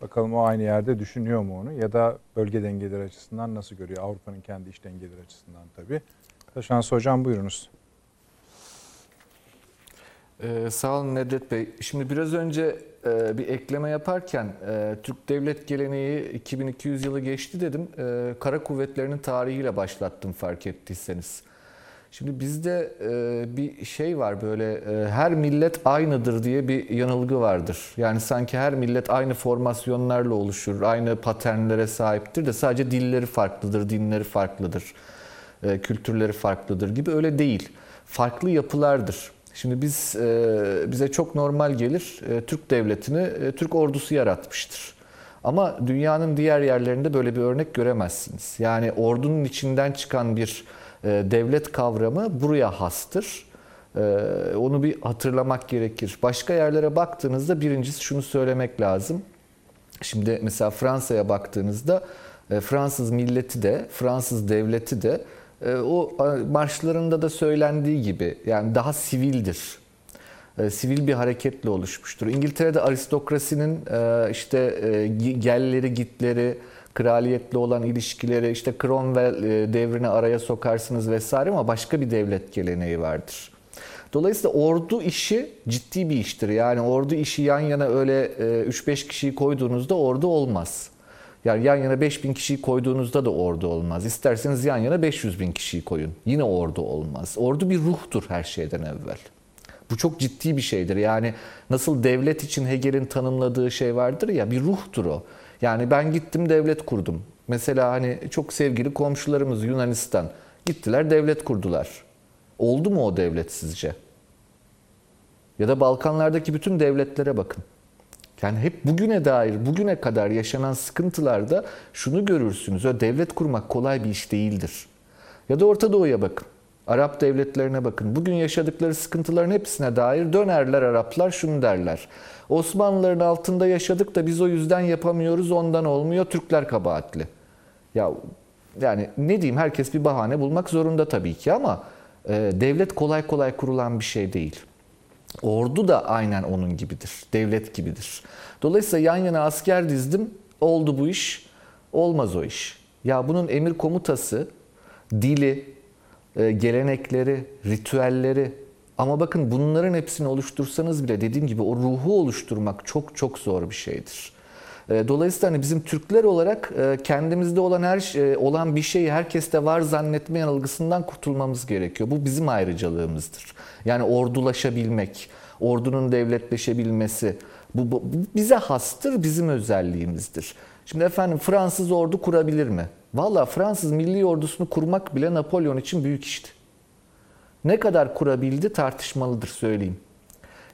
Bakalım o aynı yerde düşünüyor mu onu ya da bölge dengeleri açısından nasıl görüyor? Avrupa'nın kendi iş dengeleri açısından tabii. Taşans Hocam buyurunuz. Ee, sağ olun Nedret Bey. Şimdi biraz önce e, bir ekleme yaparken e, Türk devlet geleneği 2200 yılı geçti dedim. E, kara kuvvetlerinin tarihiyle başlattım fark ettiyseniz. Şimdi bizde bir şey var böyle her millet aynıdır diye bir yanılgı vardır. Yani sanki her millet aynı formasyonlarla oluşur, aynı paternlere sahiptir de sadece dilleri farklıdır, dinleri farklıdır, kültürleri farklıdır gibi öyle değil. Farklı yapılardır. Şimdi biz e, bize çok normal gelir e, Türk devletini e, Türk ordusu yaratmıştır. Ama dünyanın diğer yerlerinde böyle bir örnek göremezsiniz. Yani ordunun içinden çıkan bir devlet kavramı buraya hastır. Onu bir hatırlamak gerekir. Başka yerlere baktığınızda birincisi şunu söylemek lazım. Şimdi mesela Fransa'ya baktığınızda Fransız milleti de Fransız devleti de o e, marşlarında da söylendiği gibi yani daha sivildir. E, Sivil bir hareketle oluşmuştur. İngiltere'de aristokrasinin e, işte e, gelleri gitleri, kraliyetle olan ilişkileri, işte Cromwell e, devrini araya sokarsınız vesaire ama başka bir devlet geleneği vardır. Dolayısıyla ordu işi ciddi bir iştir. Yani ordu işi yan yana öyle e, 3-5 kişiyi koyduğunuzda ordu olmaz. Yani yan yana 5000 kişiyi koyduğunuzda da ordu olmaz. İsterseniz yan yana 500 bin kişiyi koyun. Yine ordu olmaz. Ordu bir ruhtur her şeyden evvel. Bu çok ciddi bir şeydir. Yani nasıl devlet için Hegel'in tanımladığı şey vardır ya bir ruhtur o. Yani ben gittim devlet kurdum. Mesela hani çok sevgili komşularımız Yunanistan gittiler devlet kurdular. Oldu mu o devlet sizce? Ya da Balkanlardaki bütün devletlere bakın. Yani hep bugüne dair, bugüne kadar yaşanan sıkıntılarda şunu görürsünüz. O devlet kurmak kolay bir iş değildir. Ya da Orta Doğu'ya bakın. Arap devletlerine bakın. Bugün yaşadıkları sıkıntıların hepsine dair dönerler Araplar şunu derler. Osmanlıların altında yaşadık da biz o yüzden yapamıyoruz, ondan olmuyor. Türkler kabahatli. Ya yani ne diyeyim herkes bir bahane bulmak zorunda tabii ki ama e, devlet kolay kolay kurulan bir şey değil. Ordu da aynen onun gibidir. Devlet gibidir. Dolayısıyla yan yana asker dizdim. Oldu bu iş. Olmaz o iş. Ya bunun emir komutası, dili, e, gelenekleri, ritüelleri ama bakın bunların hepsini oluştursanız bile dediğim gibi o ruhu oluşturmak çok çok zor bir şeydir. E, dolayısıyla hani bizim Türkler olarak e, kendimizde olan her şey, olan bir şeyi herkeste var zannetme yanılgısından kurtulmamız gerekiyor. Bu bizim ayrıcalığımızdır. Yani ordulaşabilmek, ordunun devletleşebilmesi bu, bu bize hastır, bizim özelliğimizdir. Şimdi efendim Fransız ordu kurabilir mi? Valla Fransız milli ordusunu kurmak bile Napolyon için büyük işti. Ne kadar kurabildi tartışmalıdır söyleyeyim.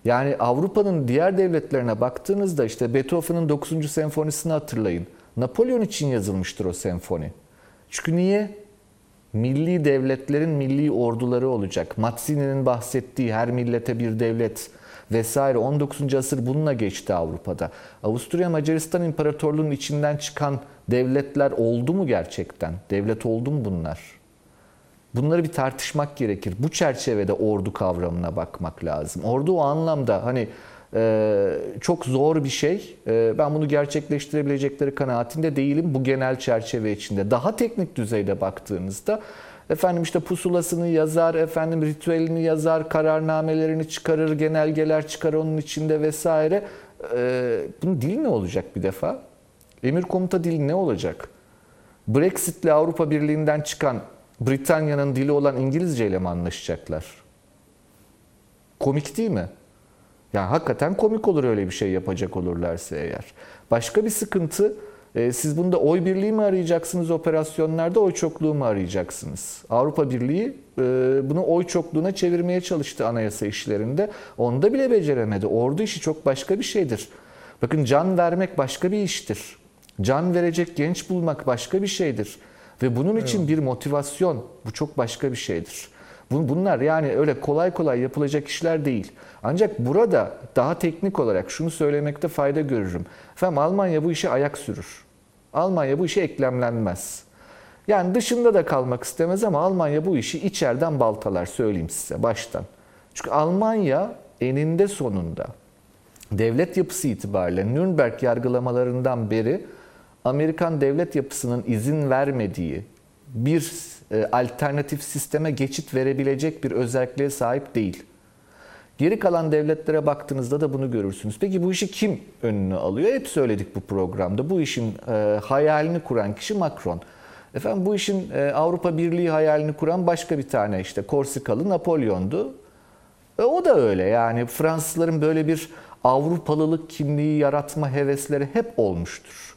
Yani Avrupa'nın diğer devletlerine baktığınızda işte Beethoven'ın 9. senfonisini hatırlayın. Napolyon için yazılmıştır o senfoni. Çünkü niye? Milli devletlerin milli orduları olacak. Mazzini'nin bahsettiği her millete bir devlet vesaire 19. asır bununla geçti Avrupa'da. Avusturya Macaristan İmparatorluğu'nun içinden çıkan devletler oldu mu gerçekten? Devlet oldu mu bunlar? Bunları bir tartışmak gerekir. Bu çerçevede ordu kavramına bakmak lazım. Ordu o anlamda hani e, çok zor bir şey. E, ben bunu gerçekleştirebilecekleri kanaatinde değilim bu genel çerçeve içinde. Daha teknik düzeyde baktığınızda efendim işte pusulasını yazar, efendim ritüelini yazar, kararnamelerini çıkarır, genelgeler çıkar onun içinde vesaire. E, bunun dili ne olacak bir defa? Emir komuta dili ne olacak? Brexit'le Avrupa Birliği'nden çıkan Britanya'nın dili olan İngilizce ile mi anlaşacaklar? Komik değil mi? Yani hakikaten komik olur öyle bir şey yapacak olurlarsa eğer. Başka bir sıkıntı, e, siz bunda oy birliği mi arayacaksınız operasyonlarda, oy çokluğu mu arayacaksınız? Avrupa Birliği e, bunu oy çokluğuna çevirmeye çalıştı anayasa işlerinde. Onda bile beceremedi. Ordu işi çok başka bir şeydir. Bakın can vermek başka bir iştir. Can verecek genç bulmak başka bir şeydir. Ve bunun için evet. bir motivasyon, bu çok başka bir şeydir. Bunlar yani öyle kolay kolay yapılacak işler değil. Ancak burada daha teknik olarak şunu söylemekte fayda görürüm. Efendim Almanya bu işe ayak sürür. Almanya bu işe eklemlenmez. Yani dışında da kalmak istemez ama Almanya bu işi içeriden baltalar söyleyeyim size baştan. Çünkü Almanya eninde sonunda devlet yapısı itibariyle Nürnberg yargılamalarından beri Amerikan devlet yapısının izin vermediği bir e, alternatif sisteme geçit verebilecek bir özelliğe sahip değil. Geri kalan devletlere baktığınızda da bunu görürsünüz. Peki bu işi kim önünü alıyor? Hep söyledik bu programda. Bu işin e, hayalini kuran kişi Macron. Efendim bu işin e, Avrupa Birliği hayalini kuran başka bir tane işte Korsikalı Napolyon'du. E, o da öyle yani Fransızların böyle bir Avrupalılık kimliği yaratma hevesleri hep olmuştur.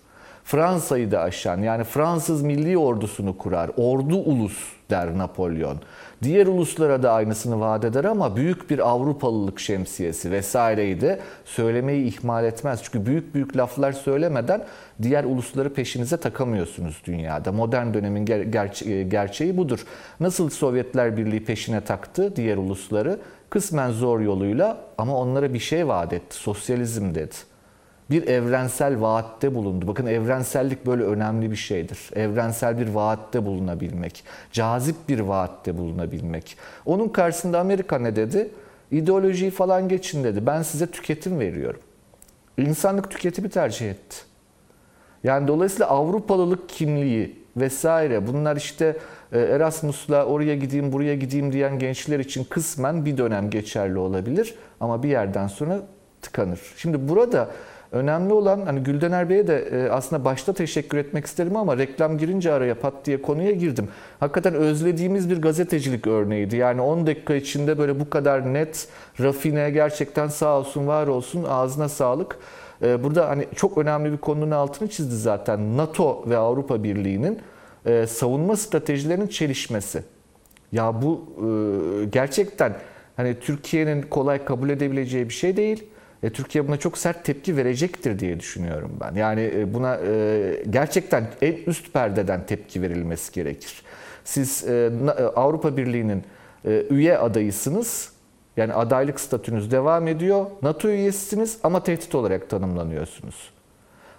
Fransa'yı da aşan yani Fransız milli ordusunu kurar. Ordu ulus der Napolyon. Diğer uluslara da aynısını vaat eder ama büyük bir Avrupalılık şemsiyesi vesaireyi de söylemeyi ihmal etmez. Çünkü büyük büyük laflar söylemeden diğer ulusları peşinize takamıyorsunuz dünyada. Modern dönemin ger- gerçeği budur. Nasıl Sovyetler Birliği peşine taktı diğer ulusları? Kısmen zor yoluyla ama onlara bir şey vaat etti. Sosyalizm dedi bir evrensel vaatte bulundu. Bakın evrensellik böyle önemli bir şeydir. Evrensel bir vaatte bulunabilmek, cazip bir vaatte bulunabilmek. Onun karşısında Amerika ne dedi? İdeolojiyi falan geçin dedi. Ben size tüketim veriyorum. İnsanlık tüketimi tercih etti. Yani dolayısıyla Avrupalılık kimliği vesaire bunlar işte e, Erasmus'la oraya gideyim buraya gideyim diyen gençler için kısmen bir dönem geçerli olabilir ama bir yerden sonra tıkanır. Şimdi burada Önemli olan hani Güldener Bey'e de e, aslında başta teşekkür etmek isterim ama reklam girince araya pat diye konuya girdim. Hakikaten özlediğimiz bir gazetecilik örneğiydi. Yani 10 dakika içinde böyle bu kadar net, rafine gerçekten sağ olsun var olsun ağzına sağlık. E, burada hani çok önemli bir konunun altını çizdi zaten. NATO ve Avrupa Birliği'nin e, savunma stratejilerinin çelişmesi. Ya bu gerçekten hani Türkiye'nin kolay kabul edebileceği bir şey değil. E, Türkiye buna çok sert tepki verecektir diye düşünüyorum ben. Yani e, buna e, gerçekten en üst perdeden tepki verilmesi gerekir. Siz e, e Avrupa Birliği'nin e, üye adayısınız. Yani adaylık statünüz devam ediyor. NATO üyesisiniz ama tehdit olarak tanımlanıyorsunuz.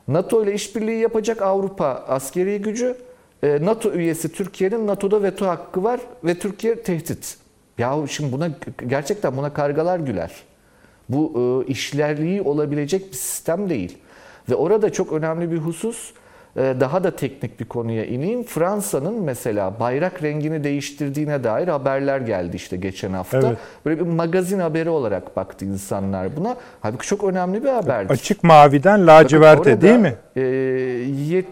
NATO ile işbirliği yapacak Avrupa askeri gücü. E, NATO üyesi Türkiye'nin NATO'da veto hakkı var ve Türkiye tehdit. Ya şimdi buna gerçekten buna kargalar güler. Bu e, işlerliği olabilecek bir sistem değil. Ve orada çok önemli bir husus e, daha da teknik bir konuya ineyim. Fransa'nın mesela bayrak rengini değiştirdiğine dair haberler geldi işte geçen hafta. Evet. Böyle bir magazin haberi olarak baktı insanlar buna. Halbuki çok önemli bir haberdi. Açık maviden laciverte değil mi? E, yet,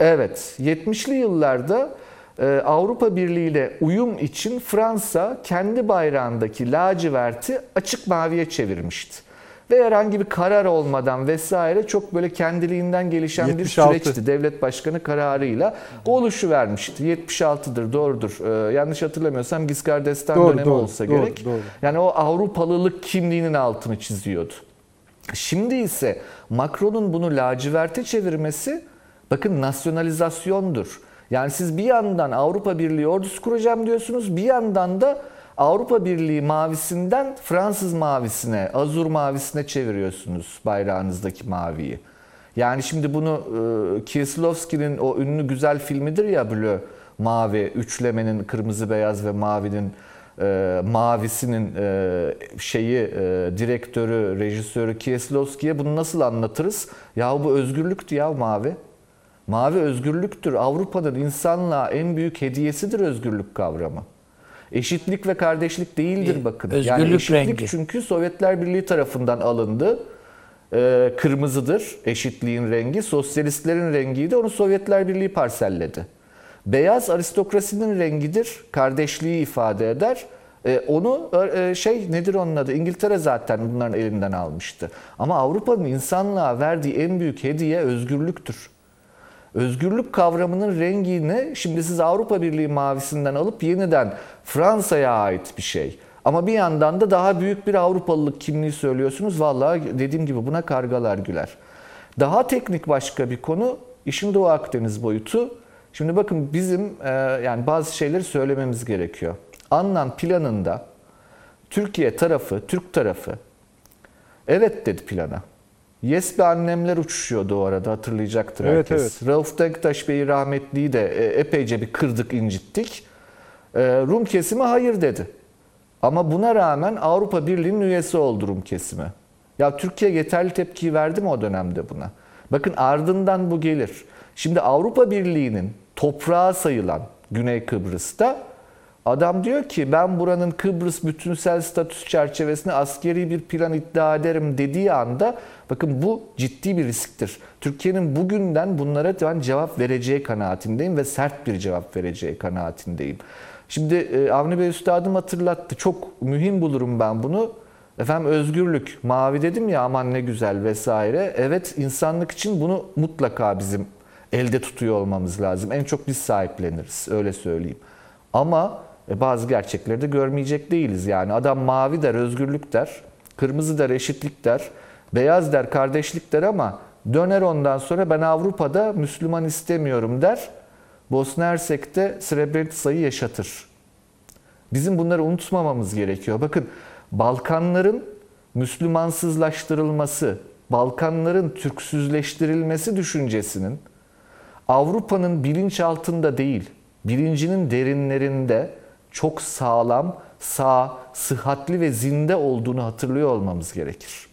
evet, 70'li yıllarda Avrupa Birliği ile uyum için Fransa kendi bayrağındaki laciverti açık maviye çevirmişti. Ve herhangi bir karar olmadan vesaire çok böyle kendiliğinden gelişen 76. bir süreçti. Devlet başkanı kararıyla oluşu vermişti. 76'dır doğrudur. Ee, yanlış hatırlamıyorsam Giscard d'Estaing dönemi doğru, olsa doğru, gerek. doğru. Yani o Avrupalılık kimliğinin altını çiziyordu. Şimdi ise Macron'un bunu laciverte çevirmesi bakın nasyonalizasyondur. Yani siz bir yandan Avrupa Birliği ordusu kuracağım diyorsunuz, bir yandan da Avrupa Birliği mavisinden Fransız mavisine, Azur mavisine çeviriyorsunuz bayrağınızdaki maviyi. Yani şimdi bunu e, Kieslowski'nin o ünlü güzel filmidir ya Bleu, mavi, üçlemenin kırmızı, beyaz ve mavinin e, mavisinin e, şeyi e, direktörü, rejisörü Kieslowski'ye bunu nasıl anlatırız? Ya bu özgürlüktü ya mavi. Mavi özgürlüktür. Avrupa'nın insanlığa en büyük hediyesidir özgürlük kavramı. Eşitlik ve kardeşlik değildir bakın. özgürlük yani eşitlik rengi. çünkü Sovyetler Birliği tarafından alındı. Ee, kırmızıdır eşitliğin rengi. Sosyalistlerin rengiydi. Onu Sovyetler Birliği parselledi. Beyaz aristokrasinin rengidir. Kardeşliği ifade eder. Ee, onu e, şey nedir onun adı? İngiltere zaten bunların elinden almıştı. Ama Avrupa'nın insanlığa verdiği en büyük hediye özgürlüktür. Özgürlük kavramının rengini şimdi siz Avrupa Birliği mavisinden alıp yeniden Fransa'ya ait bir şey. Ama bir yandan da daha büyük bir Avrupalılık kimliği söylüyorsunuz. Vallahi dediğim gibi buna kargalar güler. Daha teknik başka bir konu işin Doğu Akdeniz boyutu. Şimdi bakın bizim e, yani bazı şeyleri söylememiz gerekiyor. Annan planında Türkiye tarafı, Türk tarafı evet dedi plana. Yes be annemler uçuşuyordu o arada hatırlayacaktır Evet, herkes. Rauf Denktaş Bey'i rahmetliyi de e, epeyce bir kırdık incittik. E, Rum kesimi hayır dedi. Ama buna rağmen Avrupa Birliği'nin üyesi oldu Rum kesimi. Ya Türkiye yeterli tepkiyi verdi mi o dönemde buna? Bakın ardından bu gelir. Şimdi Avrupa Birliği'nin toprağı sayılan Güney Kıbrıs'ta adam diyor ki ben buranın Kıbrıs bütünsel statüs çerçevesinde askeri bir plan iddia ederim dediği anda bakın bu ciddi bir risktir. Türkiye'nin bugünden bunlara ben cevap vereceği kanaatindeyim ve sert bir cevap vereceği kanaatindeyim. Şimdi e, Avni Bey Üstadım hatırlattı. Çok mühim bulurum ben bunu. Efendim özgürlük, mavi dedim ya aman ne güzel vesaire. Evet insanlık için bunu mutlaka bizim elde tutuyor olmamız lazım. En çok biz sahipleniriz öyle söyleyeyim. Ama bazı gerçekleri de görmeyecek değiliz. Yani adam mavi der, özgürlük der, kırmızı der, eşitlik der, beyaz der, kardeşlik der ama döner ondan sonra ben Avrupa'da Müslüman istemiyorum der. Bosna Hersek'te Srebrenica'yı yaşatır. Bizim bunları unutmamamız gerekiyor. Bakın Balkanların Müslümansızlaştırılması, Balkanların Türksüzleştirilmesi düşüncesinin Avrupa'nın bilinçaltında değil, bilincinin derinlerinde çok sağlam, sağ, sıhhatli ve zinde olduğunu hatırlıyor olmamız gerekir.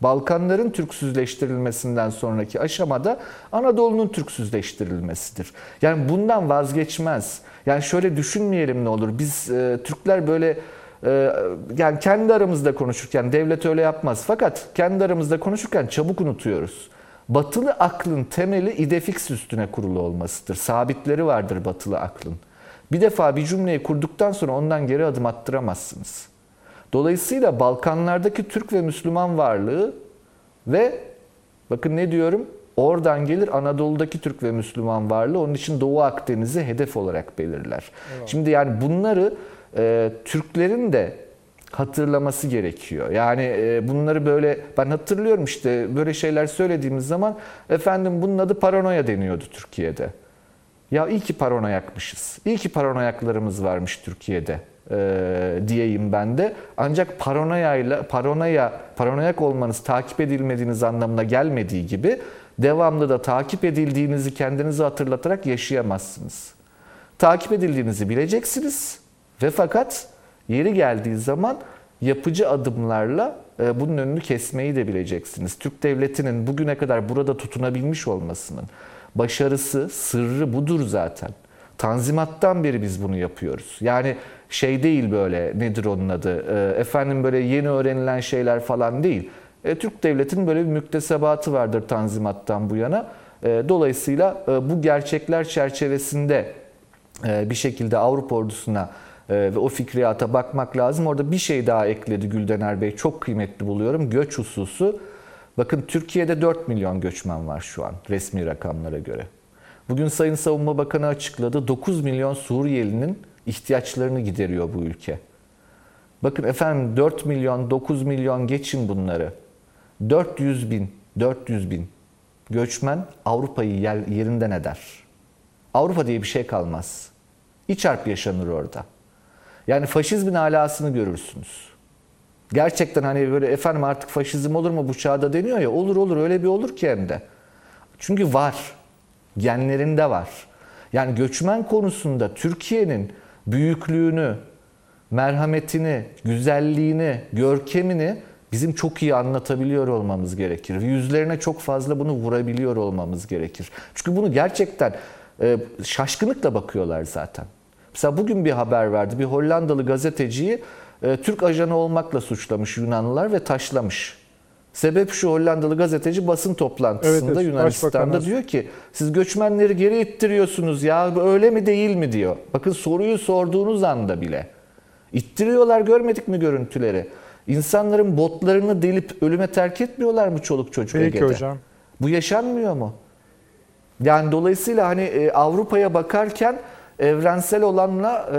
Balkanların Türksüzleştirilmesinden sonraki aşamada Anadolu'nun Türksüzleştirilmesidir. Yani bundan vazgeçmez. Yani şöyle düşünmeyelim ne olur. Biz e, Türkler böyle e, yani kendi aramızda konuşurken devlet öyle yapmaz. Fakat kendi aramızda konuşurken çabuk unutuyoruz. Batılı aklın temeli idefix üstüne kurulu olmasıdır. Sabitleri vardır batılı aklın. Bir defa bir cümleyi kurduktan sonra ondan geri adım attıramazsınız. Dolayısıyla Balkanlardaki Türk ve Müslüman varlığı ve bakın ne diyorum oradan gelir Anadolu'daki Türk ve Müslüman varlığı onun için Doğu Akdeniz'i hedef olarak belirler. Evet. Şimdi yani bunları e, Türklerin de hatırlaması gerekiyor. Yani e, bunları böyle ben hatırlıyorum işte böyle şeyler söylediğimiz zaman efendim bunun adı paranoya deniyordu Türkiye'de. Ya iyi ki paranoyakmışız. İyi ki paranoyaklarımız varmış Türkiye'de e, diyeyim ben de. Ancak paranoyayla paranoya paranoyak olmanız takip edilmediğiniz anlamına gelmediği gibi devamlı da takip edildiğinizi kendinize hatırlatarak yaşayamazsınız. Takip edildiğinizi bileceksiniz ve fakat yeri geldiği zaman yapıcı adımlarla e, bunun önünü kesmeyi de bileceksiniz. Türk devletinin bugüne kadar burada tutunabilmiş olmasının, başarısı, sırrı budur zaten. Tanzimattan beri biz bunu yapıyoruz. Yani şey değil böyle nedir onun adı? E, efendim böyle yeni öğrenilen şeyler falan değil. E, Türk devletinin böyle bir müktesebatı vardır Tanzimat'tan bu yana. E, dolayısıyla e, bu gerçekler çerçevesinde e, bir şekilde Avrupa ordusuna e, ve o fikriyata bakmak lazım. Orada bir şey daha ekledi Güldener Bey. Çok kıymetli buluyorum. Göç hususu. Bakın Türkiye'de 4 milyon göçmen var şu an resmi rakamlara göre. Bugün Sayın Savunma Bakanı açıkladı. 9 milyon Suriyelinin ihtiyaçlarını gideriyor bu ülke. Bakın efendim 4 milyon, 9 milyon geçin bunları. 400 bin, 400 bin göçmen Avrupa'yı yerinden eder. Avrupa diye bir şey kalmaz. İç harp yaşanır orada. Yani faşizmin alasını görürsünüz. Gerçekten hani böyle efendim artık faşizm olur mu bu çağda deniyor ya olur olur öyle bir olur ki hem de. Çünkü var. Genlerinde var. Yani göçmen konusunda Türkiye'nin büyüklüğünü, merhametini, güzelliğini, görkemini bizim çok iyi anlatabiliyor olmamız gerekir. Yüzlerine çok fazla bunu vurabiliyor olmamız gerekir. Çünkü bunu gerçekten e, şaşkınlıkla bakıyorlar zaten. Mesela bugün bir haber verdi. Bir Hollandalı gazeteciyi e, Türk ajanı olmakla suçlamış Yunanlılar ve taşlamış. Sebep şu Hollandalı gazeteci basın toplantısında evet, evet, Yunanistan'da diyor ki siz göçmenleri geri ittiriyorsunuz ya öyle mi değil mi diyor. Bakın soruyu sorduğunuz anda bile. İttiriyorlar görmedik mi görüntüleri? İnsanların botlarını delip ölüme terk etmiyorlar mı çoluk çocuk Peki Ege'de? hocam. Bu yaşanmıyor mu? Yani dolayısıyla hani e, Avrupa'ya bakarken evrensel olanla e,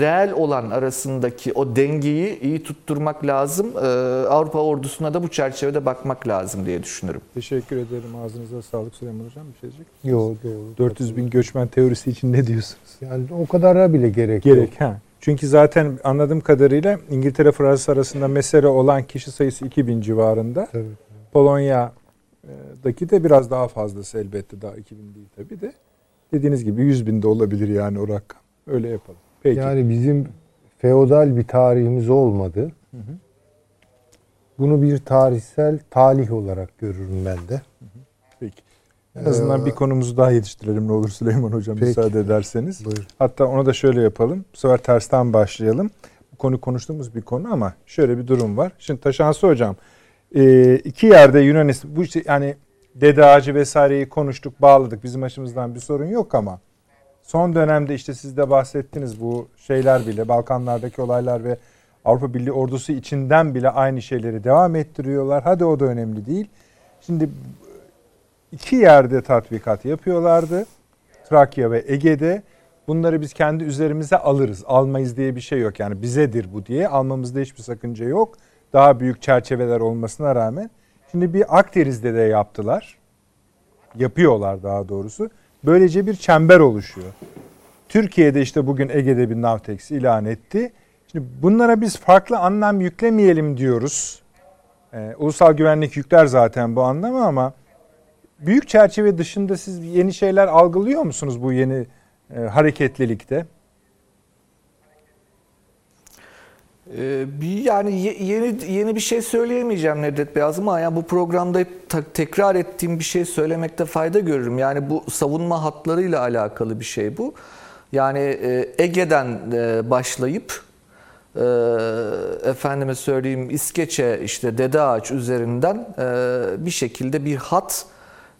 reel olan arasındaki o dengeyi iyi tutturmak lazım. E, Avrupa ordusuna da bu çerçevede bakmak lazım diye düşünürüm. Teşekkür ederim. Ağzınıza sağlık Süleyman Hocam. Bir şey diyecek Yok doğru. 400 bin göçmen teorisi için ne diyorsunuz? Yani o kadara bile gerek, gerek yok. Ha. Çünkü zaten anladığım kadarıyla İngiltere Fransa arasında mesele olan kişi sayısı 2000 civarında. Tabii. Polonya'daki de biraz daha fazlası elbette daha 2000 değil tabii de. Dediğiniz gibi 100 bin de olabilir yani o rakam. Öyle yapalım. Peki. Yani bizim feodal bir tarihimiz olmadı. Hı hı. Bunu bir tarihsel talih olarak görürüm ben de. Peki. En azından ee, bir konumuzu daha yetiştirelim ne olur Süleyman Hocam peki. müsaade ederseniz. Buyur. Hatta onu da şöyle yapalım. Bu sefer tersten başlayalım. Bu konu konuştuğumuz bir konu ama şöyle bir durum var. Şimdi Taşansı Hocam iki yerde Yunanistan bu yani dede ağacı vesaireyi konuştuk, bağladık. Bizim açımızdan bir sorun yok ama son dönemde işte siz de bahsettiniz bu şeyler bile Balkanlardaki olaylar ve Avrupa Birliği ordusu içinden bile aynı şeyleri devam ettiriyorlar. Hadi o da önemli değil. Şimdi iki yerde tatbikat yapıyorlardı. Trakya ve Ege'de. Bunları biz kendi üzerimize alırız. Almayız diye bir şey yok. Yani bizedir bu diye. Almamızda hiçbir sakınca yok. Daha büyük çerçeveler olmasına rağmen. Şimdi bir Akdeniz'de de yaptılar. Yapıyorlar daha doğrusu. Böylece bir çember oluşuyor. Türkiye'de işte bugün Ege'de bir Navtex ilan etti. Şimdi bunlara biz farklı anlam yüklemeyelim diyoruz. Ee, ulusal güvenlik yükler zaten bu anlamı ama büyük çerçeve dışında siz yeni şeyler algılıyor musunuz bu yeni e, hareketlilikte? Ee, yani yeni yeni bir şey söyleyemeyeceğim Nedret Beyaz ama yani bu programda tekrar ettiğim bir şey söylemekte fayda görürüm. Yani bu savunma hatlarıyla alakalı bir şey bu. Yani e, Ege'den e, başlayıp e, efendime söyleyeyim İskeçe işte Dede Ağaç üzerinden bir şekilde bir hat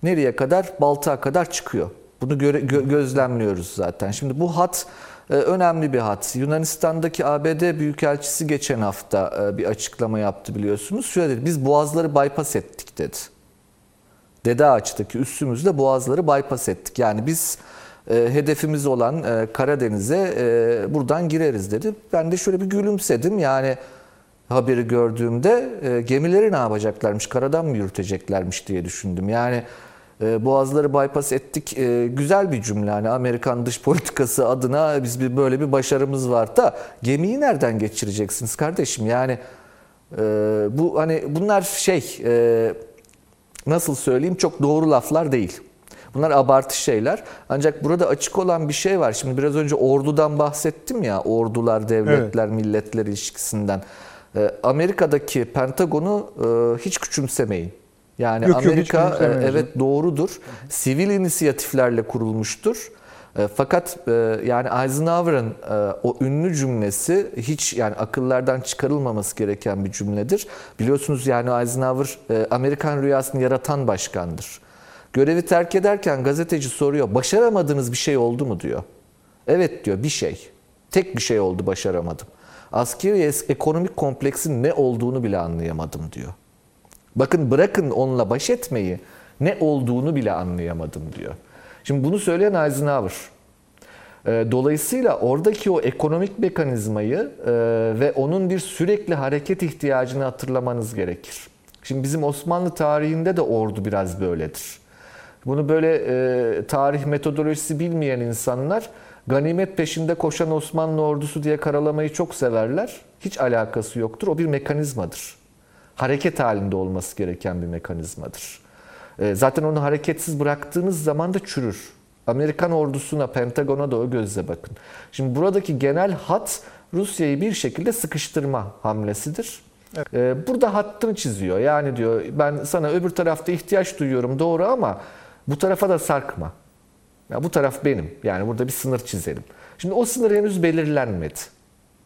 nereye kadar? Baltığa kadar çıkıyor. Bunu göre, gö, gözlemliyoruz zaten. Şimdi bu hat önemli bir hat. Yunanistan'daki ABD Büyükelçisi geçen hafta e, bir açıklama yaptı biliyorsunuz. Şöyle dedi, biz boğazları bypass ettik dedi. Dede Ağaç'taki üssümüzle boğazları bypass ettik. Yani biz e, hedefimiz olan e, Karadeniz'e buradan gireriz dedi. Ben de şöyle bir gülümsedim. Yani haberi gördüğümde gemileri ne yapacaklarmış, karadan mı yürüteceklermiş diye düşündüm. Yani e, boğazları bypass ettik. E, güzel bir cümle. Hani Amerikan dış politikası adına biz bir böyle bir başarımız var da gemiyi nereden geçireceksiniz kardeşim? Yani e, bu hani bunlar şey nasıl söyleyeyim çok doğru laflar değil. Bunlar abartı şeyler. Ancak burada açık olan bir şey var. Şimdi biraz önce ordudan bahsettim ya. Ordular, devletler, evet. milletler ilişkisinden. Amerika'daki Pentagon'u hiç küçümsemeyin. Yani yok, Amerika yok, e, evet doğrudur. Sivil inisiyatiflerle kurulmuştur. E, fakat e, yani Eisenhower'ın o ünlü cümlesi hiç yani akıllardan çıkarılmaması gereken bir cümledir. Biliyorsunuz yani Eisenhower Amerikan rüyasını yaratan başkandır. Görevi terk ederken gazeteci soruyor. Başaramadığınız bir şey oldu mu diyor. Evet diyor bir şey. Tek bir şey oldu başaramadım. Askeri ekonomik kompleksin ne olduğunu bile anlayamadım diyor. Bakın bırakın onunla baş etmeyi ne olduğunu bile anlayamadım diyor. Şimdi bunu söyleyen Eisenhower. Ee, dolayısıyla oradaki o ekonomik mekanizmayı e, ve onun bir sürekli hareket ihtiyacını hatırlamanız gerekir. Şimdi bizim Osmanlı tarihinde de ordu biraz böyledir. Bunu böyle e, tarih metodolojisi bilmeyen insanlar ganimet peşinde koşan Osmanlı ordusu diye karalamayı çok severler. Hiç alakası yoktur. O bir mekanizmadır. Hareket halinde olması gereken bir mekanizmadır. E, zaten onu hareketsiz bıraktığınız zaman da çürür. Amerikan ordusuna, Pentagon'a da o gözle bakın. Şimdi buradaki genel hat Rusya'yı bir şekilde sıkıştırma hamlesidir. Evet. E, burada hattını çiziyor. Yani diyor ben sana öbür tarafta ihtiyaç duyuyorum doğru ama bu tarafa da sarkma. Ya bu taraf benim. Yani burada bir sınır çizelim. Şimdi o sınır henüz belirlenmedi.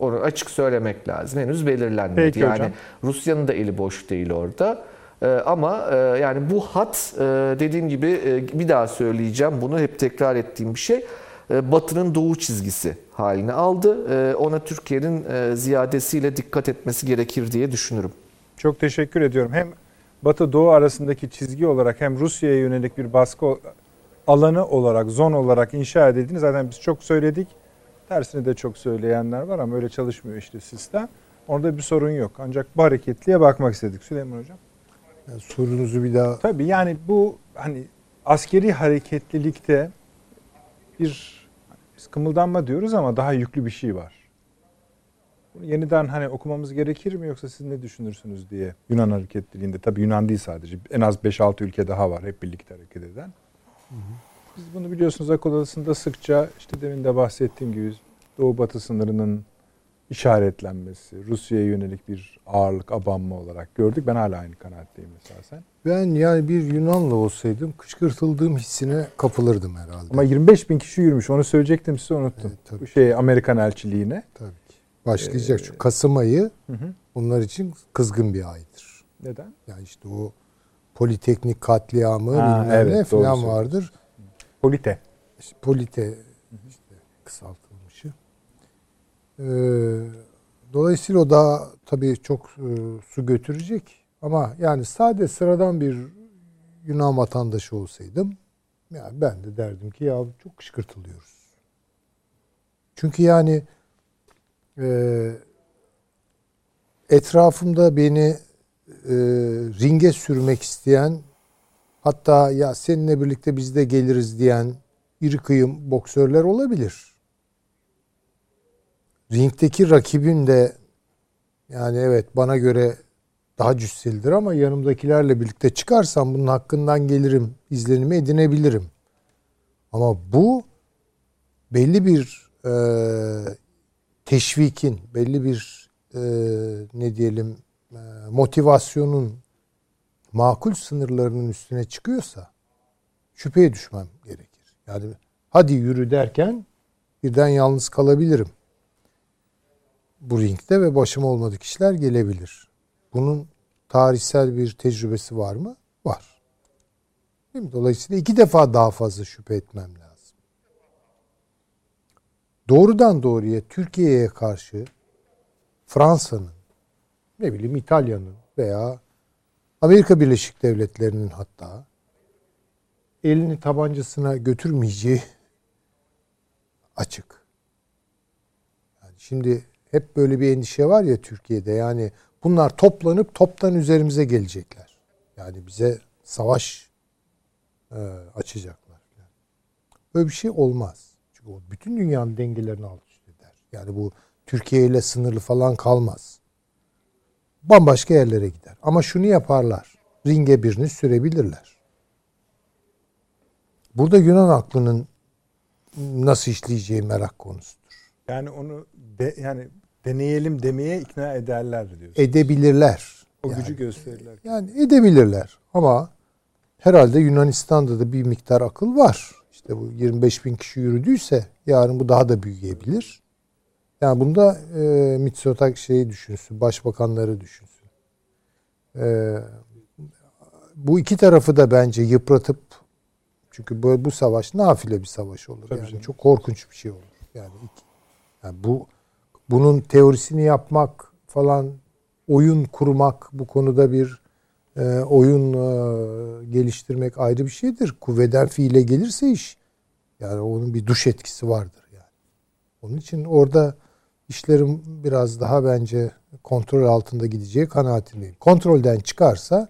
Onu açık söylemek lazım. Henüz belirlenmedi. Peki yani hocam. Rusya'nın da eli boş değil orada. Ee, ama e, yani bu hat e, dediğim gibi e, bir daha söyleyeceğim. Bunu hep tekrar ettiğim bir şey. Batı'nın doğu çizgisi halini aldı. Ona Türkiye'nin ziyadesiyle dikkat etmesi gerekir diye düşünürüm. Çok teşekkür ediyorum. Hem Batı Doğu arasındaki çizgi olarak hem Rusya'ya yönelik bir baskı alanı olarak, zon olarak inşa edildiğini zaten biz çok söyledik. Tersini de çok söyleyenler var ama öyle çalışmıyor işte sistem. Orada bir sorun yok. Ancak bu hareketliğe bakmak istedik Süleyman Hocam. Yani sorunuzu bir daha... Tabii yani bu hani askeri hareketlilikte bir biz kımıldanma diyoruz ama daha yüklü bir şey var. Bunu yeniden hani okumamız gerekir mi yoksa siz ne düşünürsünüz diye Yunan hareketliliğinde tabii Yunan değil sadece en az 5-6 ülke daha var hep birlikte hareket eden. Biz bunu biliyorsunuz akıl odasında sıkça işte demin de bahsettiğim gibi Doğu Batı sınırının işaretlenmesi, Rusya'ya yönelik bir ağırlık, abanma olarak gördük. Ben hala aynı kanaatteyim esasen. Ben yani bir Yunanlı olsaydım kışkırtıldığım hissine kapılırdım herhalde. Ama 25 bin kişi yürümüş. Onu söyleyecektim size unuttum. Evet. Bu şey Amerikan elçiliğine. Tabii ki. Başlayacak ee, şu Kasım ayı hı hı. onlar için kızgın bir aydır. Neden? Yani işte o politeknik katliamı ha, bilmem evet, ne falan vardır. Polite. İşte polite işte kısaltılmışı. Ee, dolayısıyla o daha tabii çok e, su götürecek. Ama yani sade sıradan bir Yunan vatandaşı olsaydım yani ben de derdim ki ya çok kışkırtılıyoruz. Çünkü yani e, etrafımda beni e, ringe sürmek isteyen hatta ya seninle birlikte biz de geliriz diyen iri kıyım boksörler olabilir. Ringdeki rakibim de yani evet bana göre daha cüsselidir ama yanımdakilerle birlikte çıkarsam bunun hakkından gelirim, izlenimi edinebilirim. Ama bu belli bir e, teşvikin, belli bir e, ne diyelim e, motivasyonun makul sınırlarının üstüne çıkıyorsa şüpheye düşmem gerekir. Yani hadi yürü derken birden yalnız kalabilirim. Bu ringde ve başıma olmadık işler gelebilir. Bunun tarihsel bir tecrübesi var mı? Var. Değil mi? Dolayısıyla iki defa daha fazla şüphe etmem lazım. Doğrudan doğruya Türkiye'ye karşı Fransa'nın, ne bileyim İtalya'nın veya Amerika Birleşik Devletleri'nin hatta elini tabancasına götürmeyeceği açık. Yani şimdi hep böyle bir endişe var ya Türkiye'de yani bunlar toplanıp toptan üzerimize gelecekler. Yani bize savaş e, açacaklar. Böyle bir şey olmaz. Çünkü o bütün dünyanın dengelerini alt üst eder. Yani bu Türkiye ile sınırlı falan kalmaz bambaşka yerlere gider. Ama şunu yaparlar. Ringe birini sürebilirler. Burada Yunan aklının nasıl işleyeceği merak konusudur. Yani onu de, yani deneyelim demeye ikna ederler diyorsunuz. Edebilirler. O yani, gücü gösterirler. Yani edebilirler ama herhalde Yunanistan'da da bir miktar akıl var. İşte bu 25 bin kişi yürüdüyse yarın bu daha da büyüyebilir. Yani bunda e, Mitsotak şeyi düşünsün, başbakanları düşünsün. E, bu iki tarafı da bence yıpratıp çünkü bu, bu savaş nafile bir savaş olur. Tabii yani canım. çok korkunç bir şey olur. Yani, iki, yani bu bunun teorisini yapmak falan oyun kurmak bu konuda bir e, oyun e, geliştirmek ayrı bir şeydir. Kuvveden fiile gelirse iş yani onun bir duş etkisi vardır yani. Onun için orada işlerin biraz daha bence kontrol altında gideceği kanaatindeyim. Kontrolden çıkarsa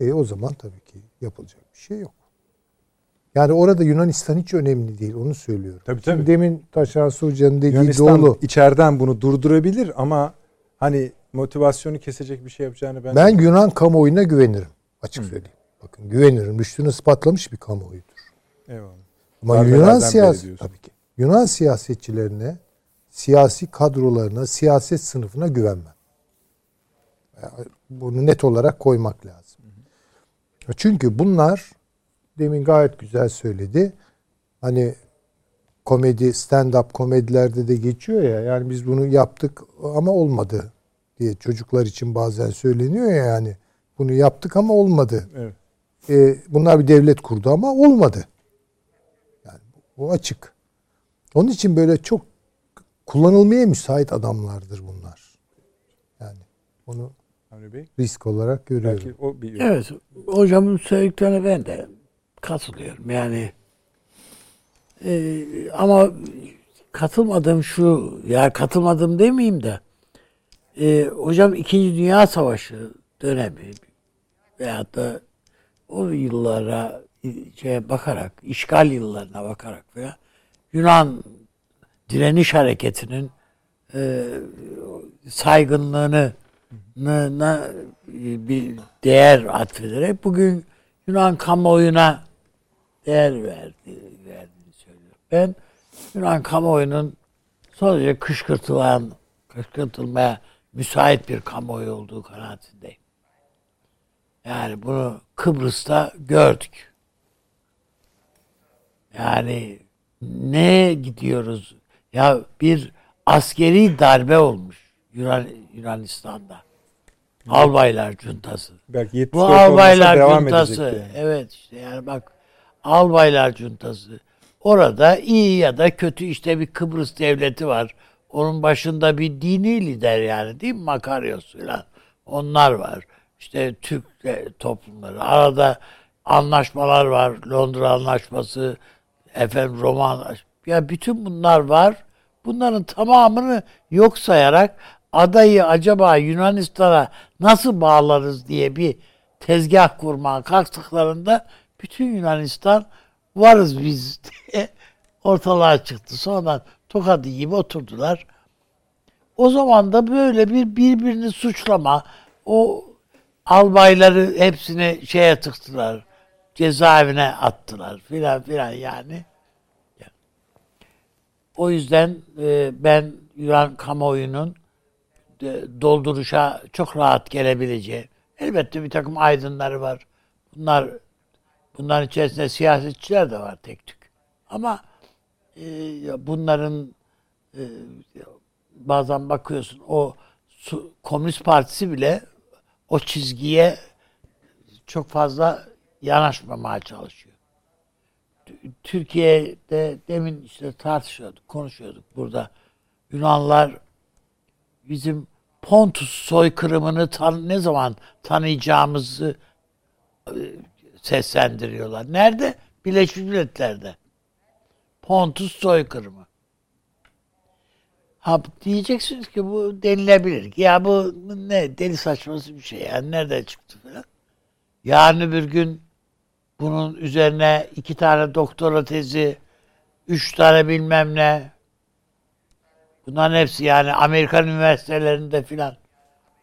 e, o zaman tabii ki yapılacak bir şey yok. Yani orada Yunanistan hiç önemli değil. Onu söylüyorum. Tabii, Şimdi tabii. demin Taşan Hoca'nın dediği Yunanistan doğru. içeriden bunu durdurabilir ama hani motivasyonu kesecek bir şey yapacağını ben Ben Yunan kamuoyuna güvenirim. Açık söyleyeyim. Bakın güvenirim. Rüştünü ispatlamış bir kamuoyudur. Eyvallah. Ama Darbelerden Yunan diyorsun. tabii ki. Yunan siyasetçilerine, siyasi kadrolarına, siyaset sınıfına güvenmem. Yani Bunu net olarak koymak lazım. Çünkü bunlar demin gayet güzel söyledi. Hani komedi, stand-up komedilerde de geçiyor ya. Yani biz bunu yaptık ama olmadı diye çocuklar için bazen söyleniyor ya yani. Bunu yaptık ama olmadı. Evet. E, bunlar bir devlet kurdu ama olmadı. Yani bu açık. Onun için böyle çok kullanılmaya müsait adamlardır bunlar. Yani onu Avni Bey. risk olarak görüyorum. Belki o bir Evet. Hocamın söylediklerine ben de katılıyorum. Yani e, ama katılmadığım şu ya katılmadım demeyeyim de e, hocam 2. Dünya Savaşı dönemi veyahut da o yıllara şeye bakarak, işgal yıllarına bakarak veya Yunan direniş hareketinin e, saygınlığını bir değer atfederek bugün Yunan kamuoyuna değer verdi, verdiğini söylüyor. Ben Yunan kamuoyunun sadece kışkırtılan, kışkırtılmaya müsait bir kamuoyu olduğu kanaatindeyim. Yani bunu Kıbrıs'ta gördük. Yani ne gidiyoruz? Ya bir askeri darbe olmuş Yunan, Yunanistan'da. Albaylar cuntası. belki 74 Bu albaylar cuntası. yani. Evet işte yani bak albaylar cuntası. Orada iyi ya da kötü işte bir Kıbrıs devleti var. Onun başında bir dini lider yani değil mi? Makaryos falan. Onlar var. İşte Türk e, toplumları. Arada anlaşmalar var. Londra Anlaşması, efendim Roma Anlaşması. Ya bütün bunlar var. Bunların tamamını yok sayarak adayı acaba Yunanistan'a nasıl bağlarız diye bir tezgah kurmaya kalktıklarında bütün Yunanistan varız biz diye ortalığa çıktı. Sonradan tokadı gibi oturdular. O zaman da böyle bir birbirini suçlama, o albayları hepsini şeye tıktılar, cezaevine attılar filan filan yani. O yüzden e, ben Yunan kamuoyunun e, dolduruşa çok rahat gelebileceği. Elbette bir takım aydınları var. Bunlar bunların içerisinde siyasetçiler de var tek tük. Ama e, bunların bazen bakıyorsun o Komünist Partisi bile o çizgiye çok fazla yanaşmamaya çalışıyor. Türkiye'de demin işte tartışıyorduk, konuşuyorduk burada. Yunanlar bizim Pontus soykırımını tan ne zaman tanıyacağımızı e, seslendiriyorlar. Nerede? Birleşmiş Milletler'de. Pontus soykırımı. Ha diyeceksiniz ki bu denilebilir. Ya bu ne deli saçması bir şey yani nereden çıktı falan. Yarın öbür gün bunun üzerine iki tane doktora tezi, üç tane bilmem ne. Bunların hepsi yani Amerikan üniversitelerinde filan.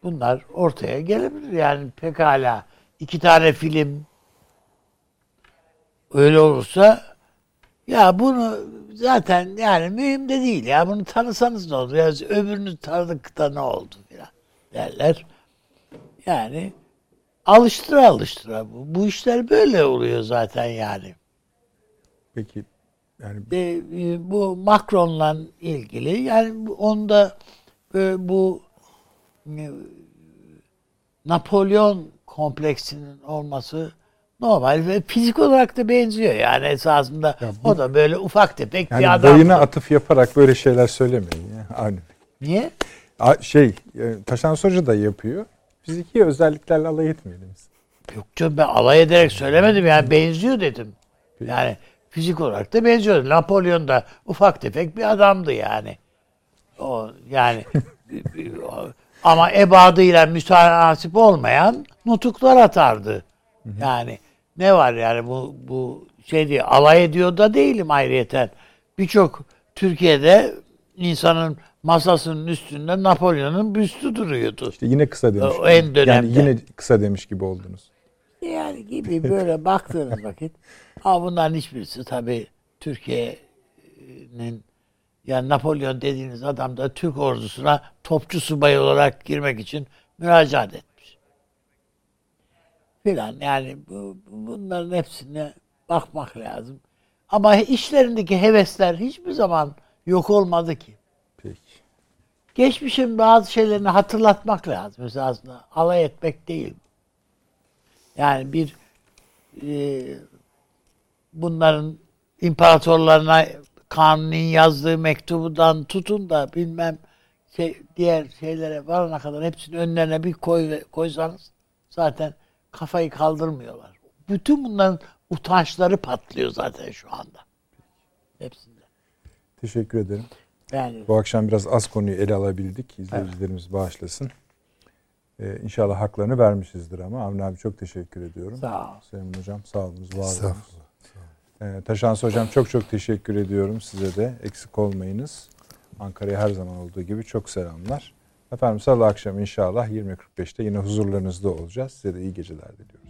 Bunlar ortaya gelebilir yani pekala. iki tane film. Öyle olursa ya bunu zaten yani mühim de değil ya. Bunu tanısanız ne olur? Ya öbürünü tanıdık da ne oldu filan derler. Yani alıştıra alıştıra bu. Bu işler böyle oluyor zaten yani. Peki yani E, e, bu Macron'la ilgili yani onda e, bu e, Napolyon kompleksinin olması normal ve fizik olarak da benziyor yani esasında Ya bu- o da böyle ufak tefek bir yani adam. boyuna atıf yaparak böyle şeyler söylemeyin ya. Aynı. Niye? A- Şey, e, Taşan Hoca da yapıyor. Fiziki özelliklerle alay etmeyelim. Yok canım ben alay ederek söylemedim yani benziyor dedim. Yani fizik olarak da benziyor. Napolyon da ufak tefek bir adamdı yani. O yani ama ebadıyla mütenasip olmayan nutuklar atardı. Yani ne var yani bu bu şey diye alay ediyor da değilim ayrıyeten. Birçok Türkiye'de insanın masasının üstünde Napolyon'un büstü duruyordu. İşte yine kısa demiş. O en Yani dönemde. yine kısa demiş gibi oldunuz. Yani gibi böyle baktığınız vakit ama bunların hiçbirisi tabii Türkiye'nin yani Napolyon dediğiniz adam da Türk ordusuna topçu subay olarak girmek için müracaat etmiş. Filan yani bu, bunların hepsine bakmak lazım. Ama işlerindeki hevesler hiçbir zaman yok olmadı ki. Geçmişin bazı şeylerini hatırlatmak lazım esasında. Alay etmek değil. Yani bir e, bunların imparatorlarına Kanuni'nin yazdığı mektubudan tutun da bilmem şey, diğer şeylere varana kadar hepsini önlerine bir koy, koysanız zaten kafayı kaldırmıyorlar. Bütün bunların utançları patlıyor zaten şu anda. Hepsinde. Teşekkür ederim. Yani Bu akşam biraz az konuyu ele alabildik. İzleyicilerimiz bağışlasın. Ee, inşallah haklarını vermişizdir ama Avni abi çok teşekkür ediyorum. Sağ ol. Süleyman Hocam sağ olunuz, var olunuz. Estağfurullah. Ee, Taşansı Hocam çok çok teşekkür ediyorum size de. Eksik olmayınız. Ankara'ya her zaman olduğu gibi çok selamlar. Efendim salı akşam inşallah 20.45'te yine huzurlarınızda olacağız. Size de iyi geceler diliyoruz.